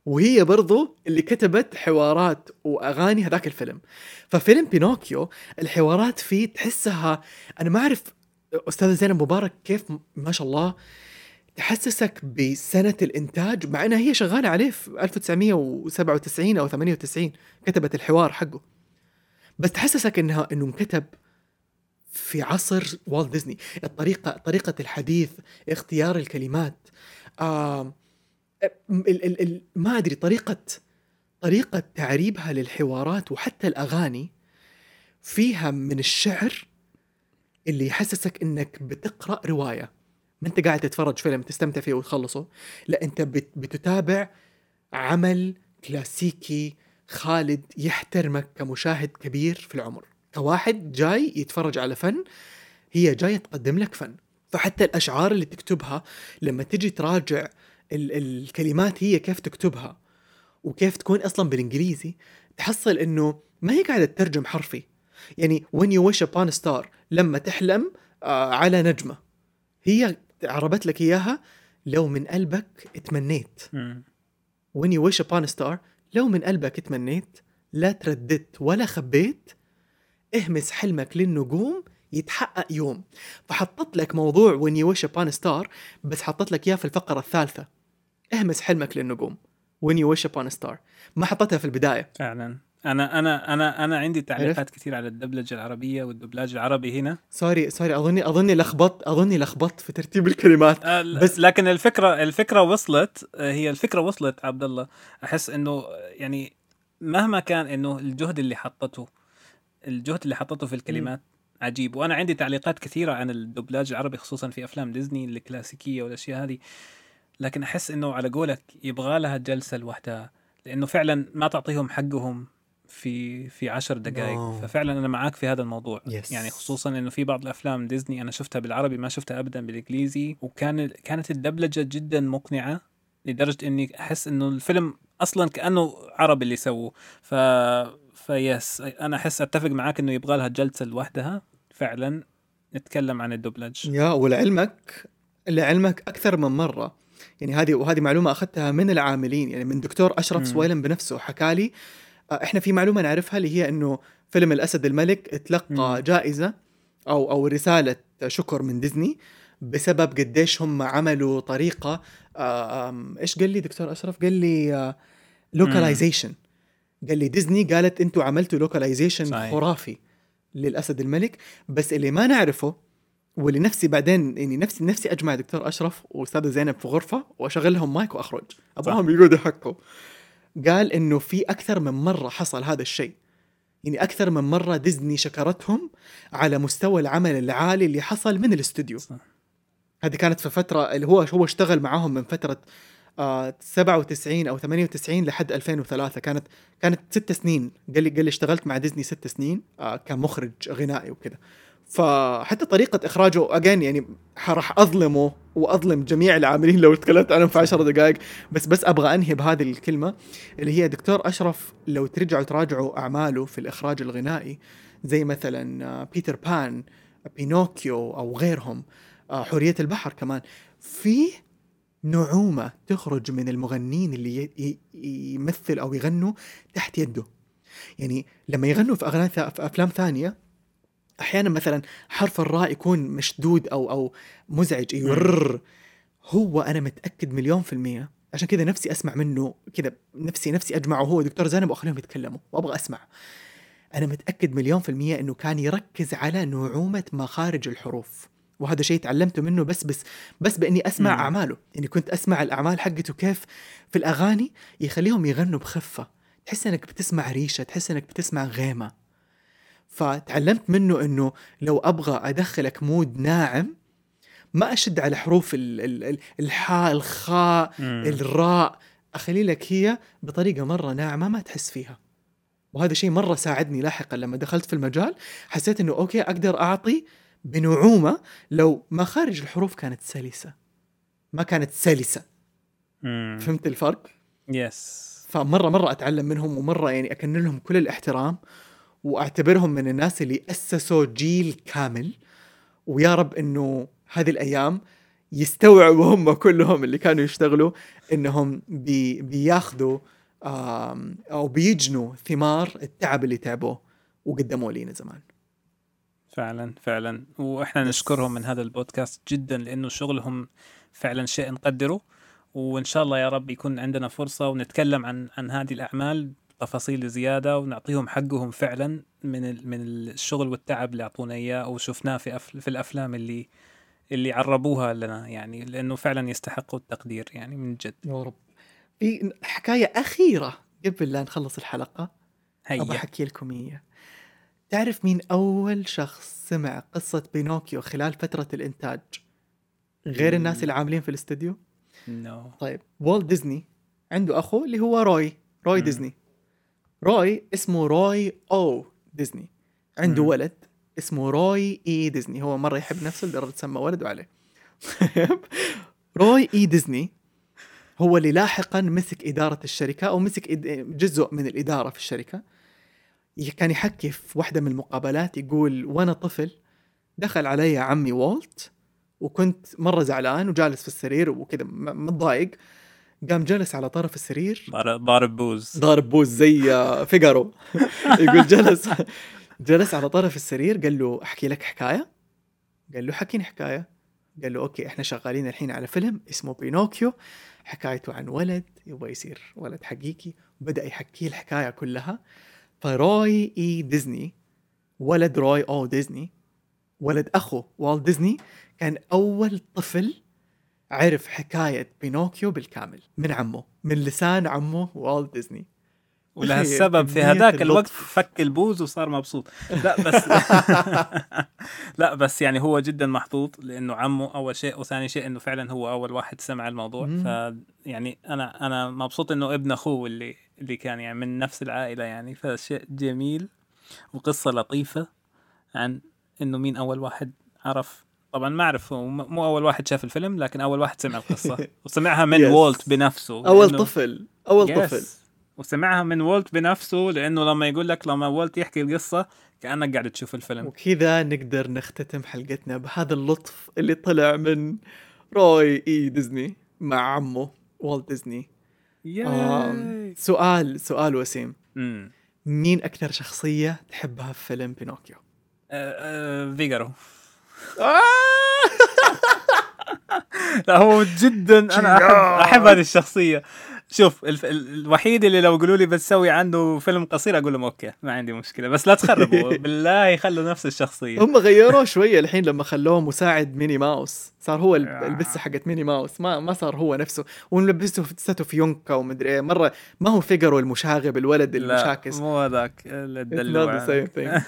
Speaker 1: وهي برضو اللي كتبت حوارات وأغاني هذاك الفيلم. ففيلم بينوكيو الحوارات فيه تحسها أنا ما أعرف أستاذة زينب مبارك كيف ما شاء الله تحسسك بسنة الإنتاج مع إنها هي شغالة عليه في 1997 أو 98 كتبت الحوار حقه. بس تحسسك إنها إنه انكتب في عصر والت ديزني الطريقة طريقة الحديث اختيار الكلمات آه ال ال ال ما أدري طريقة طريقة تعريبها للحوارات وحتى الأغاني فيها من الشعر اللي يحسسك إنك بتقرأ رواية. ما أنت قاعد تتفرج فيلم تستمتع فيه وتخلصه لا أنت بت بتتابع عمل كلاسيكي خالد يحترمك كمشاهد كبير في العمر. كواحد جاي يتفرج على فن هي جاية تقدم لك فن. فحتى الأشعار اللي تكتبها لما تجي تراجع ال- الكلمات هي كيف تكتبها وكيف تكون أصلا بالإنجليزي تحصل إنه ما هي قاعدة تترجم حرفي. يعني when you wish upon a star لما تحلم آه على نجمة. هي عربت لك إياها لو من قلبك اتمنيت.
Speaker 2: مم.
Speaker 1: when you wish upon a star لو من قلبك تمنيت لا ترددت ولا خبيت اهمس حلمك للنجوم يتحقق يوم. فحطت لك موضوع when you wish upon a star بس حطت لك إياه في الفقرة الثالثة. اهمس حلمك للنجوم. You wish upon a star. ما حطتها في البداية.
Speaker 2: فعلا. أنا أنا أنا أنا عندي تعليقات كثير على الدبلجة العربية والدبلاج العربي هنا.
Speaker 1: sorry sorry أظني أظني لخبطت أظني لخبطت في ترتيب الكلمات.
Speaker 2: آه،
Speaker 1: بس-
Speaker 2: لكن الفكرة الفكرة وصلت. آه، هي الفكرة وصلت عبد الله أحس إنه يعني مهما كان إنه الجهد اللي حطته الجهد اللي حطته في الكلمات عجيب. وأنا عندي تعليقات كثيرة عن الدبلاج العربي خصوصا في أفلام ديزني الكلاسيكية والأشياء هذه. لكن أحس إنه على قولك يبغى لها جلسة لوحدها لأنه فعلا ما تعطيهم حقهم في في عشر دقائق
Speaker 1: wow.
Speaker 2: ففعلا أنا معاك في هذا الموضوع.
Speaker 1: Yes.
Speaker 2: يعني خصوصا إنه في بعض الأفلام ديزني أنا شفتها بالعربي ما شفتها ابدا بالإنجليزي. وكان كانت الدبلجة جدا مقنعة لدرجة إني أحس إنه الفيلم أصلا كأنه عربي اللي سووه ف yes أنا أحس أتفق معاك إنه يبغى لها جلسة لوحدها. فعلا نتكلم عن الدبلج.
Speaker 1: يا ولعلمك لعلمك أكثر من مرة. يعني هذه وهذه معلومة أخذتها من العاملين يعني من دكتور
Speaker 2: أشرف.
Speaker 1: سويلم بنفسه حكى لي آه، إحنا في معلومة نعرفها اللي هي إنه فيلم الأسد الملك اتلقى
Speaker 2: مم.
Speaker 1: جائزة أو أو رسالة شكر من ديزني بسبب قديش هم عملوا طريقة آه، إيش قال لي دكتور أشرف قال لي localization قال لي ديزني قالت أنتوا عملتوا
Speaker 2: localization.
Speaker 1: خرافي للأسد الملك بس اللي ما نعرفه واللي نفسي بعدين يعني نفسي نفسي أجمع دكتور أشرف وأستاذة زينب في غرفة واشغل لهم مايك وأخرج. ابغاهم يقعدوا يحكوا. قال إنه في أكثر من مرة حصل هذا الشيء. يعني أكثر من مرة ديزني شكرتهم على مستوى العمل العالي اللي حصل من الاستوديو.
Speaker 2: صح.
Speaker 1: هذه كانت في فترة اللي هو هو اشتغل معاهم من فترة آه 97 أو 98 لحد 2003 كانت كانت ست سنين. قال لي قال لي اشتغلت مع ديزني ست سنين آه كمخرج غنائي وكذا. فحتى طريقة إخراجه أجين يعني راح أظلمه وأظلم جميع العاملين لو تكلمت عنهم في عشر دقائق. بس بس أبغى أنهي بهذه الكلمة اللي هي دكتور أشرف لو ترجعوا تراجعوا أعماله في الإخراج الغنائي زي مثلا بيتر بان بينوكيو أو غيرهم آه، حورية البحر كمان. في نعومة تخرج من المغنين اللي يمثل أو يغنوا تحت يده. يعني لما يغنوا في أغاني في أفلام ثانية أحيانا مثلا حرف الراء يكون مشدود أو أو مزعج يرر هو أنا متأكد مليون في المية. عشان كذا نفسي أسمع منه كذا نفسي نفسي أجمعه. هو دكتور زينب وأخليهم يتكلموا وأبغى أسمع. أنا متأكد مليون في المية إنه كان يركز على نعومة مخارج الحروف. وهذا شيء تعلمته منه بس بس بس بإني أسمع
Speaker 2: مم.
Speaker 1: أعماله. يعني كنت أسمع الأعمال حقته كيف في الأغاني يخليهم يغنوا بخفة. تحس إنك بتسمع ريشة تحس إنك بتسمع غيمة. فتعلمت منه إنه لو أبغى أدخلك mood ناعم ما أشد على حروف ال- ال- ال- الحاء الخاء. الراء. أخلي لك هي بطريقة مرة ناعمة ما تحس فيها. وهذا شيء مرة ساعدني لاحقا. لما دخلت في المجال حسيت إنه okay أقدر أعطي بنعومة لو مخارج الحروف كانت سلسة. ما كانت سلسة.
Speaker 2: مم.
Speaker 1: فهمت الفرق؟
Speaker 2: يس
Speaker 1: فمرة مرة أتعلم منهم ومرة يعني اكن لهم كل الاحترام وأعتبرهم من الناس اللي أسسوا جيل كامل. ويا رب إنه هذه الأيام يستوعبوا هم كلهم اللي كانوا يشتغلوا إنهم بي بياخذوا أو بيجنوا ثمار التعب اللي تعبوه وقدموه لينا زمان.
Speaker 2: فعلا فعلا. وإحنا نشكرهم من هذا البودكاست جدا لأنه شغلهم فعلا شيء نقدره. وإن شاء الله يا رب يكون عندنا فرصة ونتكلم عن عن هذه الأعمال تفاصيل زيادة ونعطيهم حقهم فعلا من من الشغل والتعب اللي أعطونا إياه وشفناه في في الأفلام اللي اللي عربوها لنا يعني لأنه فعلا يستحقوا التقدير يعني من جد.
Speaker 1: يا رب. في حكاية أخيرة قبل لا نخلص الحلقة. أبغى
Speaker 2: هيا
Speaker 1: أحكي لكم إياها. تعرف مين أول شخص سمع قصة بينوكيو خلال فترة الإنتاج؟ غير الناس اللي عاملين في الاستوديو؟
Speaker 2: no
Speaker 1: طيب والت ديزني عنده أخو اللي هو روي روي. ديزني. روي اسمه روي O ديزني. عنده
Speaker 2: مم.
Speaker 1: ولد اسمه روي E ديزني. هو مرة يحب نفسه لدرجة سمى ولده عليه. [laughs] روي E ديزني هو اللي لاحقا مسك إدارة الشركة أو مسك جزء من الإدارة في الشركة. كان يحكي في واحدة من المقابلات يقول وأنا طفل دخل علي عمي والت وكنت مرة زعلان وجالس في السرير وكذا متضايق. قام جلس على طرف السرير.
Speaker 2: ضارب بوز.
Speaker 1: ضارب بوز زي آه، فيجارو. [laughs] يقول جلس جلس على طرف السرير قال له أحكي لك حكاية؟ قال له حكيني حكاية. قال له okay إحنا شغالين الحين على فيلم اسمه بينوكيو حكايته عن ولد يبغى يصير ولد حقيقي وبدأ يحكي الحكاية كلها. فروي E ديزني ولد روي O ديزني ولد أخو والت ديزني كان أول طفل عرف حكاية بينوكيو بالكامل من عمه من لسان عمه والت ديزني
Speaker 2: ولهالسبب في هذاك الوقت. فك البوز وصار مبسوط لا بس [laughs] لا بس يعني هو جدا محظوظ لأنه عمه أول شيء وثاني شيء إنه فعلا هو أول واحد سمع الموضوع. ف يعني أنا أنا مبسوط إنه ابن أخوه اللي اللي كان يعني من نفس العائلة يعني فشيء جميل وقصة لطيفة عن إنه مين أول واحد عرف طبعا ما أعرف هو مو أول واحد شاف الفيلم لكن أول واحد سمع القصة. [laughs] [laughs] وسمعها من
Speaker 1: Yes.
Speaker 2: وولت بنفسه أول
Speaker 1: طفل أول
Speaker 2: Yes.
Speaker 1: طفل.
Speaker 2: وسمعها من وولت بنفسه لأنه لما يقول لك لما وولت يحكي القصة كأنك قاعد تشوف الفيلم.
Speaker 1: وكذا نقدر نختتم حلقتنا بهذا اللطف اللي طلع من روي E ديزني مع عمه والت ديزني. آم، سؤال سؤال وسيم. مين أكثر شخصية تحبها في فيلم بينوكيو؟
Speaker 2: آه، فيجارو.
Speaker 1: آه! [laughs]
Speaker 2: لا هو جدا أنا احب أحب هذه الشخصية. شوف الف... ال- الوحيد اللي لو قالوا لي بتسوي عنده فيلم قصير أقول لهم okay ما عندي مشكلة. بس لا تخربوا [laughs] بالله خلوا نفس الشخصية.
Speaker 1: هم غيروه شوية الحين لما خلوه مساعد ميني ماوس. صار هو ال- البسة حقت ميني ماوس. ما ما صار هو نفسه. ولبسته في في يونكة ومدري إيه. مرة ما هو فيجرو المشاغب الولد
Speaker 2: لا
Speaker 1: المشاكس.
Speaker 2: مو هذاك الدلوع.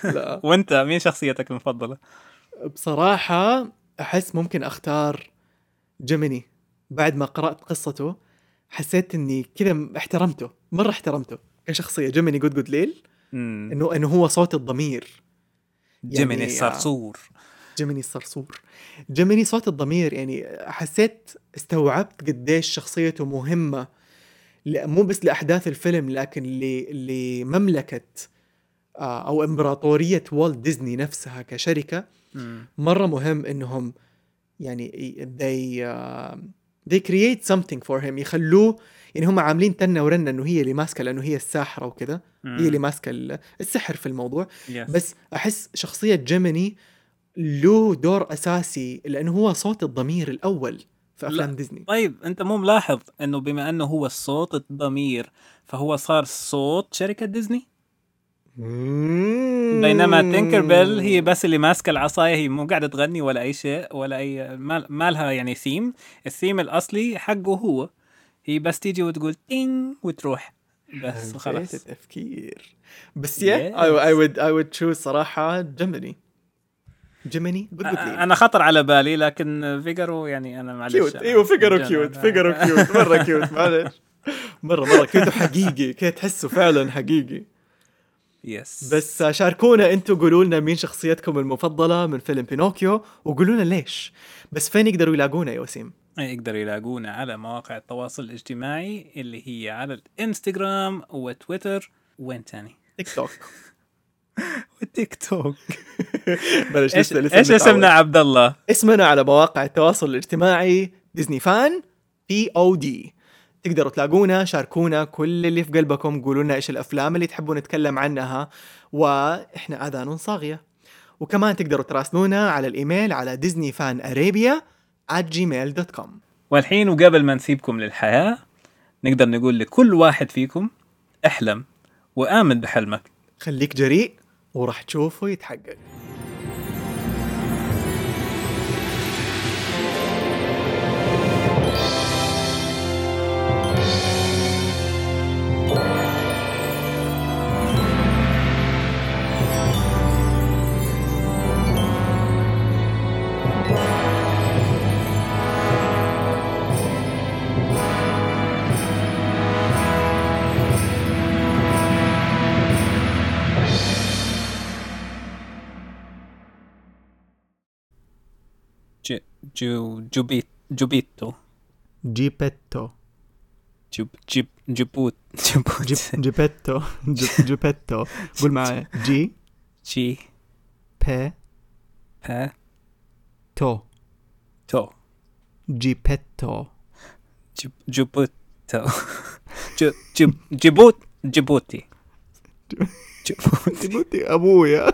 Speaker 1: لا. [laughs]
Speaker 2: وأنت مين شخصيتك المفضلة؟
Speaker 1: بصراحة أحس ممكن أختار جيميني. بعد ما قرأت قصته حسيت إني كذا احترمته مرة احترمته كشخصية. جيميني good good ليل. إنه إنه هو صوت الضمير.
Speaker 2: جيميني
Speaker 1: يعني-
Speaker 2: الصرصور.
Speaker 1: جيميني الصرصور. جيميني صوت الضمير يعني حسيت استوعبت قديش شخصيته مهمة. مو بس لأحداث الفيلم لكن لمملكة آه، أو إمبراطورية والت ديزني نفسها كشركة. مرة مهم إنهم يعني they uh, they create something for him. يخلوه يعني هم عاملين تنة ورنة إنه هي اللي ماسكة لأنه هي الساحرة وكذا هي اللي ماسكة ال- السحر في الموضوع.
Speaker 2: yes.
Speaker 1: بس أحس شخصية جيميني له دور أساسي لأنه هو صوت الضمير الأول في أفلام
Speaker 2: لا.
Speaker 1: ديزني.
Speaker 2: طيب أنت مو ملاحظ إنه بما إنه هو الصوت الضمير فهو صار صوت شركة ديزني؟ بينما تينكر بيل هي بس اللي ماسكة العصاية هي مو قاعدة تغني ولا أي شيء ولا أي ما, لها يعني ثيم الثيم الأصلي حقه هو هي بس تيجي وتقول تين وتروح. بس
Speaker 1: خلاص
Speaker 2: خلاص.
Speaker 1: التفكير. بس يا I would I would choose صراحة جيميني جود ليل
Speaker 2: أنا خطر على بالي لكن فيجارو يعني أنا معلش cute
Speaker 1: إيوه فيجرو
Speaker 2: cute
Speaker 1: فيجرو cute مرة cute معلش. مره مرة cute وحقيقي. كذا تحسه فعلا حقيقي.
Speaker 2: yes
Speaker 1: بس شاركونا أنتم قولوا لنا مين شخصيتكم المفضلة من فيلم بينوكيو وقولوا لنا ليش. بس فين يقدروا يلاقونا يا وسيم؟
Speaker 2: يقدروا يلاقونا على مواقع التواصل الاجتماعي اللي هي على الانستغرام وتويتر. وين تاني؟
Speaker 1: تيك توك. [laughs]
Speaker 2: والتيك توك. [laughs]
Speaker 1: بلاش
Speaker 2: إيش
Speaker 1: إيش.
Speaker 2: اسمنا عبد الله؟
Speaker 1: اسمنا على مواقع التواصل الاجتماعي ديزني fan POD تقدروا تلاقونا شاركونا كل اللي في قلبكم قولوا لنا إيش الأفلام اللي تحبون نتكلم عنها وإحنا آذان صاغية. وكمان تقدروا تراسلونا على الإيميل على ديزني فان ارابيا at gmail.com
Speaker 2: والحين وقبل ما نسيبكم للحياة نقدر نقول لكل واحد فيكم أحلم وآمن بحلمك.
Speaker 1: خليك جريء وراح تشوفه يتحقق. Giu, giubit, giubito. Gipetto. Giput. [laughs] Gipetto.
Speaker 2: Gipetto.
Speaker 1: Gulma
Speaker 2: G.
Speaker 1: G.
Speaker 2: Pe.
Speaker 1: Pe.
Speaker 2: To. To. Gipetto. Giputto. Gibut. Djibouti. Djibouti.
Speaker 1: Djibouti. Abuja.